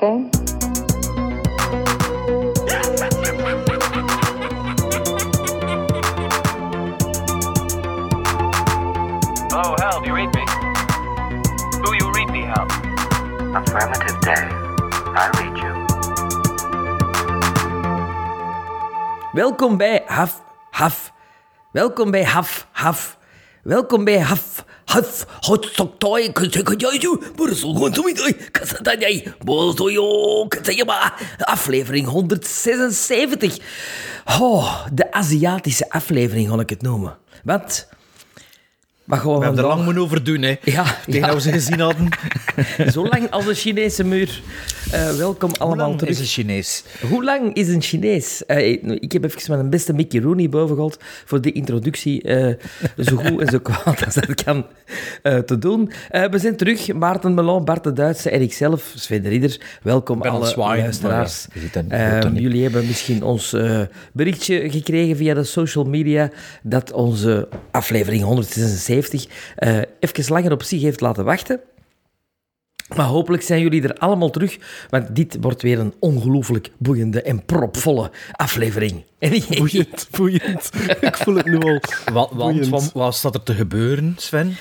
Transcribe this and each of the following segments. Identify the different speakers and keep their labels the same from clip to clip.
Speaker 1: a game?
Speaker 2: Hello, Hal, do you read me? Do you read me, Hal?
Speaker 3: Affirmative day. I read you.
Speaker 4: Welkom bij Haf, Haf. Welkom bij Haf, Haf. Welkom bij Haf, Haf. Hotstoktooi, kutsekujaiju, bursel, gontumidoi, kasadanyai, bozoyo, katsayama. Aflevering 176. Oh, de Aziatische aflevering, ga ik het noemen. Want... Wat gaan we
Speaker 5: hebben er lang moeten over doen, hè.
Speaker 4: Ja,
Speaker 5: Tegen
Speaker 4: ja.
Speaker 5: dat we ze gezien hadden.
Speaker 4: Zo lang als de Chinese muur. Eh, welkom
Speaker 5: Hoe
Speaker 4: allemaal
Speaker 5: lang
Speaker 4: terug.
Speaker 5: is het Chinees?
Speaker 4: Hoe lang is een Chinees? Eh, ik heb even mijn beste Mickey Rooney boven voor de introductie eh, zo goed en zo kwaad als dat kan te doen. We zijn terug. Maarten Melon, Bart de Duitse en ikzelf, Sven de Ridder. Welkom
Speaker 5: ben aan
Speaker 4: alle
Speaker 5: het zwaaien,
Speaker 4: luisteraars.
Speaker 5: maar ja,
Speaker 4: jullie hebben misschien ons berichtje gekregen via de social media dat onze aflevering 176 eh even langer op zich heeft laten wachten. Maar hopelijk zijn jullie er allemaal terug, want dit wordt weer een ongelooflijk boeiende en propvolle aflevering. En
Speaker 6: Boeiend, boeiend. Ik voel het nu al.
Speaker 5: Wat, want, wat, wat staat er te gebeuren, Sven?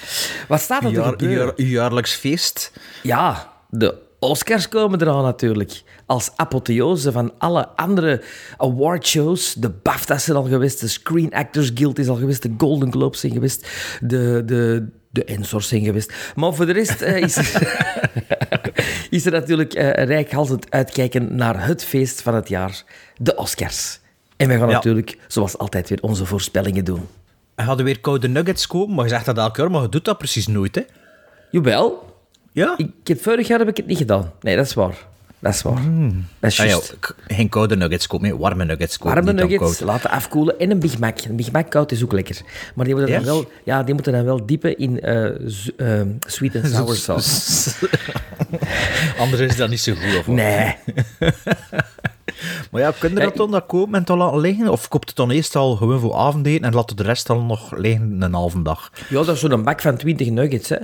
Speaker 4: Wat staat er te
Speaker 5: jaar,
Speaker 4: gebeuren?
Speaker 5: uw jaar- uw jaarlijks feest.
Speaker 4: Ja, de Oscars komen eraan natuurlijk. Als apotheose van alle andere awardshows. De BAFTA's zijn al geweest, de Screen Actors Guild is al geweest, de Golden Globes zijn geweest, de, de, de Ensors zijn geweest. Maar voor de rest eh, is, er, is er natuurlijk eh rijkhalsend uitkijken naar het feest van het jaar, de Oscars. En wij gaan
Speaker 5: Ja.
Speaker 4: natuurlijk, zoals altijd, weer onze voorspellingen doen.
Speaker 5: We hadden weer koude nuggets kopen, maar je zegt dat elke jaar, maar je doet dat precies nooit, hè?
Speaker 4: Jawel,
Speaker 5: Ja?
Speaker 4: ik, heb, vorig jaar heb ik het niet gedaan. Nee, dat is waar. Dat is waar. Dat is
Speaker 5: Ah, ja,
Speaker 4: juist.
Speaker 5: k- geen koude nuggets kopen, nee, warme nuggets kopen.
Speaker 4: Warme nuggets
Speaker 5: koud.
Speaker 4: laten afkoelen en een Big Mac. Een Big Mac koud is ook lekker. Maar die moeten, dan, wel, ja, die moeten dan wel diepen in eh, z- eh, sweet and sour sauce.
Speaker 5: Anders is dat niet zo goed, of?
Speaker 4: Nee.
Speaker 5: Maar ja, kun je dat dan dat kopen en dan laten liggen? Of koopt het dan eerst al gewoon voor avondeten en laat de rest dan nog liggen een halve dag?
Speaker 4: Ja, dat is zo'n bak van 20 nuggets. Hè.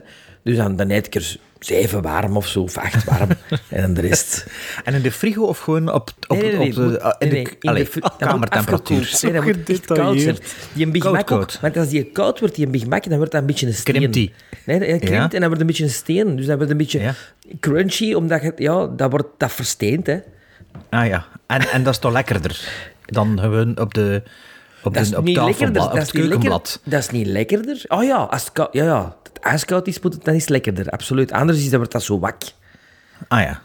Speaker 4: Dus dan, dan eet ik er zeven warm of zo, of acht warm. en dan de rest.
Speaker 5: En in de frigo of gewoon op, op,
Speaker 4: Nee, nee, nee,
Speaker 5: op de,
Speaker 4: moet-
Speaker 5: in
Speaker 4: nee,
Speaker 5: de
Speaker 4: nee, in
Speaker 5: allee,
Speaker 4: de
Speaker 5: kamertemperatuur?
Speaker 4: zijn, dat moet echt koud zijn. Die een Big
Speaker 5: Koud,
Speaker 4: Mac ook,
Speaker 5: koud.
Speaker 4: want als die koud wordt, die een Big Mac, dan wordt dat een beetje een steen.
Speaker 5: Krimpt die?
Speaker 4: Nee, dat krimpt
Speaker 5: Ja.
Speaker 4: en dan wordt een beetje een steen. Dus dat wordt een beetje
Speaker 5: Ja.
Speaker 4: crunchy, omdat je, ja, dat wordt dat versteent, hè.
Speaker 5: Ah ja, en, en dat is toch lekkerder dan gewoon op de op,
Speaker 4: Dat is
Speaker 5: de, op
Speaker 4: niet lekkerder.
Speaker 5: op
Speaker 4: Dat
Speaker 5: het
Speaker 4: is niet lekker,
Speaker 5: keukenblad.
Speaker 4: dat is niet lekkerder. Oh ja, als het ja, ja, het ijskoud is, moet het, dan is het lekkerder. Absoluut. Anders is dat, wordt dat zo wak.
Speaker 5: Ah ja.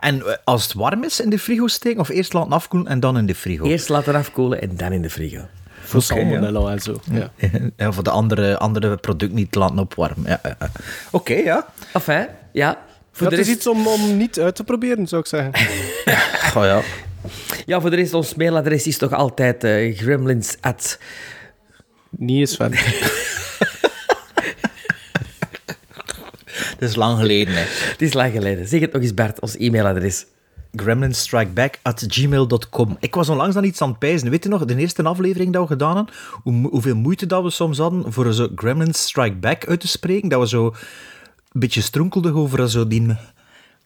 Speaker 5: En eh, als het warm is in de frigo steken, of eerst laten afkoelen en dan in de frigo?
Speaker 4: Eerst laten afkoelen en dan in de frigo.
Speaker 6: Voor salmonella en zo. Ja.
Speaker 5: Ja, voor de andere, andere product niet laten opwarmen. Ja, ja, ja. Oké, ja.
Speaker 4: Enfin, ja. Voor
Speaker 6: Dat
Speaker 4: de
Speaker 6: is iets om, om niet uit te proberen, zou ik zeggen.
Speaker 5: Oh, ja.
Speaker 4: ja, voor de rest, ons mailadres is toch altijd eh, gremlins at...
Speaker 6: Niet eens van.
Speaker 5: Het is lang geleden, hè.
Speaker 4: Het is lang geleden. Zeg het nog eens, Bart, ons e-mailadres.
Speaker 5: gremlinstrikeback at gmail.com. Ik was onlangs dan iets aan het pijzen. Weet je nog, de eerste aflevering dat we gedaan hadden, hoe, hoeveel moeite dat we soms hadden voor zo Gremlins Strike Back uit te spreken? Dat we zo een beetje stronkelden over zo die...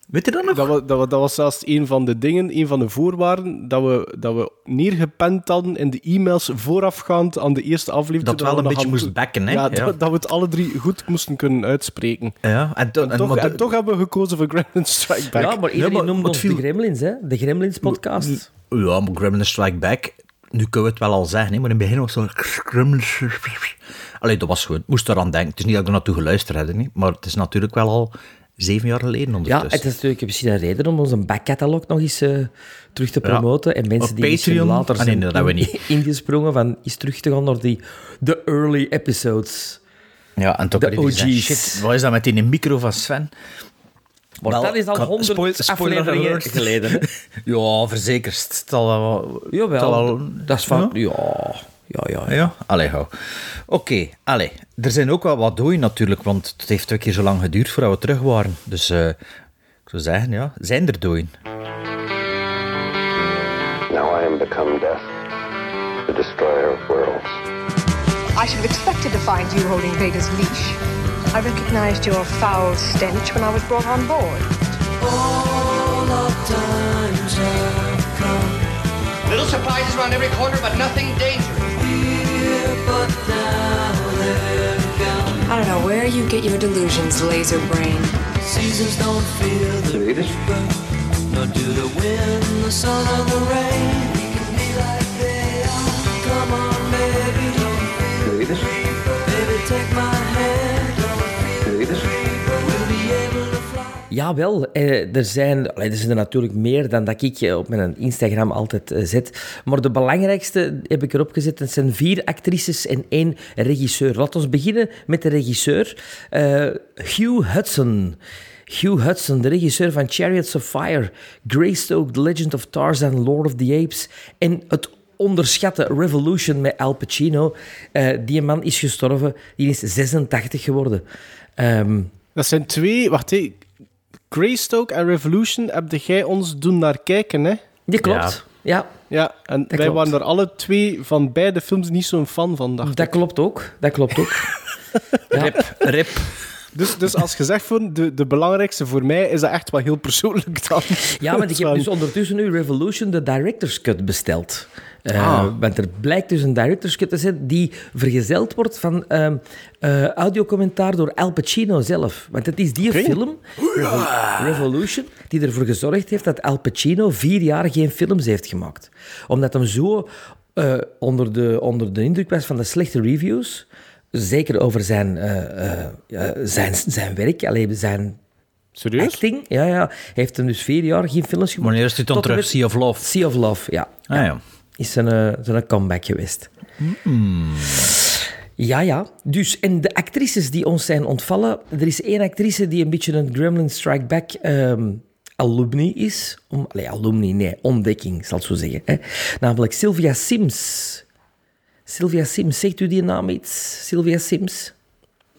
Speaker 5: Weet je dat nog?
Speaker 6: Dat, dat, wa- dat was zelfs een van de dingen, een van de voorwaarden, dat we, dat we neergepend hadden in de e-mails voorafgaand aan de eerste aflevering.
Speaker 5: Dat wel
Speaker 6: we
Speaker 5: een
Speaker 6: nog
Speaker 5: beetje moest backen, hè?
Speaker 6: Ja,
Speaker 5: Ja.
Speaker 6: Dat, dat we het alle drie goed moesten kunnen uitspreken.
Speaker 5: Ja, en, to-
Speaker 6: En,
Speaker 5: en-
Speaker 6: toch,
Speaker 5: maar
Speaker 6: en
Speaker 5: de-
Speaker 6: toch hebben we gekozen voor Gremlin Strike Back.
Speaker 4: Ja, maar iedereen
Speaker 5: maar
Speaker 4: noemt
Speaker 5: het
Speaker 4: ons
Speaker 5: viel-
Speaker 4: de Gremlins, hè. De Gremlins podcast.
Speaker 5: Ja, maar Gremlins Strike Back, nu kunnen we het wel al zeggen, hè, maar in het begin was het zo... Gremlins... Allee, dat was gewoon... Moest eraan denken. Het is niet dat ik er naartoe geluisterd heb, niet, maar het is natuurlijk wel al zeven jaar geleden
Speaker 4: Ja,
Speaker 5: ondertussen.
Speaker 4: het is natuurlijk misschien een reden om onze backcatalog nog eens eh, terug te
Speaker 5: Ja.
Speaker 4: promoten. En mensen
Speaker 5: Op
Speaker 4: die
Speaker 5: Patreon?
Speaker 4: later
Speaker 5: Ah, nee,
Speaker 4: zijn
Speaker 5: dat we niet.
Speaker 4: ingesprongen van eens terug te gaan naar die de early episodes.
Speaker 5: Ja, en toch
Speaker 4: De OG's.
Speaker 5: shit, wat is dat met die micro van Sven?
Speaker 4: Maar
Speaker 5: Wel,
Speaker 4: dat is al honderd
Speaker 5: spoil-
Speaker 4: afleveringen geleden.
Speaker 5: Ja. Het het
Speaker 4: Jawel, dat is van... Ja, ja, ja. ja.
Speaker 5: Ja, allee, hou. Oké, allee. Er zijn ook wel wat dooien natuurlijk, want het heeft twee keer zo lang geduurd voordat we terug waren. Dus eh, ik zou zeggen, ja, zijn er dooien?
Speaker 3: Now I am become death, the destroyer of worlds.
Speaker 7: I should have expected to find you holding Vader's leash. I recognized your foul stench when I was brought on board.
Speaker 1: Little surprises around every corner, but nothing dangerous.
Speaker 8: I don't know where you get your delusions, laser brain.
Speaker 9: Seasons don't feel the river, nor do the wind, the sun, or the rain. We can be like they are. Come on, baby, don't feel the river. Baby, take my hand, don't feel the river.
Speaker 4: Jawel, eh, er zijn, er zijn er natuurlijk meer dan dat ik eh, op mijn Instagram altijd eh, zet. Maar de belangrijkste heb ik erop gezet. Het zijn vier actrices en één regisseur. Laten we beginnen met de regisseur. Hugh Hudson. Hugh Hudson, de regisseur van Chariots of Fire, Greystoke, The Legend of Tarzan, Lord of the Apes en het onderschatte Revolution met Al Pacino. Die man is gestorven, die is 86 geworden. Ehm,
Speaker 6: Dat zijn twee... Wacht, hé. Greystoke en Revolution heb jij ons doen naar kijken, hè?
Speaker 4: die klopt. Ja.
Speaker 6: Ja, en wij
Speaker 4: klopt.
Speaker 6: waren er alle twee van beide films niet zo'n fan van, dacht
Speaker 4: Dat
Speaker 6: ik.
Speaker 4: klopt ook. Dat klopt ook. ja.
Speaker 5: Rip.
Speaker 6: Dus, dus als gezegd voor de, de belangrijkste voor mij, is dat echt wel heel persoonlijk dan.
Speaker 4: ja, want ik heb dus ondertussen nu Revolution, de director's cut, besteld. Eh,
Speaker 5: Ah.
Speaker 4: Want er blijkt dus een director's cut te zijn die vergezeld wordt van ehm eh, audiocommentaar door Al Pacino zelf. Want het is die film, Revo- Revolution, die ervoor gezorgd heeft dat Al Pacino vier jaar geen films heeft gemaakt. Omdat hem zo eh, onder, de, onder de indruk was van de slechte reviews, zeker over zijn, eh, eh, ja, zijn, zijn werk, alleen zijn
Speaker 6: Serieus?
Speaker 4: acting. Ja, ja. Heeft hem dus vier jaar geen films gemaakt.
Speaker 5: Wanneer is dit dan terug? Sea of Love?
Speaker 4: Sea of Love, ja.
Speaker 5: Ah ja.
Speaker 4: Is zijn, eh, zijn comeback geweest. Ja, ja. Dus, en de actrices die ons zijn ontvallen... Er is één actrice die een beetje een Gremlin Strike Back ehm, alumni is. Om, allee, alumni, nee, ontdekking, zal ik zo zeggen. Hè. Namelijk Sylvia Sims. Sylvia Sims, zegt u die naam iets? Sylvia Sims?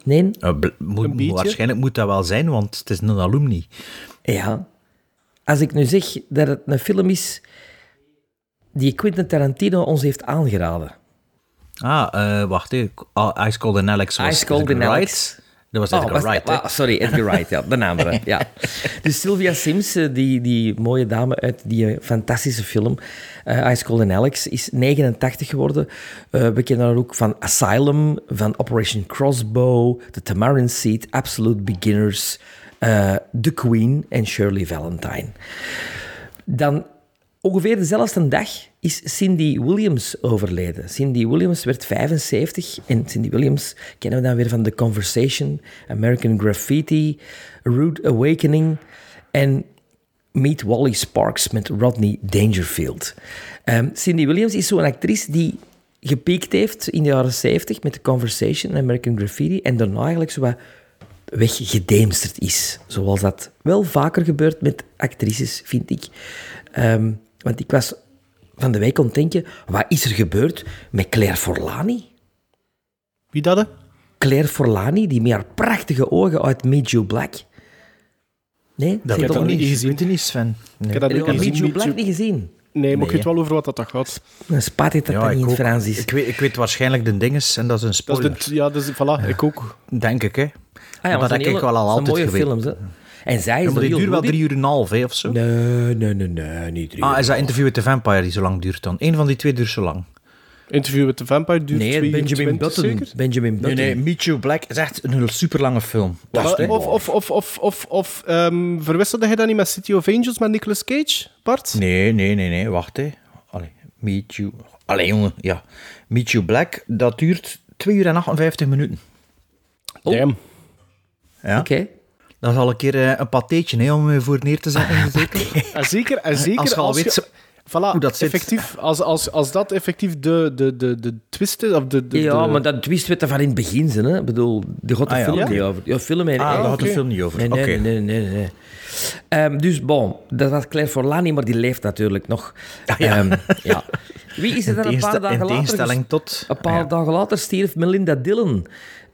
Speaker 4: Nee?
Speaker 5: Eh, moet-
Speaker 6: Een
Speaker 5: waarschijnlijk moet dat wel zijn, want het is een alumni.
Speaker 4: Ja. Als ik nu zeg dat het een film is die Quentin Tarantino ons heeft aangeraden.
Speaker 5: Ah, eh, wacht even. Ah, Ice Cold and Alex was
Speaker 4: Ice Cold and. Alex.
Speaker 5: Dat was
Speaker 4: Oh,
Speaker 5: Edgar
Speaker 4: was-
Speaker 5: Wright,
Speaker 4: ah, sorry, Edgar Wright, ja, de andere. ja. Dus Sylvia Sims, eh, die, die mooie dame uit die eh, fantastische film, Ice Cold and Alex, is 89 geworden. Eh, we kennen haar ook van Asylum, van Operation Crossbow, The Tamarin Seat, Absolute Beginners, The Queen en Shirley Valentine. Dan ongeveer dezelfde dag is Cindy Williams overleden. Cindy Williams werd 75 en Cindy Williams kennen we dan weer van The Conversation, American Graffiti, Rude Awakening en Meet Wally Sparks met Rodney Dangerfield. Ehm, Cindy Williams is zo'n actrice die gepiekt heeft in de jaren 70 met The Conversation en American Graffiti en daarna eigenlijk zo wat weggedemsterd is. Zoals dat wel vaker gebeurt met actrices, vind ik. Ehm, want ik was van de week aan het denken, wat is er gebeurd met Claire Forlani?
Speaker 6: Wie dat? hè?
Speaker 4: Claire Forlani, die met haar prachtige ogen uit Meet You Black. Nee,
Speaker 5: Dat weet ik
Speaker 4: nog
Speaker 5: niet.
Speaker 6: niet
Speaker 5: Ik niet, Sven. Nee.
Speaker 6: Ik heb dat
Speaker 4: Heb Meet
Speaker 6: gezien.
Speaker 4: You Black niet gezien?
Speaker 6: Nee, maar ik weet wel over wat dat gaat.
Speaker 4: Een spaat dat dat
Speaker 5: Ja,
Speaker 4: niet in
Speaker 5: ik,
Speaker 4: het
Speaker 5: ook.
Speaker 4: Frans is.
Speaker 5: Ik, weet, ik weet waarschijnlijk de dinges en dat is een
Speaker 6: Dat
Speaker 5: spoiler.
Speaker 6: is de, ja, dus, voilà, ik ook.
Speaker 5: Denk ik, hè.
Speaker 4: Ah
Speaker 5: maar
Speaker 4: maar
Speaker 5: dat heb ik wel al altijd
Speaker 4: mooie
Speaker 5: geweten.
Speaker 4: films, hè. En zij is
Speaker 5: Ja, maar die duurt wel drie uur en een half, hè, of zo.
Speaker 4: Nee, nee, nee, nee, niet drie
Speaker 5: Ah,
Speaker 4: uur.
Speaker 5: is dat Interview with the Vampire die zo lang duurt dan? Eén van die twee duurt zo lang.
Speaker 6: Interview met de Vampire duurt
Speaker 4: Nee,
Speaker 6: 2 uur
Speaker 4: Benjamin
Speaker 6: 20
Speaker 4: Button.
Speaker 6: zeker?
Speaker 4: Benjamin Button.
Speaker 5: Meet You Black is echt een super lange film. Hè.
Speaker 6: Of, of, of, of, of, of ehm, verwisselde hij dat niet met City of Angels met Nicolas Cage, Bart?
Speaker 5: Nee, nee, nee, nee, wacht, hè. Allee, Meet You... Allee, jongen, ja. Meet You Black, dat duurt 2 uur en 58 minuten.
Speaker 6: Damn.
Speaker 5: Ja.
Speaker 4: Oké.
Speaker 5: Dat is al een keer eh, een patheetje, hè, om je voor neer te zetten. in.
Speaker 6: En zeker, en zeker
Speaker 5: Als je al weet zo-
Speaker 6: voilà,
Speaker 5: hoe dat zit.
Speaker 6: effectief, als, als, als dat effectief de, de, de, de twist is, of de, de,
Speaker 4: Ja,
Speaker 6: de-
Speaker 4: maar dat twist werd er van in het begin, zijn, hè. Ik bedoel, die gaat de
Speaker 5: Ah, ja.
Speaker 4: film
Speaker 6: Ja?
Speaker 4: niet over. Ja, film en...
Speaker 5: Ah, daar gaat de film niet over.
Speaker 4: Nee,
Speaker 5: Oké.
Speaker 4: nee, nee, nee, nee. nee. Ehm, dus bon, dat was Claire Forlani, maar die leeft natuurlijk nog. Ehm, ja. Wie is er dan
Speaker 5: In
Speaker 4: een paar dagen
Speaker 5: in
Speaker 4: later?
Speaker 5: tegenstelling
Speaker 4: ges-
Speaker 5: tot...
Speaker 4: Een paar
Speaker 5: Ja.
Speaker 4: dagen later stierf Melinda Dillon.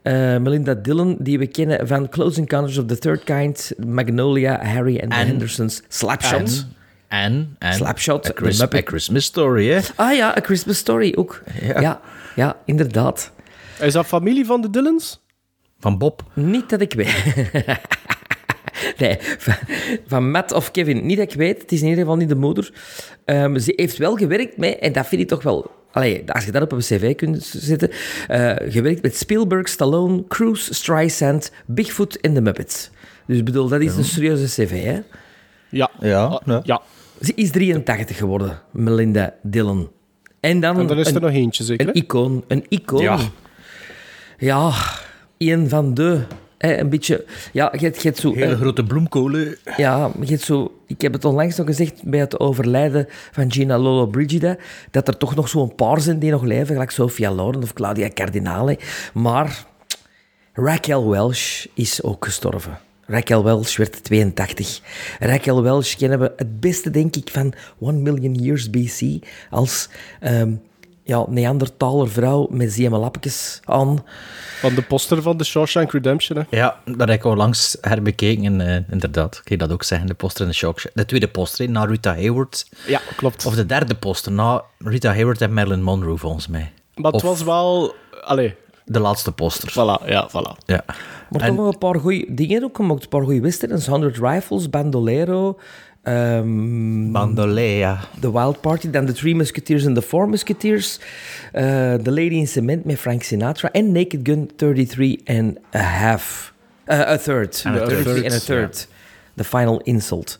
Speaker 4: Eh, Melinda Dillon, die we kennen van Close Encounters of the Third Kind, Magnolia, Harry and the
Speaker 5: En-
Speaker 4: Hendersons, Slapshot.
Speaker 5: En, en
Speaker 4: Slapshot,
Speaker 5: A, Chris- Christmas Story, hè.
Speaker 4: Ah ja, A Christmas Story ook. Ja, ja, inderdaad.
Speaker 6: Is dat familie van de Dillons?
Speaker 5: Van Bob.
Speaker 4: Niet dat ik weet. nee, van, van Matt of Kevin. Niet dat ik weet, het is in ieder geval niet de moeder. Ehm, ze heeft wel gewerkt met, en dat vind ik toch wel... Allee, als je dat op een cv kunt zetten. eh, gewerkt met Spielberg, Stallone, Cruise, Streisand, Bigfoot en de Muppets. Dus ik bedool, dat is een serieuze cv, hè?
Speaker 6: Ja.
Speaker 5: Ja,
Speaker 6: Ah,
Speaker 5: ja.
Speaker 4: Ze is 83 geworden, Melinda Dillon. En dan,
Speaker 6: En dan is er
Speaker 4: een,
Speaker 6: nog eentje, zeker?
Speaker 4: een icoon. Een icoon.
Speaker 6: Ja.
Speaker 4: Ja, een van de... Hè, een beetje... Ja, je hebt, je hebt zo...
Speaker 5: Hele
Speaker 4: eh,
Speaker 5: grote bloemkolen.
Speaker 4: Ja, je hebt zo, ik heb het onlangs nog gezegd bij het overlijden van Gina Lolo Brigida, dat er toch nog zo'n paar zijn die nog leven, gelijk Sophia Loren of Claudia Cardinale. Maar Raquel Welch is ook gestorven. Raquel Welch werd 82. Raquel Welch kennen we het beste, denk ik, van One Million Years BC als ehm ja, Neandertaler vrouw met zeemelapjes aan.
Speaker 6: Van de poster van The Shawshank Redemption. Hè?
Speaker 5: Ja, dat heb ik al langs herbekeken. En, eh, inderdaad, kan je dat ook zeggen, de poster in de shock. De tweede poster, hè, na Rita Hayworth.
Speaker 6: Ja, klopt.
Speaker 5: Of de derde poster, na Rita Hayworth en Marilyn Monroe, volgens mij.
Speaker 6: maar het
Speaker 5: of-
Speaker 6: was wel... Allee,
Speaker 5: De laatste poster.
Speaker 6: voilà, ja, voilà.
Speaker 5: Ja.
Speaker 4: Maar
Speaker 5: En-
Speaker 4: toch nog een paar goede dingen ook gemaakt. Een paar goede westerns. 100 Rifles, Bandolero,
Speaker 5: Bandolea.
Speaker 4: The Wild Party, dan The Three Musketeers en The Four Musketeers, eh, The Lady in Cement met Frank Sinatra en Naked Gun 33 and a half. Eh, a third.
Speaker 5: And a third.
Speaker 4: 33 and a third. The Final Insult.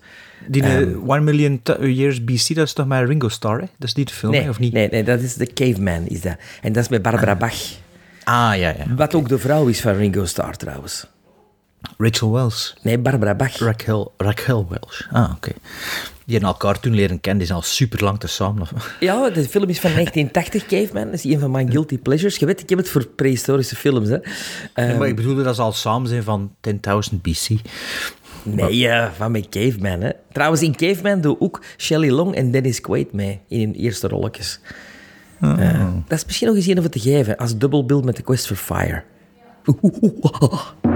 Speaker 5: Die eh, One Million Years BC, dat is toch met Ringo Starr, hè? Dat is niet de film,
Speaker 4: Nee,
Speaker 5: of niet?
Speaker 4: nee, nee, dat is The Caveman. Is dat. En dat is met Barbara Bach.
Speaker 5: Ah, ja, ja.
Speaker 4: Wat ook de vrouw is van Ringo Starr trouwens.
Speaker 5: Rachel Wells.
Speaker 4: Nee, Barbara Bach.
Speaker 5: Raquel, Raquel Welch. Ah, oké. Die hebben elkaar toen leren kennen, die zijn al super lang te samen.
Speaker 4: Ja, de film is van 1980, Caveman. Dat is een van mijn guilty pleasures. Je weet, ik heb het voor prehistorische films. Hè. Ehm,
Speaker 5: maar ik bedoelde dat ze al samen zijn van 10.000 BC.
Speaker 4: nee, ja, van mijn Caveman. Hè. Trouwens, in Caveman doe ook Shelley Long en Dennis Quaid mee in hun eerste rolletjes. Eh, dat is misschien nog eens een of te geven als dubbelbill met The Quest for Fire.
Speaker 10: 有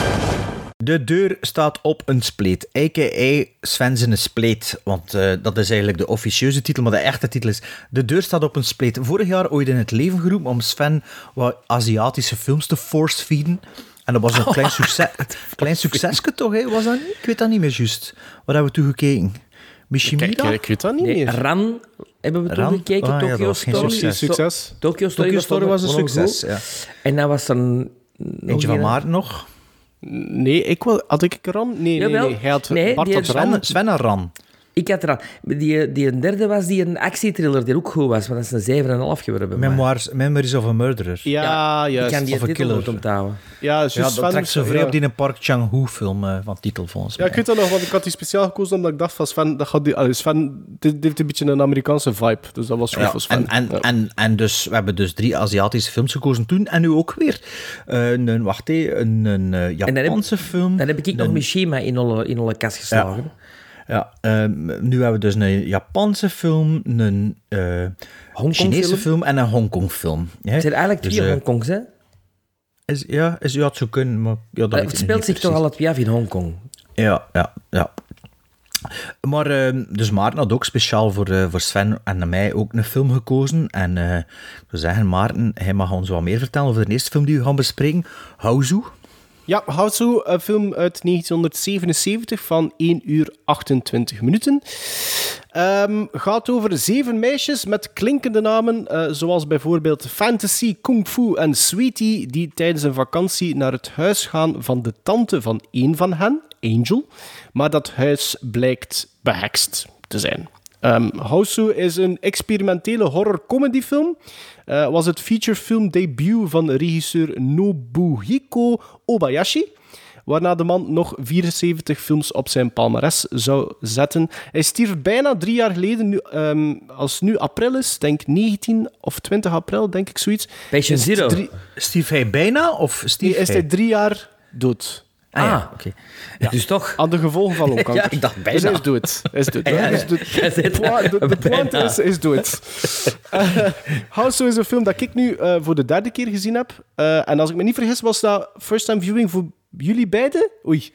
Speaker 5: De deur staat op een spleet, a.k.a. Sven zijn spleet. Want eh, dat is eigenlijk de officieuze titel, maar de echte titel is De deur staat op een spleet. Vorig jaar ooit in het leven geroepen om Sven wat Aziatische films te force-feeden. En dat was een klein, succes, klein succesje toch, hè? was dat niet? Ik weet dat niet meer juist. Wat hebben we toen gekeken? Mishimura?
Speaker 6: Kijk, ik weet dat niet
Speaker 4: Nee,
Speaker 6: meer.
Speaker 4: Ran hebben we toen
Speaker 5: Ran?
Speaker 4: gekeken.
Speaker 5: Ah, ja, dat
Speaker 4: Tokyo
Speaker 5: was geen
Speaker 4: Story.
Speaker 5: succes.
Speaker 6: Succes.
Speaker 4: Tokyo Story,
Speaker 5: Tokyo
Speaker 4: was,
Speaker 5: Story
Speaker 4: toch
Speaker 5: was een succes, ja.
Speaker 4: En dan was er een... nog
Speaker 5: Eentje van Maarten nog.
Speaker 6: Nee, ik wil, had ik er aan? Nee, nee,
Speaker 4: Jawel.
Speaker 6: nee. Hij had
Speaker 4: Nee,
Speaker 6: Bart had
Speaker 4: heeft
Speaker 6: aan.
Speaker 5: Sven, Sven en Ran.
Speaker 4: Ik had er aan. Die, die een derde was die een actietriller die ook goed was, maar dat is een 7,5 geworden bij mij.
Speaker 5: Memoirs, Memories of a Murderer.
Speaker 6: Ja,
Speaker 4: Ik
Speaker 6: juist.
Speaker 4: kan die
Speaker 5: Of
Speaker 4: titel
Speaker 5: killer.
Speaker 4: goed onthouden.
Speaker 6: Ja.
Speaker 5: Ja, dat trekt zo vrij
Speaker 6: ja.
Speaker 5: op die Park Chang-ho-film eh, van titel, volgens
Speaker 6: Ja,
Speaker 5: mij.
Speaker 6: ik weet dat nog, want ik had die speciaal gekozen omdat ik dacht van Sven, dat gaat die, allee, Sven, dit, dit heeft een beetje een Amerikaanse vibe, dus dat was goed
Speaker 5: Ja,
Speaker 6: voor Sven.
Speaker 5: en, en,
Speaker 6: Ja.
Speaker 5: en, en dus, we hebben dus drie Aziatische films gekozen toen. En nu ook weer. Eh, een, wacht hé, een, een eh,
Speaker 4: En dan heb-
Speaker 5: Japanse film.
Speaker 4: Dan heb ik nog
Speaker 5: een-
Speaker 4: Mishima in alle, in alle kast geslagen.
Speaker 5: Ja, ehm, nu hebben we dus een Japanse film, een eh Chinese
Speaker 4: film?
Speaker 5: film en een Hongkong film. hè.
Speaker 4: Het zijn eigenlijk
Speaker 5: Dus,
Speaker 4: twee
Speaker 5: eh,
Speaker 4: Hongkongs, hè?
Speaker 5: is, ja, is, ja, het zou kunnen, maar... Ja, dat
Speaker 4: Eh, het speelt zich toch alle twee af in Hongkong.
Speaker 5: Ja, ja, ja. Maar, ehm, dus Maarten had ook speciaal voor, voor Sven en mij ook een film gekozen. En wil zeggen, Maarten, hij mag ons wat meer vertellen over de eerste film die we gaan bespreken. Hauzu.
Speaker 6: Ja, Houtsu, een film uit 1977 van 1 uur 28 minuten. Ehm, gaat over zeven meisjes met klinkende namen, eh, zoals bijvoorbeeld Fantasy, Kung Fu en Sweetie, die tijdens een vakantie naar het huis gaan van de tante van één van hen, Angel. Maar dat huis blijkt behekst te zijn. Um, is een experimentele horror-comedyfilm. Uh, was het featurefilm debuut van regisseur Nobuhiko Obayashi. waarna de man nog 74 films op zijn palmares zou zetten. Hij stierf bijna drie jaar geleden, nu, ehm, als het nu april is, denk 19 of 20 april, denk ik zoiets. Het
Speaker 4: Zero.
Speaker 6: drie-
Speaker 5: Stief hij bijna of
Speaker 6: Nee,
Speaker 5: stief
Speaker 6: is
Speaker 5: hij?
Speaker 6: hij drie jaar dood.
Speaker 5: Ah, ja.
Speaker 4: Ah, oké. Dus toch...
Speaker 6: Aan de gevolgen van longkanker.
Speaker 4: Ja, ik dacht bijna.
Speaker 6: Dus is dood. Hij is.
Speaker 4: Ja,
Speaker 6: dood.
Speaker 4: Jij
Speaker 6: De, point is, is dood. Eh, House is een film dat ik nu eh, voor de derde keer gezien heb. Eh, en als ik me niet vergis, was dat first time viewing voor jullie beiden? Oei.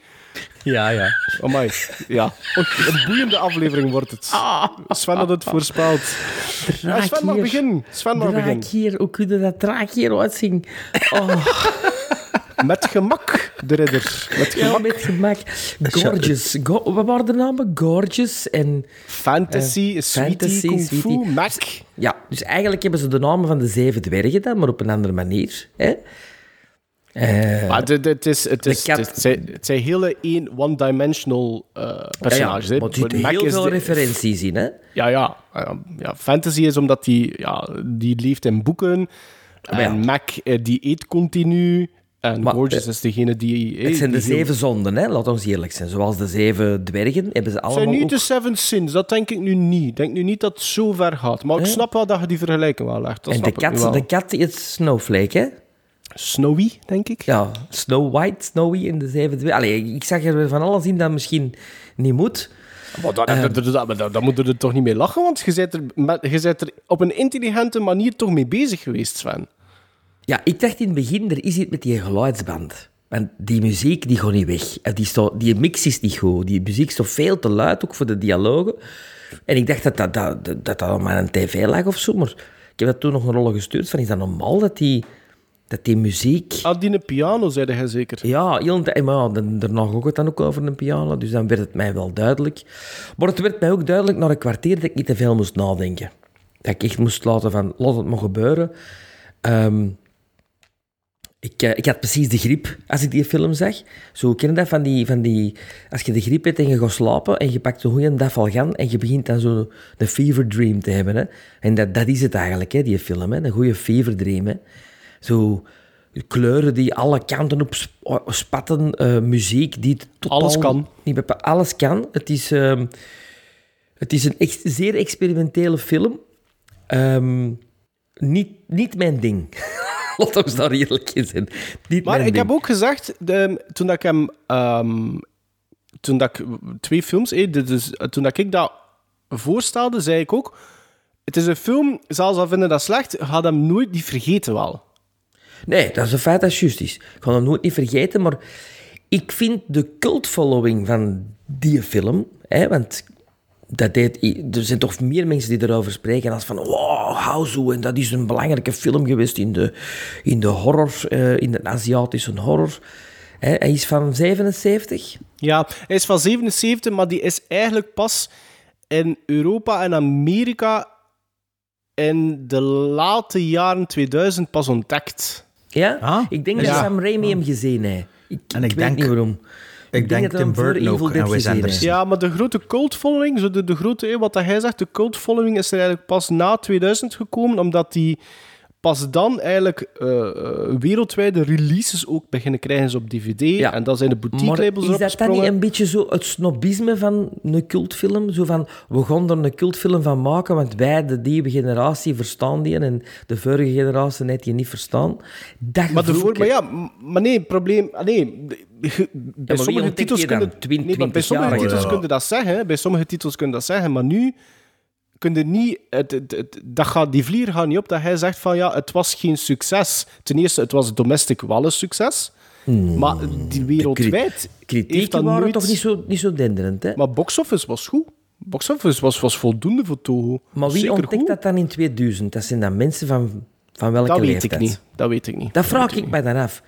Speaker 5: ja, ja.
Speaker 6: Amai. Ja. Oei, Een boeiende aflevering wordt het. Sven had het voorspeld. Ja, Sven mag beginnen. Sven mag beginnen.
Speaker 4: Draak hier, hoe kun je dat draak hier uitzien? Oh,
Speaker 6: Met gemak, de ridder. Met
Speaker 4: ja,
Speaker 6: gemak.
Speaker 4: met gemak. Gorgeous. Go- wat waren de namen? Gorgeous en...
Speaker 6: Fantasy,
Speaker 4: Eh,
Speaker 6: Sweetie,
Speaker 4: fantasy,
Speaker 6: Kung Fu,
Speaker 4: Sweetie.
Speaker 6: Mac.
Speaker 4: Ja, dus eigenlijk hebben ze de namen van de zeven dwergen dan, maar op een andere manier. Hè? Eh,
Speaker 6: Maar dit- dit is, het, is,
Speaker 4: kat-
Speaker 6: het, zijn, het zijn hele één one-dimensional eh, personages.
Speaker 4: ja,
Speaker 6: hè.
Speaker 4: maar
Speaker 6: Mac
Speaker 4: heel veel
Speaker 6: de-
Speaker 4: referenties in, hè?
Speaker 6: Ja, ja, ja, ja. Fantasy is omdat die, ja, die leeft in boeken.
Speaker 4: ja.
Speaker 6: En Mac, eh, die eet continu. En
Speaker 4: Maar,
Speaker 6: Gorgeous is degene die...
Speaker 4: Het zijn de zeven zonden, hè? laat ons eerlijk zijn. Zoals de zeven dwergen hebben ze
Speaker 6: Het
Speaker 4: allemaal
Speaker 6: zijn niet
Speaker 4: ook...
Speaker 6: de Seven Sins, dat denk ik nu niet. Ik denk nu niet dat het zo ver gaat. Maar ik snap wel dat je die vergelijking wel legt. Dat
Speaker 4: En de
Speaker 6: nu
Speaker 4: kat,
Speaker 6: wel.
Speaker 4: de kat is Snowflake, hè?
Speaker 6: Snowy, denk ik.
Speaker 4: Ja, Snow White, Snowy in de zeven dwergen. Allee, ik zag er van alles in dat misschien niet moet.
Speaker 6: Maar daar, daar, daar, daar, daar, daar moet je er toch niet mee lachen, want je bent, er, je bent er op een intelligente manier toch mee bezig geweest, Sven.
Speaker 4: Ja, ik dacht in het begin, er is iets met die geluidsband. Want die muziek die gaat niet weg. En Die, sto- die mix is niet goed. Die muziek is toch veel te luid, ook voor de dialogen. En ik dacht dat dat, dat, dat, maar een tv lag of zo. Maar ik heb dat toen nog een rol gestuurd. Van, is dat normaal dat die, dat die muziek...
Speaker 6: Ah, die een piano, zei hij zeker.
Speaker 4: Ja, heel een tijd. Maar ja, daarna ging het dan ook over een piano. Dus dan werd het mij wel duidelijk. Maar het werd mij ook duidelijk na een kwartier dat ik niet te veel moest nadenken. Dat ik echt moest laten van, laat het maar gebeuren. Ehm, ik, eh, ik had precies de griep als ik die film zag. Zo ken je dat van die, van die... Als je de griep hebt en je gaat slapen en je pakt een goede dafalgan en je begint dan zo de fever dream te hebben. Hè. En dat, dat is het eigenlijk, hè, die film. Hè. Een goede fever dream. Hè. Zo kleuren die alle kanten op sp- spatten, eh, muziek die totaal...
Speaker 6: Alles kan.
Speaker 4: Niet alles kan. Het is, ehm, het is een echt zeer experimentele film. Ehm, niet, niet mijn ding. Laat ons daar eerlijk in zijn. Niet
Speaker 6: Maar ik
Speaker 4: ding.
Speaker 6: heb ook gezegd, de, toen dat ik hem... ehm, toen dat ik twee films... eh, is- toen dat ik dat voorstelde, zei ik ook... Het is een film, zelfs al vinden dat slecht, gaat hem nooit niet vergeten wel.
Speaker 4: Nee, dat is een feit dat is juist is. Ik ga dat nooit niet vergeten, maar ik vind de cult-following van die film, hè, want dat deed, er zijn toch meer mensen die erover spreken als van wow, Houseau, en dat is een belangrijke film geweest in de, in de horror, eh, in de Aziatische horror. Hè, hij is van 77.
Speaker 6: Ja, hij is van 77, maar die is eigenlijk pas in Europa en Amerika in de late jaren 2000 pas ontdekt.
Speaker 4: Ja?
Speaker 5: Ah,
Speaker 4: ik denk dat. Sam Raimi hem gezien heeft. Ik,
Speaker 5: En ik
Speaker 4: ik weet
Speaker 5: denk-
Speaker 4: niet waarom.
Speaker 5: Ik denk Tim
Speaker 4: hem voor
Speaker 5: Burton
Speaker 4: Evil
Speaker 5: ook
Speaker 4: Dead
Speaker 5: en Wes
Speaker 4: gezien heeft.
Speaker 5: Anderson.
Speaker 6: Ja, maar de grote cult following, zo de, de grote, wat dat hij zegt, de cult following is er eigenlijk pas na 2000 gekomen, omdat die pas dan eigenlijk eh, eh, wereldwijde releases ook beginnen krijgen ze op DVD.
Speaker 4: Ja.
Speaker 6: En dan zijn de boutique labels
Speaker 4: is
Speaker 6: erop
Speaker 4: dat dan niet een beetje zo het snobisme van een cultfilm? Zo van, we gaan er een cultfilm van maken, want wij, de nieuwe generatie, verstaan die en de vorige generatie net die niet verstaan. Dat
Speaker 6: Maar, de voor, maar ja, maar nee, probleem... ah, Nee, bij sommige titels kunnen... Nee, maar bij
Speaker 4: 20
Speaker 6: sommige
Speaker 4: jaar
Speaker 6: titels
Speaker 5: oud.
Speaker 6: kun je dat zeggen. Bij sommige titels kun je dat zeggen, maar nu kun je niet... Het, het, het- dat gaat, die vlier gaat niet op dat hij zegt van ja, het was geen succes. Ten eerste, het was domestic wel een succes. Maar die wereldwijd heeft dat
Speaker 4: waren
Speaker 6: nooit...
Speaker 4: toch niet zo, niet zo denderend, hè? Maar,
Speaker 6: Maar box office was goed. Box office was, was voldoende voor Toho.
Speaker 4: wie
Speaker 6: Zeker
Speaker 4: ontdekt
Speaker 6: goed.
Speaker 4: dat dan in 2000? Dat zijn dan mensen van, van welke
Speaker 6: Dat weet
Speaker 4: leeftijd?
Speaker 6: ik niet. Dat weet ik niet.
Speaker 4: Dat vraag ik mij dan af.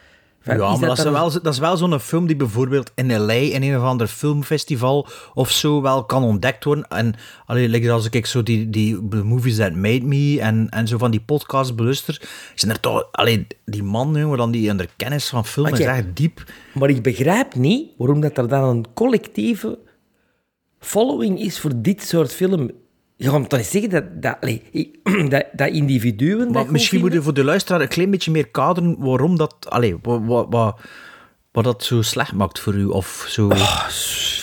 Speaker 5: Ja,
Speaker 4: is
Speaker 5: maar dat, is wel, dat is wel zo'n film die bijvoorbeeld in LA in een of ander filmfestival of zo wel kan ontdekt worden. En allee, like als ik zo die, die The Movies That Made Me en, en zo van die podcast beluister, zijn er toch, allee, die man, jongen, dan die onder kennis van film is echt diep.
Speaker 4: Maar ik begrijp niet waarom dat er dan een collectieve following is voor dit soort film. Je gaat toch niet zeggen dat, dat, dat, dat individuen dat
Speaker 5: Maar
Speaker 4: goed
Speaker 5: misschien moet je
Speaker 4: vinden?
Speaker 5: voor de luisteraar een klein beetje meer kaderen waarom dat, allee, wat, wat, wat, Wat dat zo slecht maakt voor u, of zo...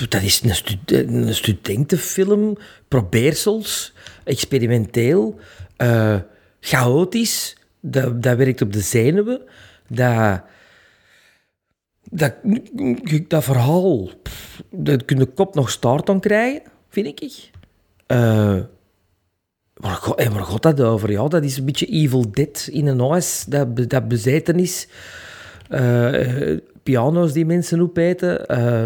Speaker 4: Dat is een, stu- een studentenfilm, probeersels, experimenteel, eh, chaotisch. Dat, dat werkt op de zenuwen. Dat, dat, dat verhaal, daar kun je kop nog staart aan krijgen, vind ik. Eh waar, go- en waar gaat dat over? Ja, dat is een beetje Evil Dead in een huis dat, dat bezeten is. Eh, eh, piano's die mensen opeten. eh,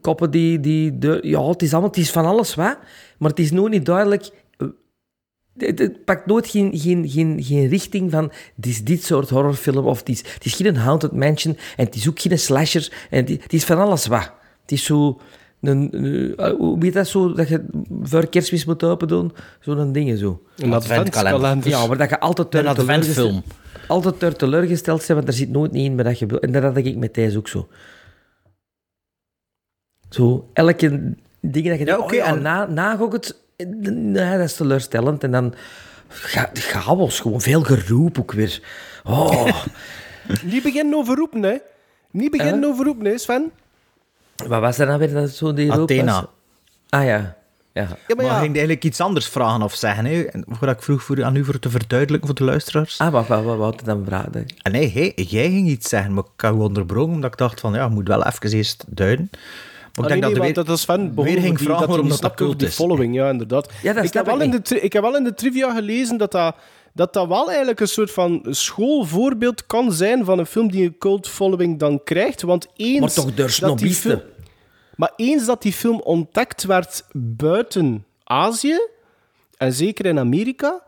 Speaker 4: koppen die... die ja, het is, allemaal, het is van alles wat. Maar het is nog niet duidelijk... eh, Het, het pakt nooit geen, geen, geen, geen richting van... Het is dit soort horrorfilm of het is, het is geen Haunted Mansion en het is ook geen slasher. En het, het is van alles wat. Het is zo... Een, eh, hoe weet dat zo, dat je voor kerstmis moet open doen? Zo'n ding zo.
Speaker 6: Een adventskalender.
Speaker 4: Ja, maar dat je altijd
Speaker 5: Een
Speaker 4: door
Speaker 5: adventfilm.
Speaker 4: Altijd door teleurgesteld zijn, want er zit nooit niet in wat je wil. En dat had ik met deze ook zo. Zo, elke ding dat je denkt,
Speaker 5: oké,
Speaker 4: oh ja,
Speaker 5: en-
Speaker 4: na, na ook het... Nee, dat is teleurstellend. En dan ga, chaos, gewoon veel geroep ook weer. Oh,
Speaker 6: Niet beginnen over roepen, hè. Niet beginnen over roepen, hè, Sven.
Speaker 4: Wat was er nou weer dat zo die roep
Speaker 5: Athena.
Speaker 4: was? Ah ja, ja.
Speaker 6: Ja, maar
Speaker 5: Maar
Speaker 6: ja,
Speaker 5: ging eigenlijk iets anders vragen of zeggen, hè? En Voordat ik vroeg voor, aan u voor te verduidelijken voor de luisteraars.
Speaker 4: Ah, wat, wat, wat, wat dan vragen?
Speaker 5: En nee, hey, jij ging iets zeggen, maar ik had u onderbroken omdat ik dacht van, ja, ik moet wel even eerst duiden. Maar
Speaker 6: Ah,
Speaker 5: ik denk
Speaker 6: nee, nee,
Speaker 5: dat
Speaker 6: dat is Sven begon
Speaker 5: weer ging vragen
Speaker 6: dat
Speaker 5: waarom dat cult is.
Speaker 6: following, ja, inderdaad.
Speaker 4: Ja, dat
Speaker 6: ik, heb wel
Speaker 4: ik
Speaker 6: in de, ik heb wel in de trivia gelezen dat dat, dat dat wel eigenlijk een soort van schoolvoorbeeld kan zijn van een film die een cult following dan krijgt. Want eens
Speaker 4: Maar toch door
Speaker 6: dat die
Speaker 4: snobisten.
Speaker 6: film- Maar eens dat die film ontdekt werd buiten Azië, en zeker in Amerika,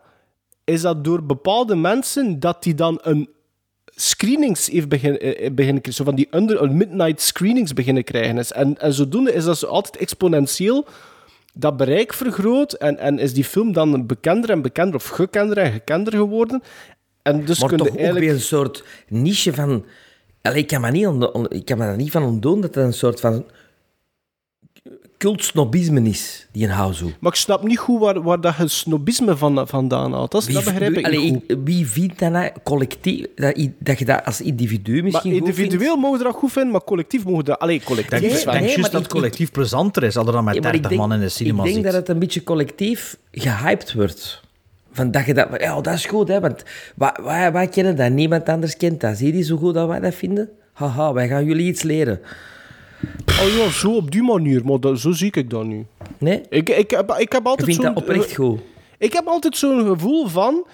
Speaker 6: is dat door bepaalde mensen dat die dan een screenings heeft begin, eh, eh, beginnen krijgen, zo van die under, midnight screenings beginnen krijgen. En, en zodoende is dat zo altijd exponentieel dat bereik vergroot en, en is die film dan bekender en bekender of gekender en gekender geworden. En dus
Speaker 4: Maar
Speaker 6: kun
Speaker 4: toch
Speaker 6: je
Speaker 4: ook
Speaker 6: eigenlijk...
Speaker 4: weer een soort niche van... Allee, ik, kan me niet ik kan me niet van ontdoen dat het een soort van cultsnobisme is, die een house.
Speaker 6: Maar ik snap niet goed waar, waar dat je snobisme van, vandaan haalt. Dat, begrijp ik
Speaker 4: allee,
Speaker 6: niet goed.
Speaker 4: wie vindt dat nou collectief, dat, dat je dat als individu
Speaker 6: Maar
Speaker 4: misschien goed
Speaker 6: individueel mogen we dat goed vinden, maar collectief mogen we dat... Allee, collectief is wel-
Speaker 4: nee,
Speaker 5: juist
Speaker 4: maar
Speaker 5: dat het
Speaker 4: ik-
Speaker 5: collectief plezanter is, als er dan met
Speaker 4: Ja, maar ik
Speaker 5: 30 man in de cinema
Speaker 4: Ik denk
Speaker 5: zit.
Speaker 4: dat het een beetje collectief gehyped wordt. Van dat je dat... Ja, dat is goed, hè. Want wij, wij, wij kennen dat. Niemand anders kent dat. Zie je zo goed dat wij dat vinden? Haha, wij gaan jullie iets leren.
Speaker 6: Oh ja, zo op die manier, maar dat, zo zie ik dat nu.
Speaker 4: Nee?
Speaker 6: Ik, ik, heb, ik heb altijd
Speaker 4: vind
Speaker 6: zo'n...
Speaker 4: dat oprecht goed.
Speaker 6: Ik heb altijd zo'n gevoel van...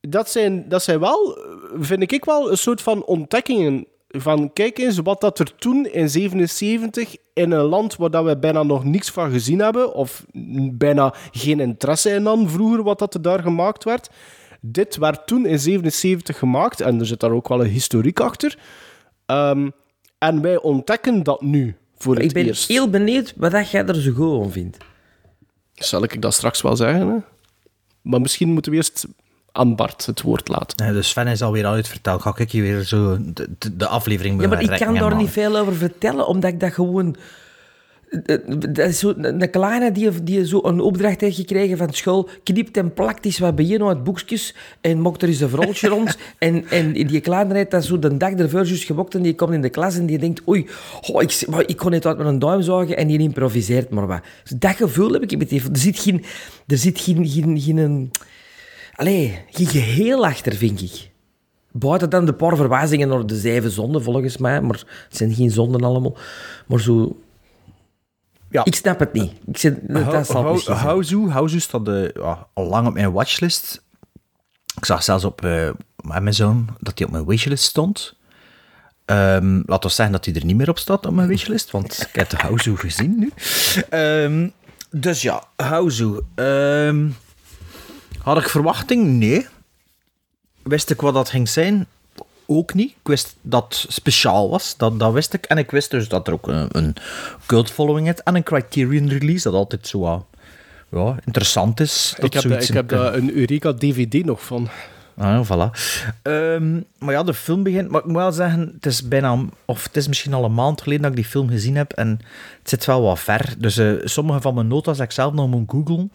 Speaker 6: Dat zijn, dat zijn wel, vind ik wel, een soort van ontdekkingen. Van, kijk eens wat dat er toen in 77 in een land waar dat we bijna nog niks van gezien hebben, of bijna geen interesse in hadden vroeger, wat dat er daar gemaakt werd. Dit werd toen in 77 gemaakt, en er zit daar ook wel een historiek achter. Ehm, en wij ontdekken dat nu, voor het
Speaker 4: Ik ben
Speaker 6: eerst.
Speaker 4: heel benieuwd wat dat jij er zo goed aan vindt.
Speaker 6: Zal ik dat straks wel zeggen, hè? Maar misschien moeten we eerst aan Bart het woord laten.
Speaker 5: Nee, dus Sven is alweer al uitverteld. Ga ik je weer zo de, de, de aflevering
Speaker 4: Ja, maar ik kan daar niet veel over vertellen, omdat ik dat gewoon... Dat is zo, een kleine die, die zo een opdracht heeft gekregen van school, knipt en plakt eens wat bij je uit boekjes en mokt er eens een verroltje rond. En, en die kleine heeft dat zo de dag ervoor juist gemokt en die komt in de klas en die denkt oei, oh, ik, maar ik kon het uit met een duim zagen en die improviseert maar wat. Dus dat gevoel heb ik met die... Er zit geen... Er zit geen... geen, geen Allee, geen geheel achter, vind ik. Buiten dan de paar verwijzingen naar de zeven zonden, volgens mij. Maar het zijn geen zonden allemaal. Maar zo...
Speaker 5: Ja.
Speaker 4: Ik snap het niet. Ik zeg, dat.
Speaker 5: Houzu, Houzu staat eh, ja, al lang op mijn watchlist. Ik zag zelfs op eh, Amazon dat hij op mijn wishlist stond. Ehm laat ons zeggen dat hij er niet meer op staat op mijn wishlist, want ik heb de Houzu gezien nu. Ehm, dus ja, Houzu. Ehm, had ik verwachting? Nee. Wist ik wat dat ging zijn? Ook niet. Ik wist dat het speciaal was, dat, dat wist ik. En ik wist dus dat er ook een, een cult following had en een Criterion release, dat altijd zo wat, ja, interessant is. Dat
Speaker 6: Ik heb, ik heb daar een Eureka DVD nog van.
Speaker 5: Ah, voilà. Ehm, maar ja, de film begint. Maar ik moet wel zeggen, het is bijna. Of het is misschien al een maand geleden dat ik die film gezien heb. En het zit wel wat ver. Dus eh, sommige van mijn notas heb ik zelf nog moet googlen.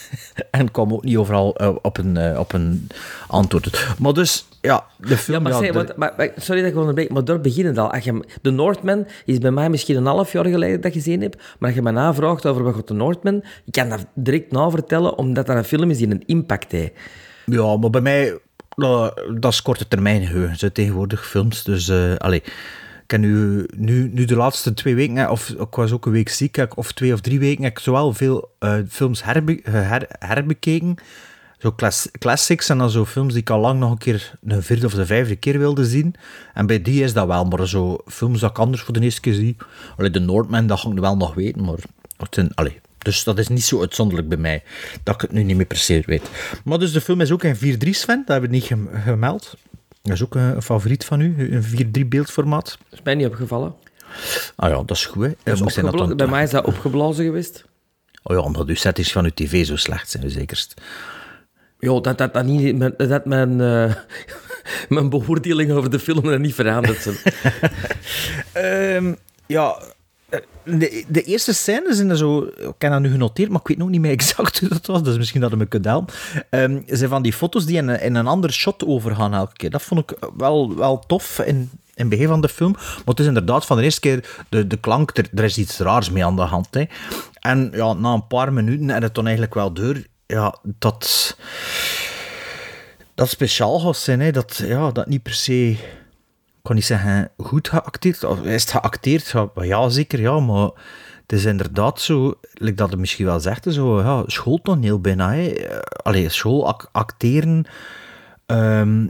Speaker 5: en kwam ook niet overal eh, op, een, eh, op een antwoord. Maar dus, ja, de film.
Speaker 4: Ja, maar, zeg,
Speaker 5: de-
Speaker 4: wat- maar, maar- sorry dat ik onderbreek, maar daar begint het al. Als je, de Northman is bij mij misschien een half jaar geleden dat je gezien hebt, maar als je me navraagt over wat de Northman, ik kan dat direct navertellen, omdat dat een film is die een impact heeft.
Speaker 5: Ja, maar bij mij, nou, dat is korte termijn geheugen, zo tegenwoordig films. Dus, eh allee, ik heb nu, nu, nu de laatste twee weken, hè, of ik was ook een week ziek, of twee of drie weken, heb ik zowel veel eh, films herbe, her- herbekeken, zo class- classics en dan zo films die ik al lang nog een keer, een vierde of de vijfde keer wilde zien. En bij die is dat wel, maar zo films dat ik anders voor de eerste keer zie, allee, de Northman, dat ga ik wel nog weten, maar het zijn, allee, dus dat is niet zo uitzonderlijk bij mij, dat ik het nu niet meer per se weet. Maar dus de film is ook in 4.3 Sven, dat hebben we niet gem- gemeld. Dat is ook een, een favoriet van u, een 4.3 beeldformaat.
Speaker 4: Dat is mij niet opgevallen.
Speaker 5: Ah ja, dat is goed. Hè.
Speaker 4: Dat is
Speaker 5: dan
Speaker 4: bij mij is dat opgeblazen geweest.
Speaker 5: Oh ja, omdat uw settings van uw tv zo slecht zijn, zekerst.
Speaker 4: Ja, dat, dat, dat, niet, mijn- dat mijn, eh, mijn beoordeling over de film er niet veranderd zijn.
Speaker 5: Ehm, ja, eh, de, de eerste scène zijn er zo... Ik heb dat nu genoteerd, maar ik weet nog niet meer exact hoe dat was. Dus misschien dat ik me kunt helpen. Ehm, zijn van die foto's die in, in een ander shot overgaan elke keer. Dat vond ik wel, wel tof in, in het begin van de film. Maar het is inderdaad van de eerste keer de, de klank... Er, is iets raars mee aan de hand. Hè. En ja, na een paar minuten en het dan eigenlijk wel door... Ja, dat... Dat speciaal gaat zijn, hè. Dat, ja, dat niet per se kan niet zeggen goed geacteerd. Of is het geacteerd? Ja, zeker, ja, maar het is inderdaad zo, like dat het misschien wel zegt, zo, ja, schooltoneel bijna. Hè. Eh, Allee, school ac- acteren. ehm,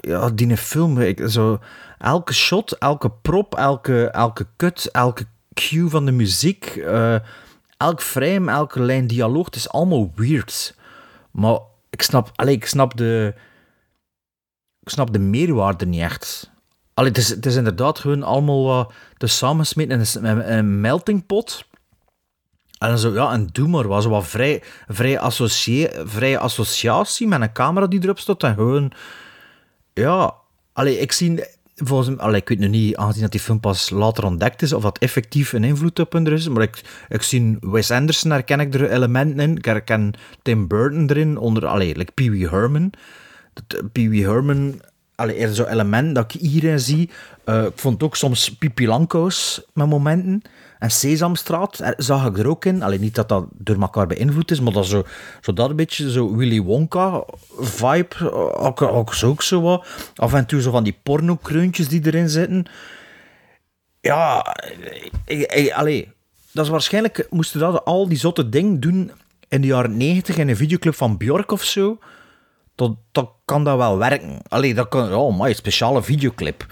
Speaker 5: ja, die film, zo, elke shot, elke prop, elke, elke cut, elke cue van de muziek, eh, elk frame, elke lijn dialoog, het is allemaal weird. Maar ik snap, allee, ik snap de ik snap de meerwaarde niet echt. Allee, het, is, het is inderdaad gewoon allemaal te samensmeten in een, een, melting pot. En zo, ja, en doe maar wat. Vrij, vrij, associatie met een camera die erop staat. En gewoon, ja, allee, ik zie, volgens mij, ik weet nu niet, aangezien dat die film pas later ontdekt is, of dat effectief een invloed op hun er is, maar ik, ik zie Wes Anderson, herken ik er elementen in. Ik herken Tim Burton erin, onder, allee, like Pee Wee Herman. Eh, Pee Wee Herman, er zo'n element dat ik hierin zie. Eh, ik vond ook soms Pipi met momenten. En Sesamstraat er zag ik er ook in. Alleen niet dat dat door elkaar beïnvloed is, maar dat zo, zo dat een beetje zo Willy Wonka vibe. eh, Ook, ook, zo- ook zo wat. Af en toe zo van die porno-kreuntjes die erin zitten. Ja, ik, dat is waarschijnlijk, moesten dat al die zotte dingen doen in de jaren 90 in een videoclub van Björk of zo. Dat, dat kan dat wel werken. Allee, dat kan, oh my, speciale videoclip.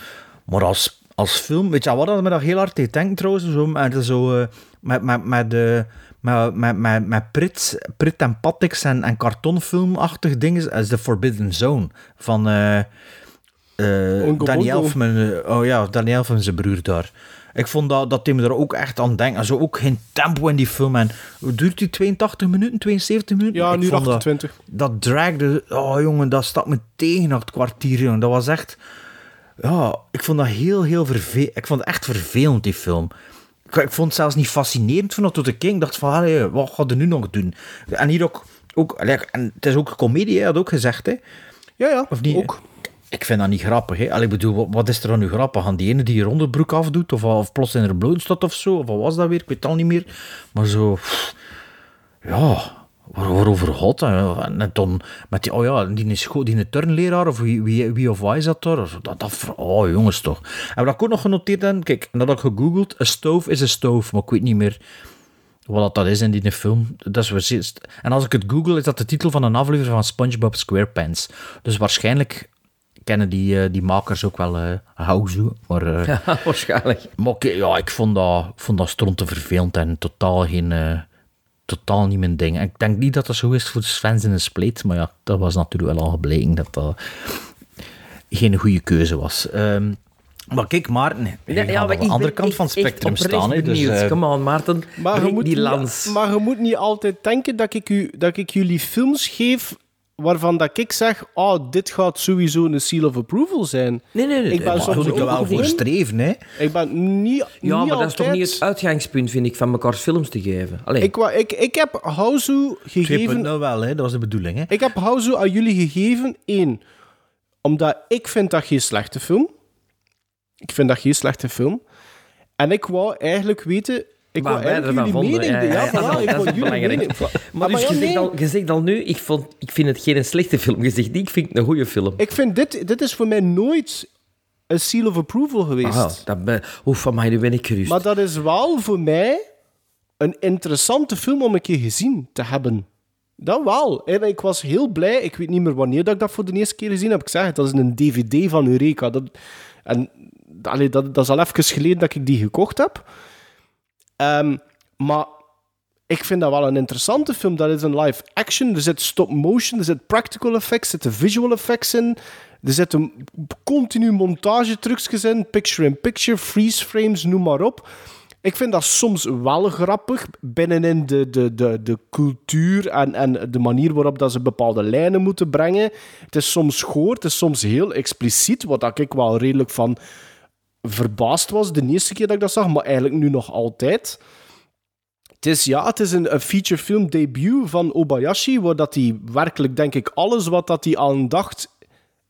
Speaker 5: Maar als, als film, weet je wat dat me dat heel hard deed denken trouwens, zo, met, zo, eh, met, met, met, de met, met, met, met Prit, Prit en Patix en, en cartoonfilmachtig dingen, als The Forbidden Zone van eh
Speaker 6: Ongo
Speaker 5: Danny. Elfman. oh ja, Danny Elfman, zijn broer daar. Ik vond dat, dat me er ook echt aan denkt. En zo ook geen tempo in die film. En hoe duurt die 82 minuten, 72 minuten?
Speaker 6: Ja, nu
Speaker 5: vond dat-
Speaker 6: 28.
Speaker 5: dat dragde, oh jongen, dat stak me tegen na het kwartier, jongen. Dat was echt, ja, ik vond dat heel, heel vervelend. Ik vond het echt vervelend, die film. Ik, ik vond het zelfs niet fascinerend van dat tot de king. Ik dacht van, allee, wat gaat er nu nog doen? En hier ook, ook en het is ook een comedie, hij had ook gezegd, hè.
Speaker 6: Ja, ja,
Speaker 5: Of niet?
Speaker 6: ook.
Speaker 5: Ik vind dat niet grappig, hè. Allee, ik bedoel, wat, is er dan nu grappig? Aan die ene die je onderbroek afdoet, of, of plots in haar bloot staat of zo, of wat was dat weer? Ik weet het al niet meer. Maar zo, ja, waar, waarover dat? ja? En dan met die, oh ja, die, is goed, die turnleraar, of wie, wie, of wat is dat daar? Dat, dat, oh jongens toch. En wat ik ook nog genoteerd heb, kijk, en dat had ik gegoogeld, een stoof is een stoof, maar ik weet niet meer wat dat, is in die film. Dat is. En als ik het google, is dat de titel van een aflevering van SpongeBob SquarePants. Dus waarschijnlijk kennen die, eh, die makers ook wel eh Hauzu. Maar, eh,
Speaker 4: Ja, waarschijnlijk.
Speaker 5: maar oké, ja, ik vond dat, ik vond dat stronte vervelend en totaal geen... totaal niet mijn ding. En ik denk niet dat dat zo is voor de fans in een split, maar ja, dat was natuurlijk wel al gebleken dat dat geen goede keuze was. Ehm, maar kijk, Maarten, je gaat aan de
Speaker 4: ik
Speaker 5: andere
Speaker 4: ben
Speaker 5: kant van het spectrum staan. Hè, dus, eh,
Speaker 4: Come on, Maarten.
Speaker 6: Maar je, moet
Speaker 4: die
Speaker 6: niet,
Speaker 4: lans.
Speaker 6: maar je moet niet altijd denken dat ik, u, dat ik jullie films geef waarvan dat ik zeg, oh, dit gaat sowieso een seal of approval zijn.
Speaker 4: Nee, nee, nee.
Speaker 6: Ik ben soms ook
Speaker 5: er wel voor streven, hè?
Speaker 6: Ik ben niet,
Speaker 4: Ja,
Speaker 6: niet
Speaker 4: maar dat is toch niet het uitgangspunt, vind ik, van mekaars films te geven. Allee,
Speaker 6: Ik, ik, ik heb
Speaker 5: 2.0
Speaker 6: gegeven...
Speaker 5: wel, hè? Dat was de bedoeling, hè?
Speaker 6: Ik heb Hausu aan jullie gegeven, één, omdat ik vind dat geen slechte film. Ik vind dat geen slechte film. En ik wou eigenlijk weten... Ik
Speaker 4: Waar
Speaker 6: wou
Speaker 4: wij
Speaker 6: eigenlijk jullie mening...
Speaker 4: Ja,
Speaker 6: Ja, ik jullie mening.
Speaker 4: Maar dus je, zegt al, je zegt al nu, ik, vond, ik vind het geen slechte film. Je zegt niet, ik vind het een goede film.
Speaker 6: Ik vind dit... Dit is voor mij nooit een seal of approval geweest.
Speaker 4: Aha, dat ben, oef, van mij, nu ben ik gerust.
Speaker 6: Maar dat is wel voor mij een interessante film om een keer gezien te hebben. Dat wel. En ik was heel blij. Ik weet niet meer wanneer dat ik dat voor de eerste keer gezien heb. Ik zeg het, dat is een DVD van Eureka. Dat, en allee, dat, dat is al even geleden dat ik die gekocht heb. Ehm, maar ik vind dat wel een interessante film. Dat is een live action. Er zit stop motion, er zit practical effects, er zitten visual effects in. Er zitten continu montagetrucjes in, picture-in-picture, freeze frames, noem maar op. Ik vind dat soms wel grappig binnenin de, de, de, de cultuur en, en de manier waarop dat ze bepaalde lijnen moeten brengen. Het is soms goor, het is soms heel expliciet, wat ik wel redelijk van verbaasd was de eerste keer dat ik dat zag, maar eigenlijk nu nog altijd. Het is, ja, het is een, een featurefilm debuut van Obayashi, waar dat hij werkelijk, denk ik, alles wat dat hij aan dacht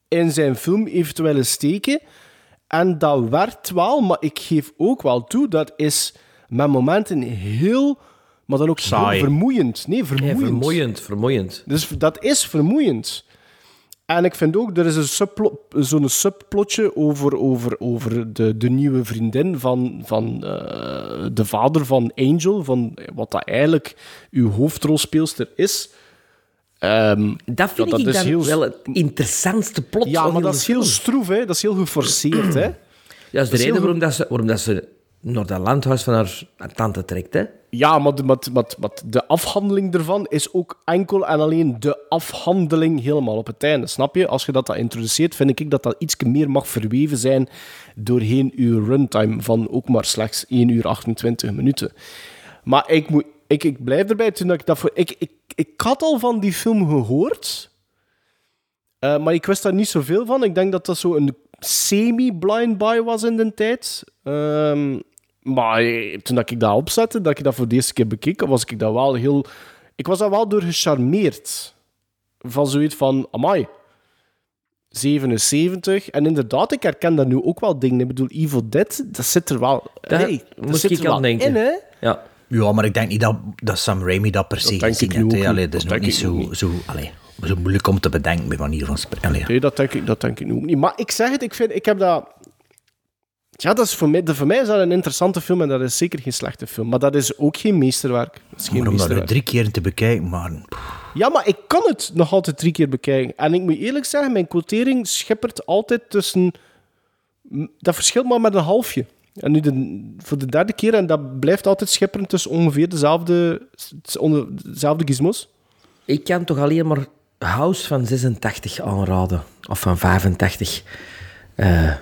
Speaker 6: in zijn film heeft willen steken. En dat werkt wel, maar ik geef ook wel toe, dat is met momenten heel, maar dan ook heel
Speaker 5: Saai.
Speaker 6: vermoeiend. Nee,
Speaker 4: Ja,
Speaker 6: vermoeiend.
Speaker 4: vermoeiend, vermoeiend.
Speaker 6: Dus dat is vermoeiend. En ik vind ook, er is een zo'n subplotje over, over, over de, de nieuwe vriendin van, van eh, de vader van Angel, van wat dat eigenlijk uw hoofdrolspeelster is. Ehm,
Speaker 4: Dat vind
Speaker 6: dat
Speaker 4: ik
Speaker 6: is
Speaker 4: dan
Speaker 6: heel-
Speaker 4: wel het interessantste plot
Speaker 6: ja, maar dat is heel stroef, hè? dat is heel geforceerd. Hè?
Speaker 4: Dat is de reden waarom, dat ze, waarom dat ze naar dat landhuis van haar, tante trekt. Hè?
Speaker 6: Ja, maar de, de afhandeling ervan is ook enkel en alleen de afhandeling helemaal op het einde. Snap je? Als je dat, dat introduceert, vind ik dat dat iets meer mag verweven zijn doorheen uw runtime van ook maar slechts 1 uur 28 minuten. Maar ik, moet, ik, ik blijf erbij toen ik dat voor. Ik, ik, ik had al van die film gehoord, eh, maar ik wist daar niet zoveel van. Ik denk dat dat zo een semi-blind buy was in de tijd. Ehm, maar eh, toen dat ik dat opzette, dat ik dat voor de eerste keer bekeek, was ik dat wel heel... Ik was daar wel door gecharmeerd. Van zoiets van, amai, 77. En inderdaad, ik herken daar nu ook wel dingen. Ik bedoel, Evil Dead, dat zit er wel...
Speaker 4: Daar
Speaker 6: hey, dat
Speaker 4: moest
Speaker 6: zit
Speaker 4: ik
Speaker 6: er
Speaker 4: aan denken.
Speaker 6: in, hè?
Speaker 4: Ja.
Speaker 5: Ja, maar ik denk niet dat, dat Sam Raimi dat per se
Speaker 6: Dat denk
Speaker 5: gezien
Speaker 6: ik nu
Speaker 5: heeft. Allee,
Speaker 6: niet.
Speaker 5: dat is
Speaker 6: Dat
Speaker 5: nog niet zo,
Speaker 6: ook
Speaker 5: zo, allee, zo moeilijk om te bedenken, bij manier van spreken.
Speaker 6: Nee, dat denk ik, dat denk ik nu ook niet. Maar ik zeg het, ik, vind, ik heb dat... Ja, dat is voor, mij, de- voor mij is dat een interessante film en dat is zeker geen slechte film. Maar dat is ook geen meesterwerk. Dat is geen
Speaker 5: Maar om dat
Speaker 6: meesterwerk.
Speaker 5: drie keer te bekijken, maar
Speaker 6: Ja, maar ik kan het nog altijd drie keer bekijken. En ik moet eerlijk zeggen, mijn quotering schippert altijd tussen... Dat verschilt maar met een halfje. En nu de, voor de derde keer, en dat blijft altijd schipperen tussen ongeveer dezelfde, onder- dezelfde gizmos.
Speaker 4: Ik kan toch alleen maar House van 86 aanraden. Of van 85. Eh,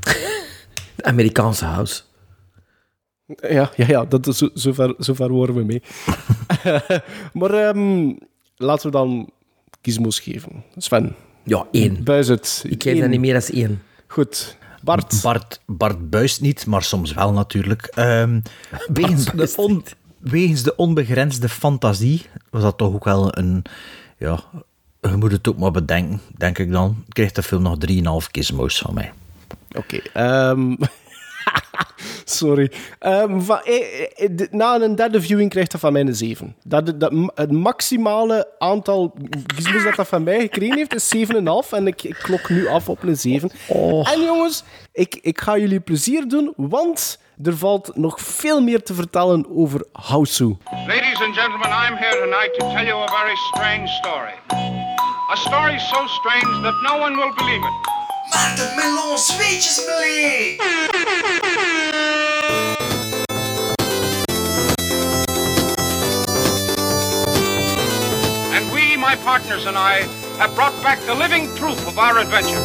Speaker 4: de Amerikaanse House.
Speaker 6: Ja, ja, ja dat, is zo, zover, zover worden we mee. maar ehm, laten we dan gizmos geven. Sven,
Speaker 4: Ja, één.
Speaker 6: buis het.
Speaker 4: Ik geef dat niet meer dan één.
Speaker 6: Goed. Bart.
Speaker 5: Bart, Bart buist niet, maar soms wel natuurlijk. Ehm, wegens, de on- wegens de onbegrensde fantasie was dat toch ook wel een... Ja, je moet het ook maar bedenken, denk ik dan. Krijgt de film nog 3,5 gizmos van mij.
Speaker 6: Oké. ehm, sorry. Ehm, van, eh, eh, de- na een derde viewing krijgt dat van mij een 7. Dat, dat, het maximale aantal gizmos dat dat van mij gekregen heeft is 7,5. En ik, ik klok nu af op een 7. En jongens, ik, ik ga jullie plezier doen, want er valt nog veel meer te vertellen over Hausu.
Speaker 11: Ladies and gentlemen, I'm here tonight to tell you a very strange story. A story so strange that no one will believe it.
Speaker 9: De melon zweetjes beleefd.
Speaker 11: And we, my partners and I, have brought back the living proof of our adventure.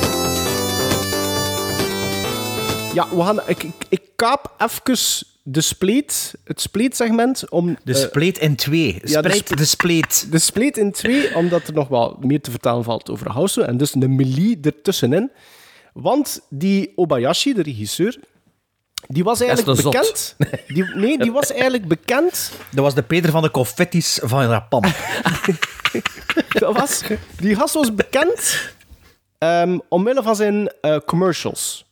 Speaker 6: Ja, we gaan, ik, ik, ik kaap even de spleet, het spleetsegment om...
Speaker 5: De
Speaker 6: eh,
Speaker 5: spleet in twee.
Speaker 6: ja, de
Speaker 5: Spreid
Speaker 6: sp-
Speaker 5: de spleet.
Speaker 6: De spleet in twee, omdat er nog wel meer te vertellen valt over House. En dus een melee ertussenin. Want die Obayashi, de regisseur, die was eigenlijk bekend. Die, nee, die was eigenlijk bekend.
Speaker 5: Dat was de Peter van de confettis van Japan.
Speaker 6: Dat was, die gast was bekend ehm, omwille van zijn eh, commercials.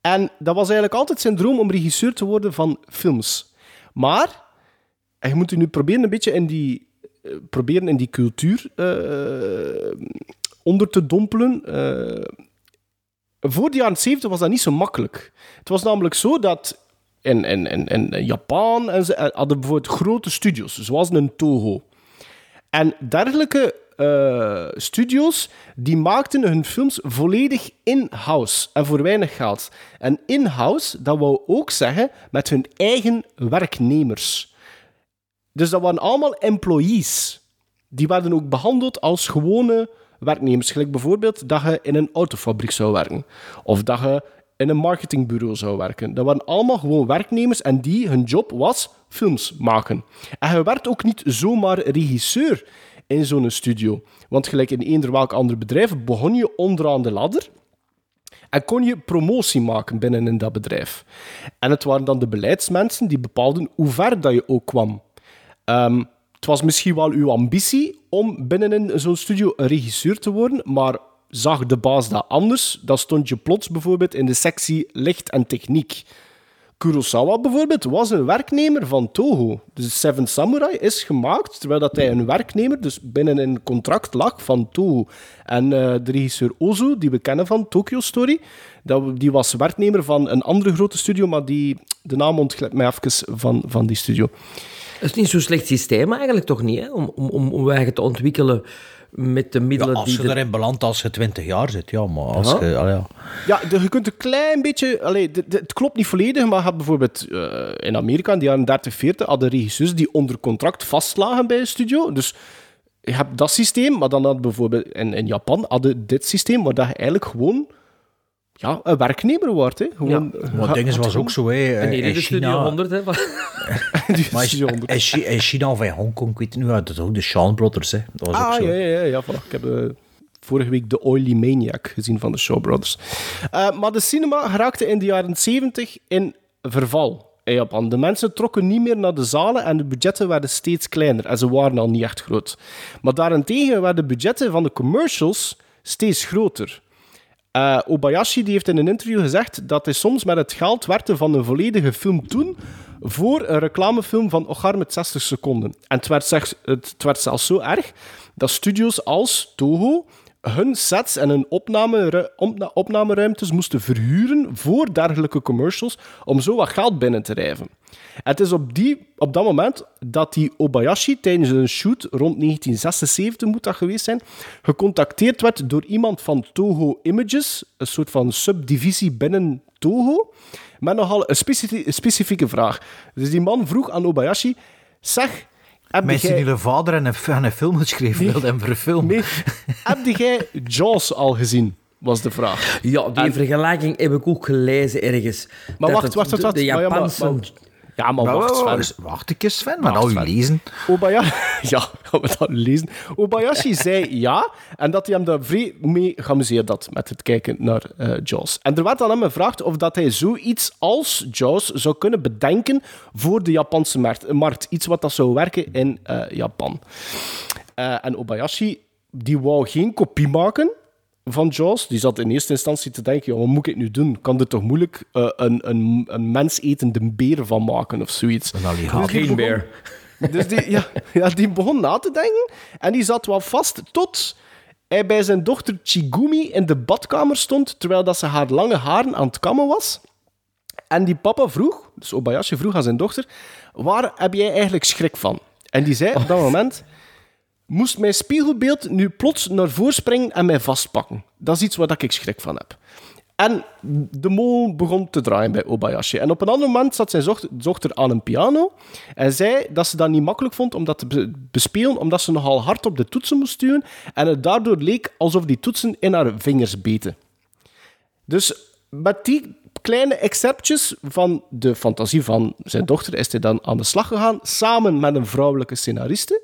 Speaker 6: En dat was eigenlijk altijd zijn droom om regisseur te worden van films. Maar, en je moet je nu proberen een beetje in die, eh, proberen in die cultuur eh, onder te dompelen. eh. voor de jaren 70 was dat niet zo makkelijk. Het was namelijk zo dat in, in, in, in Japan en ze eh, hadden bijvoorbeeld grote studios, zoals een Toho. En dergelijke eh, studios die maakten hun films volledig in-house en voor weinig geld. En in-house, dat wou ook zeggen met hun eigen werknemers. Dus dat waren allemaal employees. Die werden ook behandeld als gewone werknemers. Gelijk bijvoorbeeld dat je in een autofabriek zou werken. Of dat je in een marketingbureau zou werken. Dat waren allemaal gewoon werknemers en die, hun job was films maken. En je werd ook niet zomaar regisseur in zo'n studio. Want gelijk in eender welk ander bedrijf begon je onderaan de ladder en kon je promotie maken binnen in dat bedrijf. En het waren dan de beleidsmensen die bepaalden hoe ver dat je ook kwam. Ehm, het was misschien wel uw ambitie om binnenin zo'n studio een regisseur te worden, maar zag de baas dat anders, dan stond je plots bijvoorbeeld in de sectie licht en techniek. Kurosawa bijvoorbeeld was een werknemer van Toho. Dus Seven Samurai is gemaakt terwijl dat hij een werknemer, dus binnen een contract lag van Toho. En eh, de regisseur Ozu, die we kennen van Tokyo Story, dat, die was werknemer van een andere grote studio, maar die, de naam ontglipt mij even van, van die studio.
Speaker 4: Dat is niet zo'n slecht systeem eigenlijk, toch niet? Hè? Om, om, om, om eigen te ontwikkelen met de
Speaker 5: Ja,
Speaker 4: middelen
Speaker 5: als
Speaker 4: die
Speaker 5: je
Speaker 4: er...
Speaker 5: erin belandt als je 20 jaar zit, ja, maar als
Speaker 4: Ja.
Speaker 5: je... ja.
Speaker 6: Ja, de- je kunt een klein beetje... Allee, de- de- het klopt niet volledig, maar je hebt bijvoorbeeld eh, in Amerika in de jaren 30, 40 hadden regisseurs die onder contract vastlagen bij een studio. Dus je hebt dat systeem, maar dan had bijvoorbeeld in, in Japan hadden dit systeem, waar dat je eigenlijk gewoon ja, een werknemer wordt. Hè. Gewoon,
Speaker 5: Maar dingen was ook zo, hè.
Speaker 4: En hier
Speaker 5: in
Speaker 4: de
Speaker 5: China-
Speaker 4: 100, hè.
Speaker 5: Maar
Speaker 6: studio
Speaker 5: in, China of in Hongkong, ik weet het niet, uit het ook de Shawn Brothers, hè. Dat was ook
Speaker 6: Ah,
Speaker 5: zo.
Speaker 6: ja, ja, ja, ja voilà. Ik heb eh, vorige week The Oily Maniac gezien van de Shaw Brothers. Eh, maar de cinema geraakte in de jaren 70 in verval in Japan. De mensen trokken niet meer naar de zalen en de budgetten werden steeds kleiner. En ze waren al niet echt groot. Maar daarentegen werden de budgetten van de commercials steeds groter. Eh, Obayashi die heeft in een interview gezegd dat hij soms met het geld werkte van een volledige film toen voor een reclamefilm van Ogar met 60 seconden. En het werd, het, het werd zelfs zo erg dat studios als Toho hun sets en hun opname, opna- opnameruimtes moesten verhuren voor dergelijke commercials om zo wat geld binnen te rijven. Het is op, die, op dat moment dat die Obayashi tijdens een shoot rond 1976 moet dat geweest zijn, gecontacteerd werd door iemand van Toho Images, een soort van subdivisie binnen Toho, met nogal een, een specifieke vraag. Dus die man vroeg aan Obayashi, zeg,
Speaker 5: Mensen die hun vader en een, en een film geschreven
Speaker 6: Nee.
Speaker 5: wilden een film.
Speaker 6: Nee, heb jij Jaws al gezien? Was de vraag.
Speaker 4: Ja, die
Speaker 6: En-
Speaker 4: vergelijking heb ik ook gelezen ergens.
Speaker 6: Maar
Speaker 4: Dat
Speaker 6: wacht, wacht, wacht,
Speaker 4: de-
Speaker 6: wacht.
Speaker 4: De
Speaker 6: Maar ja, maar-
Speaker 4: Japanse...
Speaker 6: maar- Ja, maar
Speaker 5: Maar
Speaker 6: wacht,
Speaker 5: wacht,
Speaker 6: Sven.
Speaker 5: wacht een keer, Sven, maar al
Speaker 6: Sven.
Speaker 5: lezen.
Speaker 6: Obayashi, ja, gaan we dat lezen. Obayashi zei ja, en dat hij hem daar vrij mee geamuseerd had met het kijken naar eh, Jaws. En er werd aan hem gevraagd of dat hij zoiets als Jaws zou kunnen bedenken voor de Japanse markt. markt. Iets wat dat zou werken in eh, Japan. Eh, en Obayashi, die wou geen kopie maken van Jaws. Die zat in eerste instantie te denken, ja, wat moet ik nu doen? Kan er toch moeilijk eh, een, een, een mensetende beer van maken of zoiets?
Speaker 5: Een alligator.
Speaker 6: Dus die begon- dus die, ja, ja, die begon na te denken en die zat wel vast tot hij bij zijn dochter Chigumi in de badkamer stond terwijl dat ze haar lange haren aan het kammen was. En die papa vroeg, dus Obayashi vroeg aan zijn dochter, waar heb jij eigenlijk schrik van? En die zei op dat moment, moest mijn spiegelbeeld nu plots naar voren springen en mij vastpakken. Dat is iets waar ik schrik van heb. En de molen begon te draaien bij Obayashi. En op een ander moment zat zijn dochter aan een piano en zei dat ze dat niet makkelijk vond om dat te be- bespelen, omdat ze nogal hard op de toetsen moest duwen en het daardoor leek alsof die toetsen in haar vingers beten. Dus met die kleine excerptjes van de fantasie van zijn dochter is hij dan aan de slag gegaan, samen met een vrouwelijke scenariste.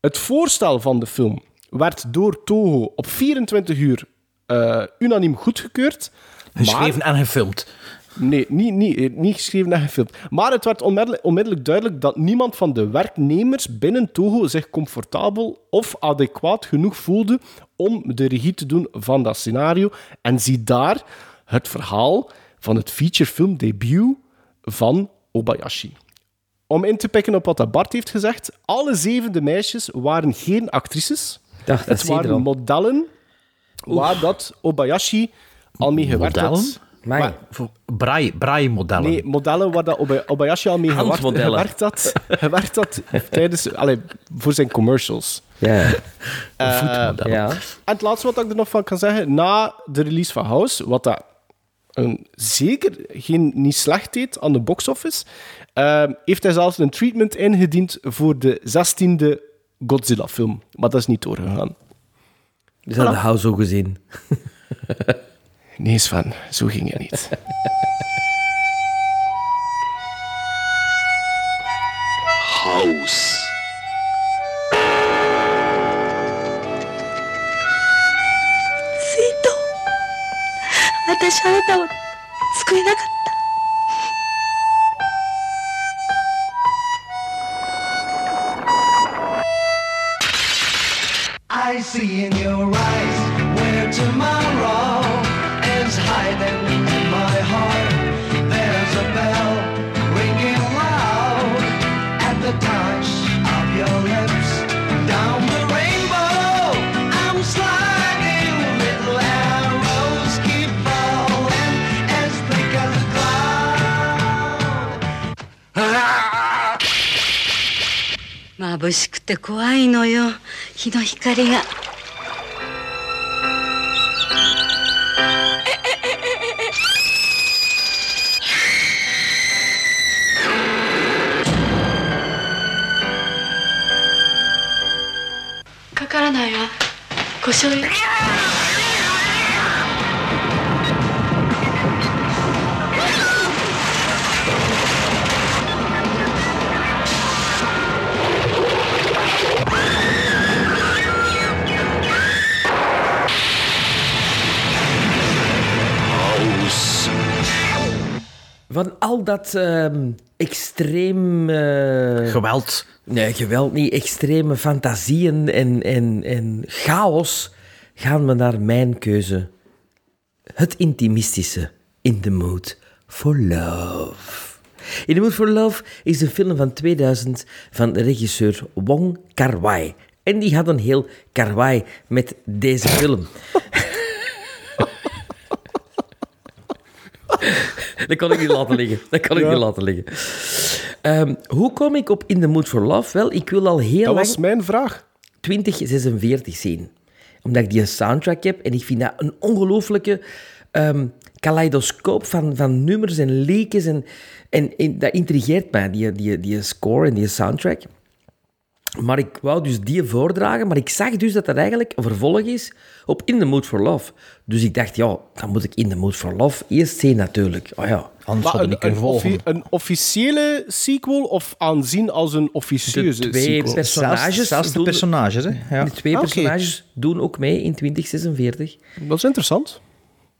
Speaker 6: Het voorstel van de film werd door Toho op 24 uur eh, unaniem goedgekeurd.
Speaker 5: Geschreven en gefilmd.
Speaker 6: Nee, niet, niet, niet geschreven en gefilmd. Maar het werd onmiddellijk, onmiddellijk duidelijk dat niemand van de werknemers binnen Toho zich comfortabel of adequaat genoeg voelde om de regie te doen van dat scenario. En zie daar het verhaal van het featurefilm debuut van Obayashi. Om in te pikken op wat dat Bart heeft gezegd, alle zevende meisjes waren geen actrices.
Speaker 4: Dacht, dat
Speaker 6: het waren modellen waar dat Obayashi al mee gewerkt
Speaker 5: Modellen?
Speaker 6: had.
Speaker 4: Maar
Speaker 5: Braai, braai-modellen.
Speaker 6: Nee, modellen waar dat Oba- Obayashi al mee gewerkt, had, gewerkt had tijdens, allee, voor zijn commercials.
Speaker 4: ja,
Speaker 6: Eh,
Speaker 4: ja.
Speaker 6: en het laatste wat ik er nog van kan zeggen, na de release van House, wat dat een, zeker geen, niet slecht deed aan de box-office, eh, heeft hij zelfs een treatment ingediend voor de 16e Godzilla-film. Maar dat is niet doorgegaan.
Speaker 4: Dus dat hou zo gezien.
Speaker 6: Nee, Sven, zo ging het niet.
Speaker 10: House.
Speaker 12: 私あなたを救えなかった
Speaker 9: I see in your eyes
Speaker 12: 眩しくて怖いのよ。日の光が。かからないわ。故障よ
Speaker 4: Van al dat ehm, extreem... eh,
Speaker 5: Geweld.
Speaker 4: Nee, geweld niet. Extreme fantasieën en, en, en chaos gaan we naar mijn keuze. Het intimistische. In the Mood for Love. In the Mood for Love is een film van 2000 van de regisseur Wong Kar-wai. En die had een heel karwei met deze film. Dat kan ik niet laten liggen. Dat kan ik
Speaker 6: Ja.
Speaker 4: niet laten liggen. Ehm, hoe kom ik op In the Mood for Love? Wel, ik wil al heel
Speaker 6: Dat
Speaker 4: lang
Speaker 6: was mijn vraag.
Speaker 4: 2046 zien. Omdat ik die soundtrack heb en ik vind dat een ongelooflijke ehm kaleidoscoop van, van nummers en leekjes. En, en, en dat intrigeert mij, die, die, die score en die soundtrack. Maar ik wou dus die voordragen, maar ik zag dus dat dat eigenlijk een vervolg is op In the Mood for Love. Dus ik dacht, ja, dan moet ik In the Mood for Love eerst zien natuurlijk. Oh ja.
Speaker 5: Anders
Speaker 6: Maar
Speaker 5: hadden we
Speaker 6: een,
Speaker 5: niet kunnen
Speaker 6: een, offi- een officiële sequel of aanzien als een officieuze
Speaker 4: De twee
Speaker 6: sequel?
Speaker 4: personages
Speaker 5: Zelfs, de personages, hè. Ja.
Speaker 4: De twee
Speaker 6: Ah,
Speaker 4: personages doen ook mee in 2046.
Speaker 6: Dat is interessant.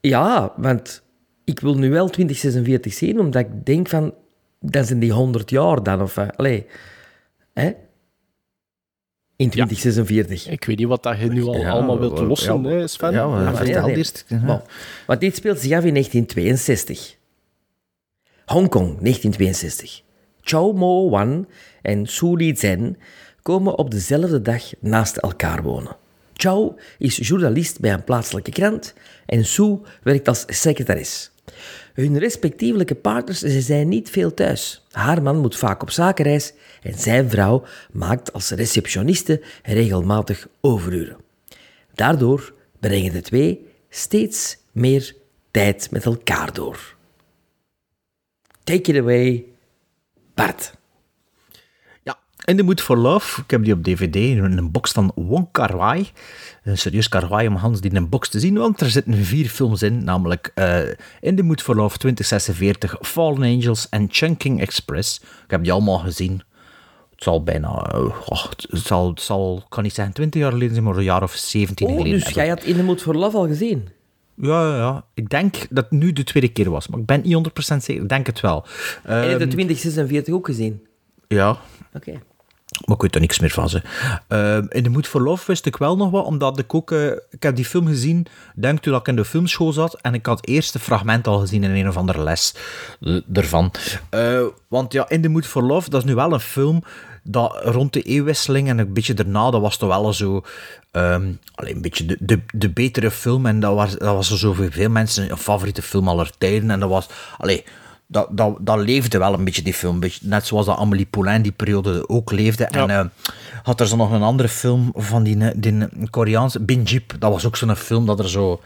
Speaker 4: Ja, want ik wil nu wel 2046 zien, omdat ik denk van, dat zijn die 100 jaar dan, of... eh, Allee, hè? In 2046.
Speaker 6: Ik weet niet wat dat je nu al
Speaker 5: Ja,
Speaker 6: allemaal wilt lossen,
Speaker 5: ja,
Speaker 6: hè, Sven.
Speaker 5: Ja, maar
Speaker 4: Ja,
Speaker 5: vertel eerst.
Speaker 4: Bon. Want dit speelt zich af in 1962. Hongkong, 1962. Chow Mo Wan en Su Li Zhen komen op dezelfde dag naast elkaar wonen. Chow is journalist bij een plaatselijke krant en Su werkt als secretaris. Hun respectievelijke partners ze zijn niet veel thuis. Haar man moet vaak op zakenreis en zijn vrouw maakt als receptioniste regelmatig overuren. Daardoor brengen de twee steeds meer tijd met elkaar door. Take it away, Bart.
Speaker 5: In the Mood for Love, ik heb die op DVD in een box van Wong Kar Wai. Een serieus karwaai om Hans die in een box te zien, want er zitten vier films in, namelijk eh, In the Mood for Love 2046, Fallen Angels en Chunking Express. Ik heb die allemaal gezien. Het zal bijna, oh, het zal, het zal, ik kan niet zeggen 20 jaar geleden zijn, maar een jaar of 17
Speaker 4: Oh,
Speaker 5: geleden.
Speaker 4: dus
Speaker 5: heb
Speaker 4: jij had In the Mood for Love al gezien?
Speaker 5: Ja, ja, ja. Ik denk dat het nu de tweede keer was, maar ik ben niet 100% zeker. Ik denk het wel.
Speaker 4: en je hebt de
Speaker 5: Ehm,
Speaker 4: 2046 ook gezien?
Speaker 5: ja,
Speaker 4: Oké.
Speaker 5: Maar ik weet er niks meer van. Ze. Ehm, in de Mood for Love wist ik wel nog wat, omdat ik ook... eh, ik heb die film gezien, denk toen ik in de filmschool zat, en ik had het eerste fragment al gezien in een of andere les eh, ervan. Eh, want ja, In the Mood for Love, dat is nu wel een film dat rond de eeuwwisseling en een beetje daarna, dat was toch wel zo... ehm, allee, een beetje de, de, de betere film, en dat was, dat was zo voor veel mensen een favoriete film aller tijden, en dat was... Allee, dat, dat, dat leefde wel een beetje, die film. Net zoals dat Amélie Poulain die periode ook leefde. En eh, had er zo nog een andere film van die, die Koreaanse, Binjip. Dat was ook zo'n film dat er zo